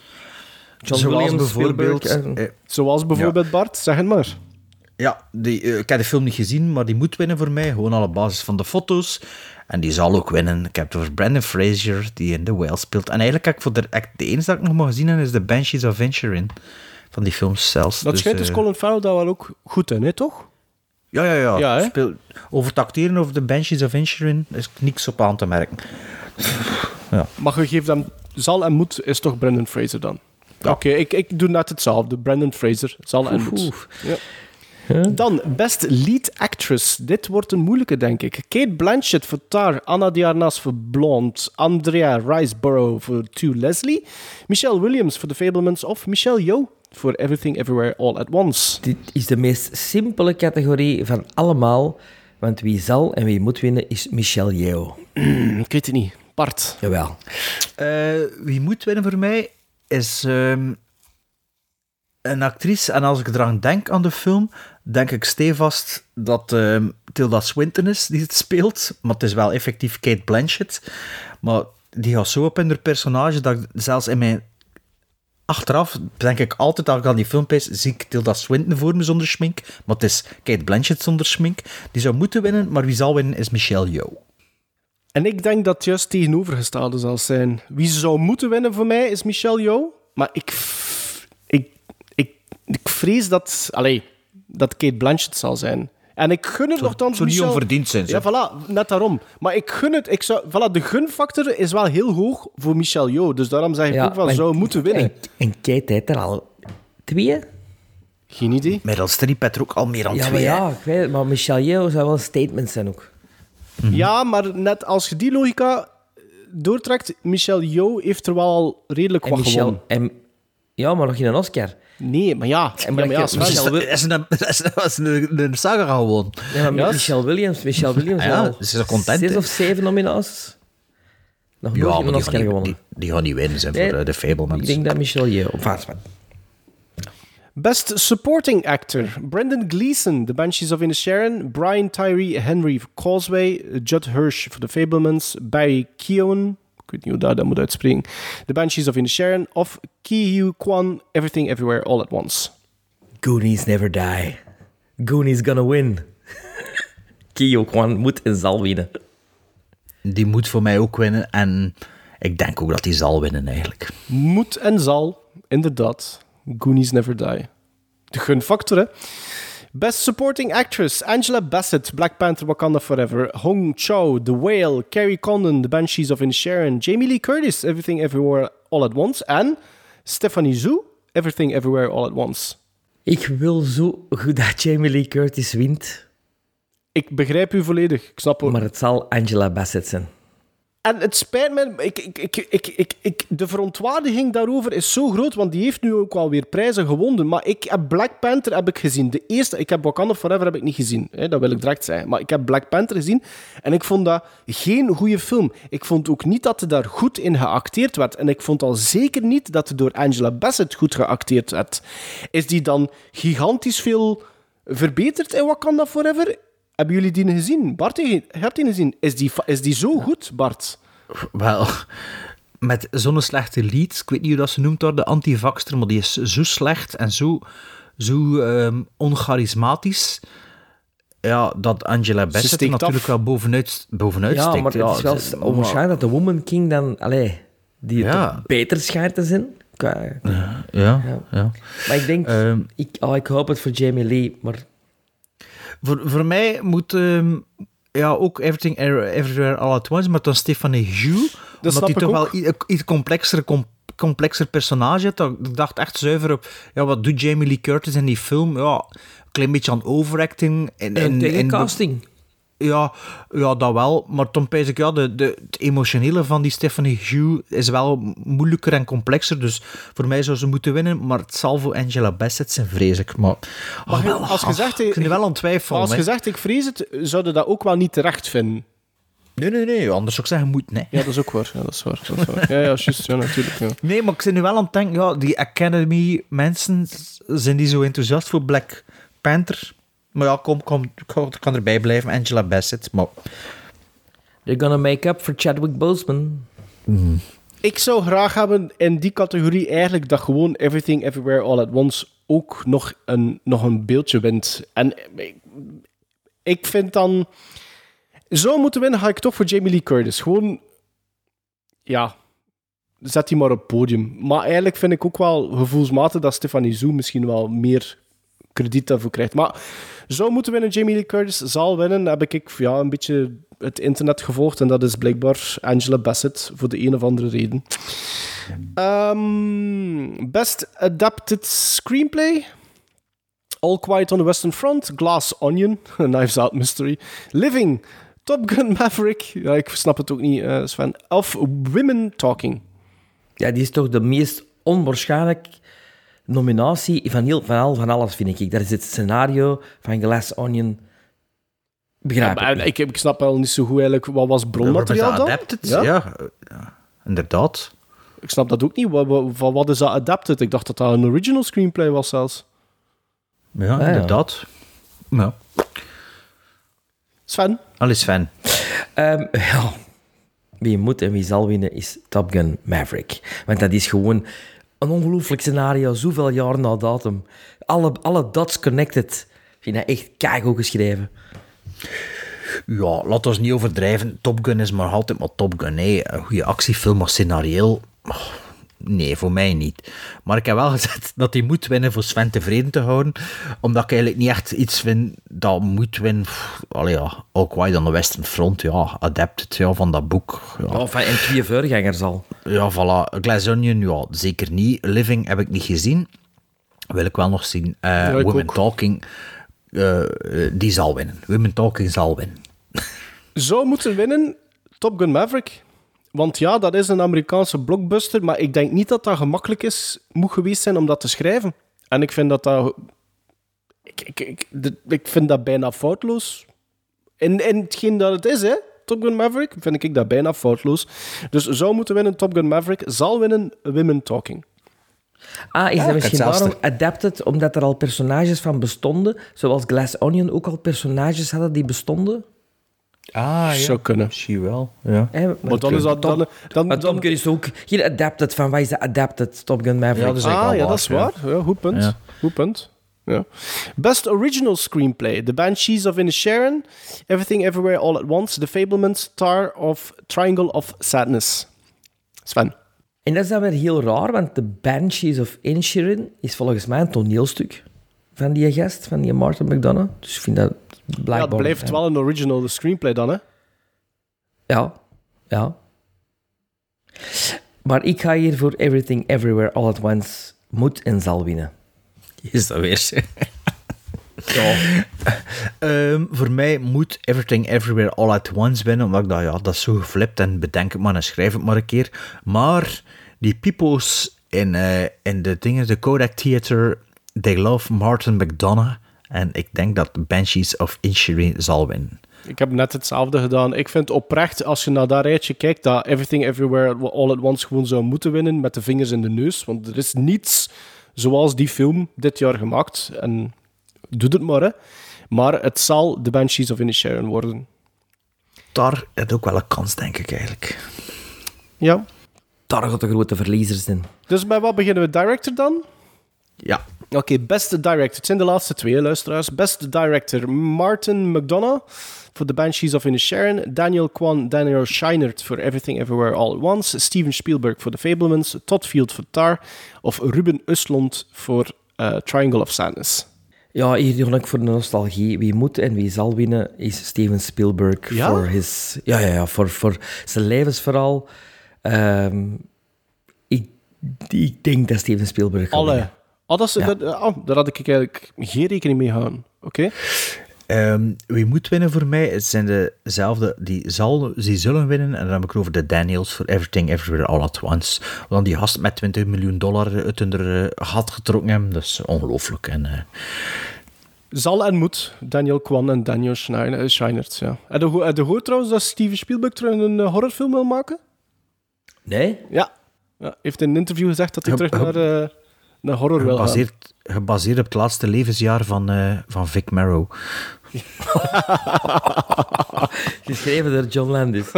Speaker 4: John
Speaker 5: zoals
Speaker 4: Williams,
Speaker 5: bijvoorbeeld...
Speaker 4: Spielberg en-
Speaker 5: eh,
Speaker 6: Zoals bijvoorbeeld Bart, zeg het maar.
Speaker 5: Ja, die, eh, ik heb de film niet gezien, maar die moet winnen voor mij. Gewoon al op basis van de foto's. En die zal ook winnen. Ik heb het over Brandon Fraser, die in The Whale speelt. En eigenlijk heb ik voor de, de enige dat ik nog mag gezien heb, is The Banshees of Inisherin. Van die films zelfs.
Speaker 6: Dat
Speaker 5: Dus,
Speaker 6: schijnt dus
Speaker 5: eh,
Speaker 6: Colin Farrell daar wel ook goed in, hè, toch?
Speaker 5: Ja, ja, ja.
Speaker 6: Ja?
Speaker 5: Speel, over het acteren over The Banshees of Inisherin is niks op aan te merken. Ja.
Speaker 6: Maar je geeft hem zal en moet, is toch Brendan Fraser dan? Oké, ik, ik doe net hetzelfde. Brandon Fraser, zal en
Speaker 4: Oef,
Speaker 6: moet.
Speaker 4: oef.
Speaker 6: Ja. Dan, Best Lead Actress. Dit wordt een moeilijke, denk ik. Kate Blanchett voor Tar, Anna de Armas voor Blonde, Andrea Riseborough voor To Leslie, Michelle Williams voor The Fablemans of Michelle Yeoh voor Everything Everywhere All at Once.
Speaker 4: Dit is de meest simpele categorie van allemaal. Want wie zal en wie moet winnen is Michelle Yeoh.
Speaker 6: ik weet het niet. Bart.
Speaker 4: Jawel.
Speaker 5: Eh, wie moet winnen voor mij is ehm, een actrice. En als ik eraan denk aan de film, denk ik stevast dat ehm, Tilda Swinton is die het speelt. Maar het is wel effectief Kate Blanchett. Maar die gaat zo op in haar personage dat ik zelfs in mijn. Achteraf denk ik altijd, als ik aan die film pees, zie ik Tilda Swinton voor me zonder schmink. Maar het is Kate Blanchett zonder schmink. Die zou moeten winnen, maar wie zal winnen is Michelle Yeoh.
Speaker 6: En ik denk dat het juist tegenovergestelde zal zijn. Wie zou moeten winnen voor mij is Michelle Yeoh. Maar ik, ik, ik, ik vrees dat, allee, dat Kate Blanchett zal zijn. En ik gun het nogthans
Speaker 5: zou niet onverdiend zijn,
Speaker 6: Ja,
Speaker 5: zeg.
Speaker 6: voilà, net daarom. Maar ik gun het. Ik zou, voilà, de gunfactor is wel heel hoog voor Michelle Yeoh. Dus daarom zeg ik ook wel,
Speaker 4: en-
Speaker 6: zou moeten winnen.
Speaker 4: En, en Kate heeft er al twee.
Speaker 6: Geen idee.
Speaker 5: Meryl Streep heeft er ook al meer dan
Speaker 4: Ja, maar
Speaker 5: twee. hè.
Speaker 4: ja, ik weet het. Maar Michelle Yeoh zou wel een statement zijn ook.
Speaker 6: Ja, maar net als je die logica doortrekt, Michelle Yeoh heeft er wel al redelijk
Speaker 4: En
Speaker 6: wat gewonnen.
Speaker 4: En, ja, maar nog geen Oscar.
Speaker 6: Nee, maar ja.
Speaker 4: En maar
Speaker 6: ja, maar ja,
Speaker 4: dat
Speaker 5: is een, is een, saga gewoon.
Speaker 4: Ja, maar
Speaker 6: Ja.
Speaker 4: Michelle Williams. Michelle Williams
Speaker 5: Ah ja,
Speaker 4: wel
Speaker 5: ze is er content,
Speaker 4: zes of zeven nominaties. Nog
Speaker 5: Ja,
Speaker 4: nooit een Oscar gewonnen.
Speaker 5: die, die gaan niet winnen zijn
Speaker 4: Nee,
Speaker 5: voor eh, de Fablemans.
Speaker 4: Ik denk dat Michelle Yeoh... Of
Speaker 6: Best Supporting Actor. Brendan Gleeson, The Banshees of Inisherin. Brian Tyree Henry voor Causeway. Judd Hirsch voor The Fablemans. Barry Keown. Ik weet niet hoe dat, dat moet uitspreken. The Banshees of Inisherin. Of Ki Kwan, Everything Everywhere All at Once.
Speaker 4: Goonies never die. Goonies gonna win. Kyo Kwan moet en zal winnen.
Speaker 5: Die moet voor mij ook winnen. En ik denk ook dat hij zal winnen, eigenlijk.
Speaker 6: Moet en zal, inderdaad. Goonies Never Die. De gunfactor, hè. Best Supporting Actress. Angela Bassett, Black Panther Wakanda Forever. Hong Chow, The Whale. Carrie Condon, The Banshees of Inisherin. Jamie Lee Curtis, Everything Everywhere All at Once. En Stephanie Zhu, Everything Everywhere All at Once.
Speaker 4: Ik wil zo goed dat Jamie Lee Curtis wint.
Speaker 6: Ik begrijp u volledig. Ik snap.
Speaker 4: Maar het zal Angela Bassett zijn.
Speaker 6: En het spijt me, ik, ik, ik, ik, de verontwaardiging daarover is zo groot, want die heeft nu ook alweer prijzen gewonnen. Maar ik heb Black Panther heb ik gezien. De eerste, ik heb Wakanda Forever heb ik niet gezien. Hè, dat wil ik direct zeggen. Maar ik heb Black Panther gezien en ik vond dat geen goede film. Ik vond ook niet dat er daar goed in geacteerd werd. En ik vond al zeker niet dat er door Angela Bassett goed geacteerd werd. Is die dan gigantisch veel verbeterd in Wakanda Forever? Hebben jullie die gezien? Bart, je hebt die gezien. Is die, is die zo goed, Bart?
Speaker 5: Wel, met zo'n slechte lead, ik weet niet hoe dat ze noemt daar, de antivaxter, maar die is zo slecht en zo, zo ehm, oncharismatisch. Ja, dat Angela Bassett er natuurlijk
Speaker 6: af.
Speaker 5: wel bovenuit, bovenuit
Speaker 4: Ja,
Speaker 5: steekt.
Speaker 4: maar het is wel onwaarschijnlijk dat de Woman King dan... Allee, die het
Speaker 5: Ja.
Speaker 4: beter schijnt te zijn.
Speaker 5: Ja, ja.
Speaker 4: Ja. Maar ik denk...
Speaker 5: Ehm,
Speaker 4: ik, oh, ik hoop het voor Jamie Lee, maar...
Speaker 5: Voor, voor mij moet ehm, ja, ook Everything Everywhere- All At Once, maar dan Stephanie Hugh, omdat
Speaker 6: snap
Speaker 5: hij toch
Speaker 6: ook.
Speaker 5: wel iets complexer, com- complexer personage. Dat- Ik dacht echt zuiver op, ja, wat doet Jamie Lee Curtis in die film? Ja, een klein beetje aan overacting. En,
Speaker 4: En
Speaker 5: en, en-
Speaker 4: casting.
Speaker 5: Ja, ja, dat wel. Maar toen pijs ik, ja, de, de, het emotionele van die Stephanie Hugh is wel moeilijker en complexer. Dus voor mij zou ze moeten winnen. Maar het zal voor Angela Bassett zijn, vrees ik. Maar,
Speaker 6: Maar
Speaker 5: oh,
Speaker 6: je-
Speaker 5: wel,
Speaker 6: als je zegt...
Speaker 5: ik wel aan twijfelen.
Speaker 6: Als zegt, ik vrees het, zouden dat ook wel niet terecht vinden.
Speaker 5: Nee, nee, nee. Anders zou ik zeggen, moet nee.
Speaker 6: Ja, dat is ook waar. Ja, dat is waar. Dat is waar. Ja, ja, juist. Ja, natuurlijk. Ja.
Speaker 5: Nee, maar ik zit nu wel aan het denken, ja, die Academy-mensen, zijn die zo enthousiast voor Black Panther? Maar ja, kom, kom, ik kan- erbij blijven, Angela Bassett. Maar
Speaker 4: They're gonna make up for Chadwick Boseman.
Speaker 6: Ik zou graag hebben in die categorie eigenlijk dat gewoon Everything Everywhere All at Once ook nog een, nog een beeldje wint. En ik, ik vind dan... Zou moeten winnen, ga ik toch voor Jamie Lee Curtis. Gewoon... Ja... Zet die maar op het podium. Maar eigenlijk vind ik ook wel gevoelsmatig dat Stephanie Zhu misschien wel meer krediet daarvoor krijgt. Maar zou moeten winnen, Jamie Lee Curtis zal winnen. Heb ik ja, een beetje het internet gevolgd. En dat is blijkbaar Angela Bassett voor de een of andere reden. Ehm, best Adapted Screenplay. All Quiet on the Western Front. Glass Onion. Knives Out Mystery. Living. Top Gun Maverick. Ja, ik snap het ook niet, eh, Sven. Of Women Talking.
Speaker 4: Ja, die is toch de meest onwaarschijnlijk nominatie van, heel, van, al, van alles, vind ik. Dat is het scenario van Glass Onion. Begrijp
Speaker 6: Ja,
Speaker 4: ik
Speaker 6: ik, ik snap wel niet zo goed eigenlijk. Wat was bronmateriaal dan?
Speaker 5: Adapted? Ja, ja, inderdaad.
Speaker 6: Ik snap dat ook niet. Wat, wat, van wat is dat adapted? Ik dacht dat dat een original screenplay was zelfs.
Speaker 5: Ja,
Speaker 4: Ah, ja.
Speaker 5: inderdaad. Ja.
Speaker 6: Sven?
Speaker 5: Alles fan.
Speaker 4: Ehm, ja. Wie moet en wie zal winnen is Top Gun Maverick. Want dat is gewoon een ongelooflijk scenario, zoveel jaar na datum. Alle, alle dots connected. Ik vind dat echt keigoed geschreven.
Speaker 5: Ja, laat ons niet overdrijven. Top Gun is maar altijd maar Top Gun. hè. Een goede actiefilm, maar scenario... oh, nee, voor mij niet. Maar ik heb wel gezegd dat hij moet winnen voor Sven tevreden te houden. Omdat ik eigenlijk niet echt iets vind dat moet winnen. Pff, Allee, ja, ook White on the Western Front. Ja, adapted ja, van dat boek. Ja.
Speaker 4: Of en twee voorgangers al.
Speaker 5: Ja, voilà. Glass Onion, ja, zeker niet. Living heb ik niet gezien. Wil ik wel nog zien. Eh,
Speaker 6: ik
Speaker 5: Women
Speaker 6: ook.
Speaker 5: Talking, eh, eh, die zal winnen. Women Talking zal winnen.
Speaker 6: Zou moeten winnen Top Gun Maverick. Want ja, dat is een Amerikaanse blockbuster, maar ik denk niet dat dat gemakkelijk is, moet geweest zijn om dat te schrijven. En ik vind dat dat... Ik, ik, ik, ik vind dat bijna foutloos. In, in hetgeen dat het is, hè. Top Gun Maverick, vind ik dat bijna foutloos. Dus zou moeten winnen Top Gun Maverick, zal winnen Women Talking.
Speaker 4: Ah, is
Speaker 6: Ja,
Speaker 4: dat misschien daarom adapted, omdat er al personages van bestonden, zoals Glass Onion ook al personages hadden die bestonden?
Speaker 5: Ah,
Speaker 6: Zou kunnen.
Speaker 5: Misschien wel, ja.
Speaker 6: Maar dan is dat... Dan, dan,
Speaker 4: Maar Top Gun is ook geen adapted van, wat is de adapted Top Gun Maverick?
Speaker 5: Ja, dat is
Speaker 6: ah, ja, dat is
Speaker 5: waar,
Speaker 6: waar. Ja, goed punt.
Speaker 5: Ja.
Speaker 6: Goed punt. Ja. Best Original Screenplay. The Banshees of Inisherin, Everything Everywhere All at Once, The Fablemans, Tar of Triangle of Sadness. Sven.
Speaker 4: En dat is dan weer heel raar, want The Banshees of Inisherin is volgens mij een toneelstuk van die gast, van die Martin McDonough. Dus ik vind dat
Speaker 6: Ja,
Speaker 4: blijkbaar...
Speaker 6: het blijft wel een original screenplay dan, hè?
Speaker 4: Ja, ja. Maar ik ga hier voor Everything Everywhere All at Once moet en zal winnen.
Speaker 5: Is dat weer? Ehm, voor mij moet Everything Everywhere All at Once winnen, omdat ik dat, ja, dat is zo geflipt en bedenk het maar en schrijf het maar een keer. Maar die people's in, eh, in de dingen, de Kodak Theater, they love Martin McDonough. En ik denk dat Banshees of Inisherin zal winnen.
Speaker 6: Ik heb net hetzelfde gedaan. Ik vind oprecht, als je naar dat rijtje kijkt, dat Everything Everywhere All at Once gewoon zou moeten winnen met de vingers in de neus. Want er is niets zoals die film dit jaar gemaakt. En doe het maar, hè. Maar het zal The Banshees of Inisherin worden.
Speaker 5: Daar heeft ook wel een kans, denk ik eigenlijk.
Speaker 6: Ja.
Speaker 4: Daar gaat de grote verliezer zijn.
Speaker 6: Dus bij wat beginnen we? Director dan?
Speaker 5: Ja.
Speaker 6: Oké, beste director. Het zijn de laatste twee, luisteraars. Beste director Martin McDonough voor The Banshees of Inisherin. Daniel Kwan, Daniel Scheinert voor Everything Everywhere All at Once. Steven Spielberg voor The Fablemans. Todd Field voor Tar. Of Ruben Östlund voor eh, Triangle of Sadness.
Speaker 4: Ja, hier ook voor de nostalgie. Wie moet en wie zal winnen is Steven Spielberg.
Speaker 6: Ja?
Speaker 4: Voor, his, ja, ja, ja, voor, voor zijn levensverhaal. Ehm, ik, ik denk dat Steven Spielberg
Speaker 6: Alle. Oh, dat is,
Speaker 4: Ja.
Speaker 6: dat, oh, daar had ik eigenlijk geen rekening mee gehouden. Oké.
Speaker 5: Ehm, wie moet winnen voor mij? Het zijn dezelfde die, zal, die zullen winnen. En dan heb ik over de Daniels voor Everything Everywhere All At Once. Want die gast met 20 miljoen dollar uit hun eh, gat getrokken hebben. Dat is ongelooflijk. En, eh,
Speaker 6: Zal en moet. Daniel Kwan en Daniel eh, Scheinert. Ja. Heb je heb je gehoord trouwens dat Steven Spielberg terug een horrorfilm wil maken?
Speaker 4: Nee?
Speaker 6: Ja. ja. Heeft in een interview gezegd dat hij terug naar, naar horror wil gaan.
Speaker 5: gebaseerd, gebaseerd op het laatste levensjaar van, eh, van Vic Morrow.
Speaker 4: Geschreven door John Landis.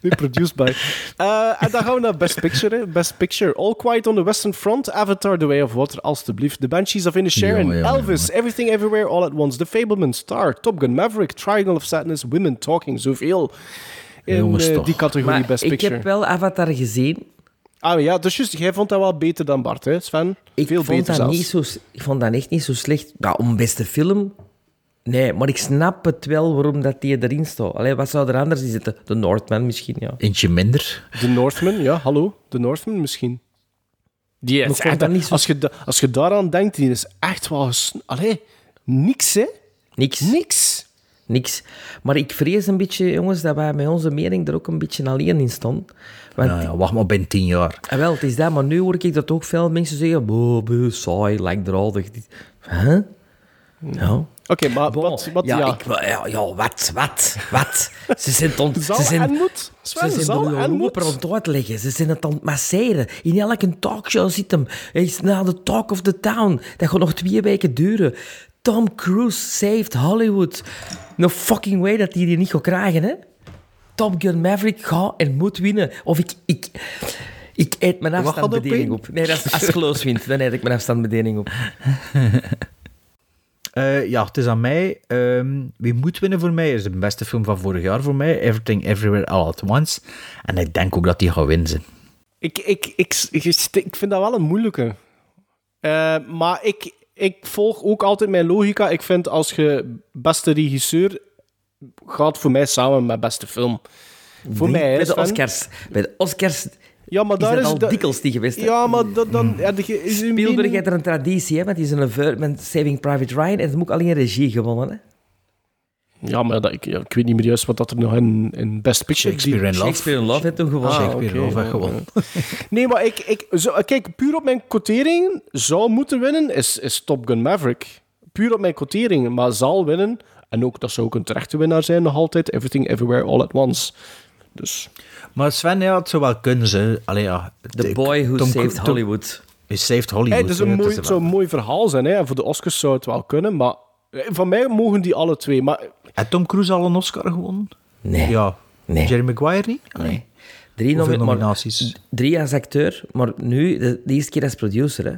Speaker 6: Nu produced by. Eh, en dan gaan we naar Best Picture. hè. Best Picture. All Quiet on the Western Front. Avatar, The Way of Water, alstublieft. The Banshees of Inisherin.
Speaker 5: Jongen,
Speaker 6: Elvis, Everything Everywhere All at Once. The Fableman, Star, Top Gun Maverick, Triangle of Sadness, Women Talking. Zoveel in eh, die categorie
Speaker 4: Maar
Speaker 6: Best
Speaker 4: ik
Speaker 6: Picture.
Speaker 4: heb wel Avatar gezien.
Speaker 6: Ah ja, dus juist, jij vond dat wel beter dan Bart, hè Sven?
Speaker 4: Ik
Speaker 6: Veel
Speaker 4: vond,
Speaker 6: beter
Speaker 4: dat
Speaker 6: zelfs.
Speaker 4: niet zo, ik vond dat echt niet zo slecht. Ja, om beste film... Nee, maar ik snap het wel waarom dat die erin staat. Allee, wat zou er anders in zitten? The Northman misschien, ja.
Speaker 5: Eentje minder.
Speaker 6: The Northman, ja, hallo. The Northman misschien. Die is
Speaker 4: ik vond
Speaker 6: echt,
Speaker 4: dat niet zo-
Speaker 6: als, je, da- als je daaraan denkt, die is echt wel... Allee, niks, hè?
Speaker 4: Niks.
Speaker 6: Niks.
Speaker 4: Niks. Maar ik vrees een beetje, jongens, dat wij met onze mening er ook een beetje alleen in staan. Want,
Speaker 5: Ja, ja, wacht maar binnen tien jaar.
Speaker 4: Ah, wel, het is dat, maar nu hoor ik dat ook veel mensen zeggen, boh, boh, saai, langdradig. Huh? Ja.
Speaker 6: Oké, maar
Speaker 4: Bon,
Speaker 6: wat... wat
Speaker 4: ja,
Speaker 6: ja,
Speaker 4: Ik, ja, ja, wat, wat, wat? Ze zijn het ont-
Speaker 6: Zal
Speaker 4: ze zijn,
Speaker 6: en moet. Sven,
Speaker 4: ze zijn er
Speaker 6: en
Speaker 4: aan het uitleggen. Ze zijn het aan het masseren. In elke talkshow zit hem. Hij is na de Talk of the Town. Dat gaat nog twee weken duren. Tom Cruise saved Hollywood. No fucking way dat hij die niet gaat krijgen, hè? Top Gun Maverick gaat en moet winnen. Of ik... ik ik eet mijn
Speaker 5: op
Speaker 4: afstandsbediening
Speaker 5: één?
Speaker 4: op. Nee, dat is, als Kloos wint, dan eet ik mijn afstandsbediening op.
Speaker 5: Eh, ja, het is aan mij. Ehm, wie moet winnen voor mij is de beste film van vorig jaar voor mij. Everything Everywhere All At Once. En ik denk ook dat die gaat winnen.
Speaker 6: Ik, ik, ik, ik, ik vind dat wel een moeilijke. Eh, maar ik, ik volg ook altijd mijn logica. Ik vind als je beste regisseur gaat voor mij samen met beste film. Voor
Speaker 4: Nee,
Speaker 6: mij, hè,
Speaker 4: bij de
Speaker 6: Sven?
Speaker 4: Oscars. Bij de Oscars
Speaker 6: Ja, maar
Speaker 4: is
Speaker 6: daar
Speaker 4: dat
Speaker 6: is
Speaker 4: al
Speaker 6: dat-
Speaker 4: dikwijls niet geweest. hè?
Speaker 6: Ja, maar dat, dan... Ja, de- is een
Speaker 4: Spielberg
Speaker 6: mening-
Speaker 4: heeft er een traditie, hè, want die is een ver met Saving Private Ryan en het moet ook alleen regie gewonnen. Hè?
Speaker 6: Ja, maar dat, ik, ja, ik weet niet meer juist wat dat er nog in, in Best Picture...
Speaker 5: Shakespeare in Love.
Speaker 4: Shakespeare in Love heeft toen gewonnen.
Speaker 6: Ah,
Speaker 5: Shakespeare Love heeft
Speaker 6: ja,
Speaker 5: gewonnen.
Speaker 6: Nee, maar ik, ik zo, kijk, puur op mijn quotering zou moeten winnen, is, is Top Gun Maverick. Puur op mijn quotering, maar zal winnen. En ook, dat zou ook een terechte winnaar zijn, nog altijd. Everything, Everywhere, All at Once. Dus,
Speaker 5: Maar Sven, ja, het zou wel kunnen. Ze. Allee, ja,
Speaker 4: The Boy Who
Speaker 5: Tom-
Speaker 4: Saved
Speaker 5: Tom-
Speaker 4: Hollywood.
Speaker 5: He saved Hollywood.
Speaker 6: hey, het is een mooi, het zou een mooi verhaal zijn. Hè. En voor de Oscars zou het wel kunnen, maar eh, van mij mogen die alle twee. Maar
Speaker 5: Heeft Tom Cruise al een Oscar gewonnen?
Speaker 4: Nee.
Speaker 5: Ja.
Speaker 4: Nee.
Speaker 5: Jerry Maguire niet?
Speaker 4: Nee. Drie, maar-
Speaker 5: nominaties?
Speaker 4: drie als acteur, maar nu de, de eerste keer als producer. Hè?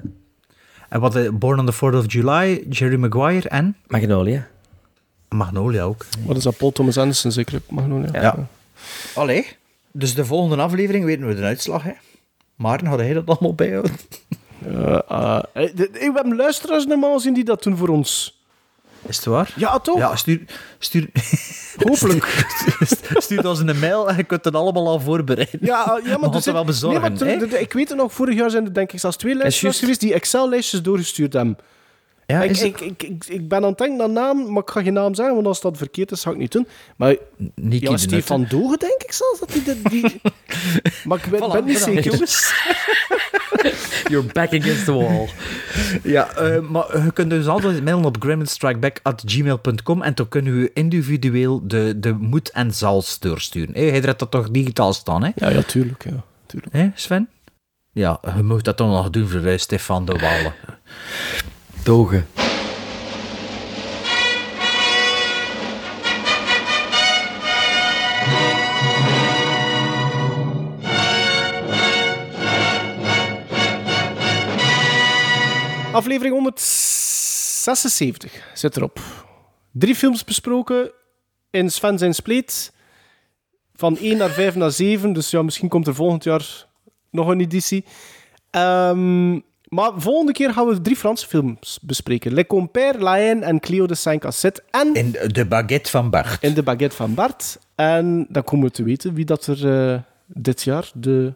Speaker 5: En wat, eh, Born on the 4th of July, Jerry Maguire en
Speaker 4: Magnolia.
Speaker 5: Magnolia ook.
Speaker 6: wat is dat? Paul Thomas Anderson zeker? Magnolia?
Speaker 5: Ja. Allee. Dus de volgende aflevering weten we de uitslag, hè. Maarten, had hij dat allemaal bijhouden?
Speaker 6: Eh, eh, eh, de- eh, we hebben luisteraars normaal zien die dat doen voor ons.
Speaker 5: Is het waar?
Speaker 6: Ja, toch?
Speaker 5: Ja, stuur... stuur
Speaker 6: Hopelijk.
Speaker 5: stuur ons een mail en je kunt het allemaal al voorbereiden.
Speaker 6: Ja, ja maar dus
Speaker 5: wel bezorgen,
Speaker 6: Nee, maar ik weet het nog, vorig jaar zijn er denk ik zelfs twee luisteraars
Speaker 4: juist.
Speaker 6: geweest die Excel-lijstjes doorgestuurd hebben.
Speaker 5: Ja,
Speaker 6: ik, ik, ik, ik, ik ben aan het denken aan naam, maar ik ga geen naam zeggen, want als dat verkeerd is, ga ik niet doen. Maar
Speaker 5: Nicky
Speaker 6: ja,
Speaker 5: de
Speaker 6: Stefan. Dogen denk ik zelfs, dat die... die, die... maar ik ben, ben niet zeker.
Speaker 5: Jongens.
Speaker 4: You're back against the wall.
Speaker 5: Ja, eh, maar je kunt dus altijd mailen op gremlinstrikeback.gmail.com en dan kunnen we individueel de, de moet en zals doorsturen. Hey, hij hebt dat toch digitaal staan, hè?
Speaker 6: Ja, ja, tuurlijk. Ja, tuurlijk.
Speaker 5: Hé, Sven? Ja, je moet dat dan nog doen voor eh, Stefan de Wallen.
Speaker 4: Dogen.
Speaker 6: Aflevering 176 zit erop. Drie films besproken in Sven zijn spleet. Van 1 naar 5 naar 7. Dus ja, misschien komt er volgend jaar nog een editie. Ehm, maar volgende keer gaan we drie Franse films bespreken. Le Compère, La Haine en Cleo de Saint-Cassette. En
Speaker 5: In de baguette van Bart.
Speaker 6: in de baguette van Bart. En dan komen we te weten wie dat er eh, dit jaar de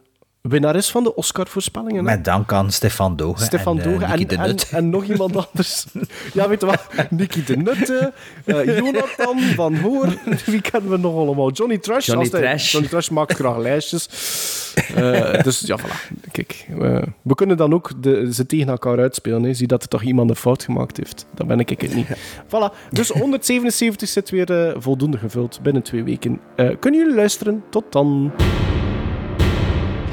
Speaker 6: winnares van de Oscar-voorspellingen.
Speaker 5: Met dank aan Stefan Dogen
Speaker 6: Stefan
Speaker 5: en, eh,
Speaker 6: Dogen en,
Speaker 5: de
Speaker 6: en,
Speaker 5: Nut.
Speaker 6: en nog iemand anders. ja, weet je wat? Nicky de Nutte, eh, Jonathan van Hoor. Wie kennen we nog allemaal? Johnny Trash.
Speaker 4: Johnny
Speaker 6: hij-
Speaker 4: Trash.
Speaker 6: Johnny Trash maakt graag lijstjes. Eh, dus ja, voilà. Kijk, we kunnen dan ook de, ze tegen elkaar uitspelen. Hè. Zie dat er toch iemand een fout gemaakt heeft. Dan ben ik het niet. Voilà. Dus 177 zit weer voldoende gevuld binnen twee weken. Kunnen jullie luisteren? Tot dan.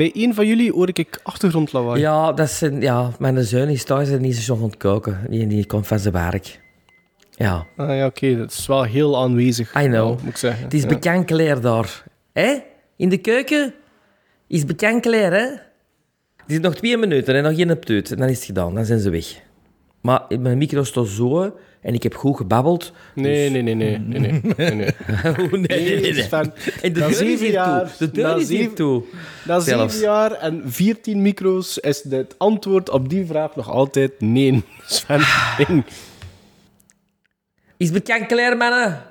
Speaker 6: Bij een van jullie hoor ik achtergrondlawaai.
Speaker 4: Ja, dat zijn, ja, mijn zoon is thuis en die is nog aan het koken. Die, die komt van zijn werk. Ja.
Speaker 6: Ah ja, oké. Dat is wel heel aanwezig.
Speaker 4: I know.
Speaker 6: moet ik zeggen.
Speaker 4: Het is
Speaker 6: Ja.
Speaker 4: bekend daar. Hè? In de keuken is bekend klaar, hè? Het is nog twee minuten en nog geen pteut. En dan is het gedaan. Dan zijn ze weg. Maar mijn micro staat zo en ik heb goed gebabbeld.
Speaker 6: Nee, nee, nee, nee. nee, nee, nee, nee.
Speaker 4: Oh, nee, nee, nee.
Speaker 6: Sven,
Speaker 4: En de
Speaker 6: na
Speaker 4: deur is
Speaker 6: jaar-
Speaker 4: toe. De deur
Speaker 6: na
Speaker 4: is hier
Speaker 6: zeven-
Speaker 4: toe.
Speaker 6: Na
Speaker 4: Zelfs.
Speaker 6: zeven jaar en 14 micro's is het antwoord op die vraag nog altijd nee. Sven, nee.
Speaker 4: Is bekend klaar, mannen?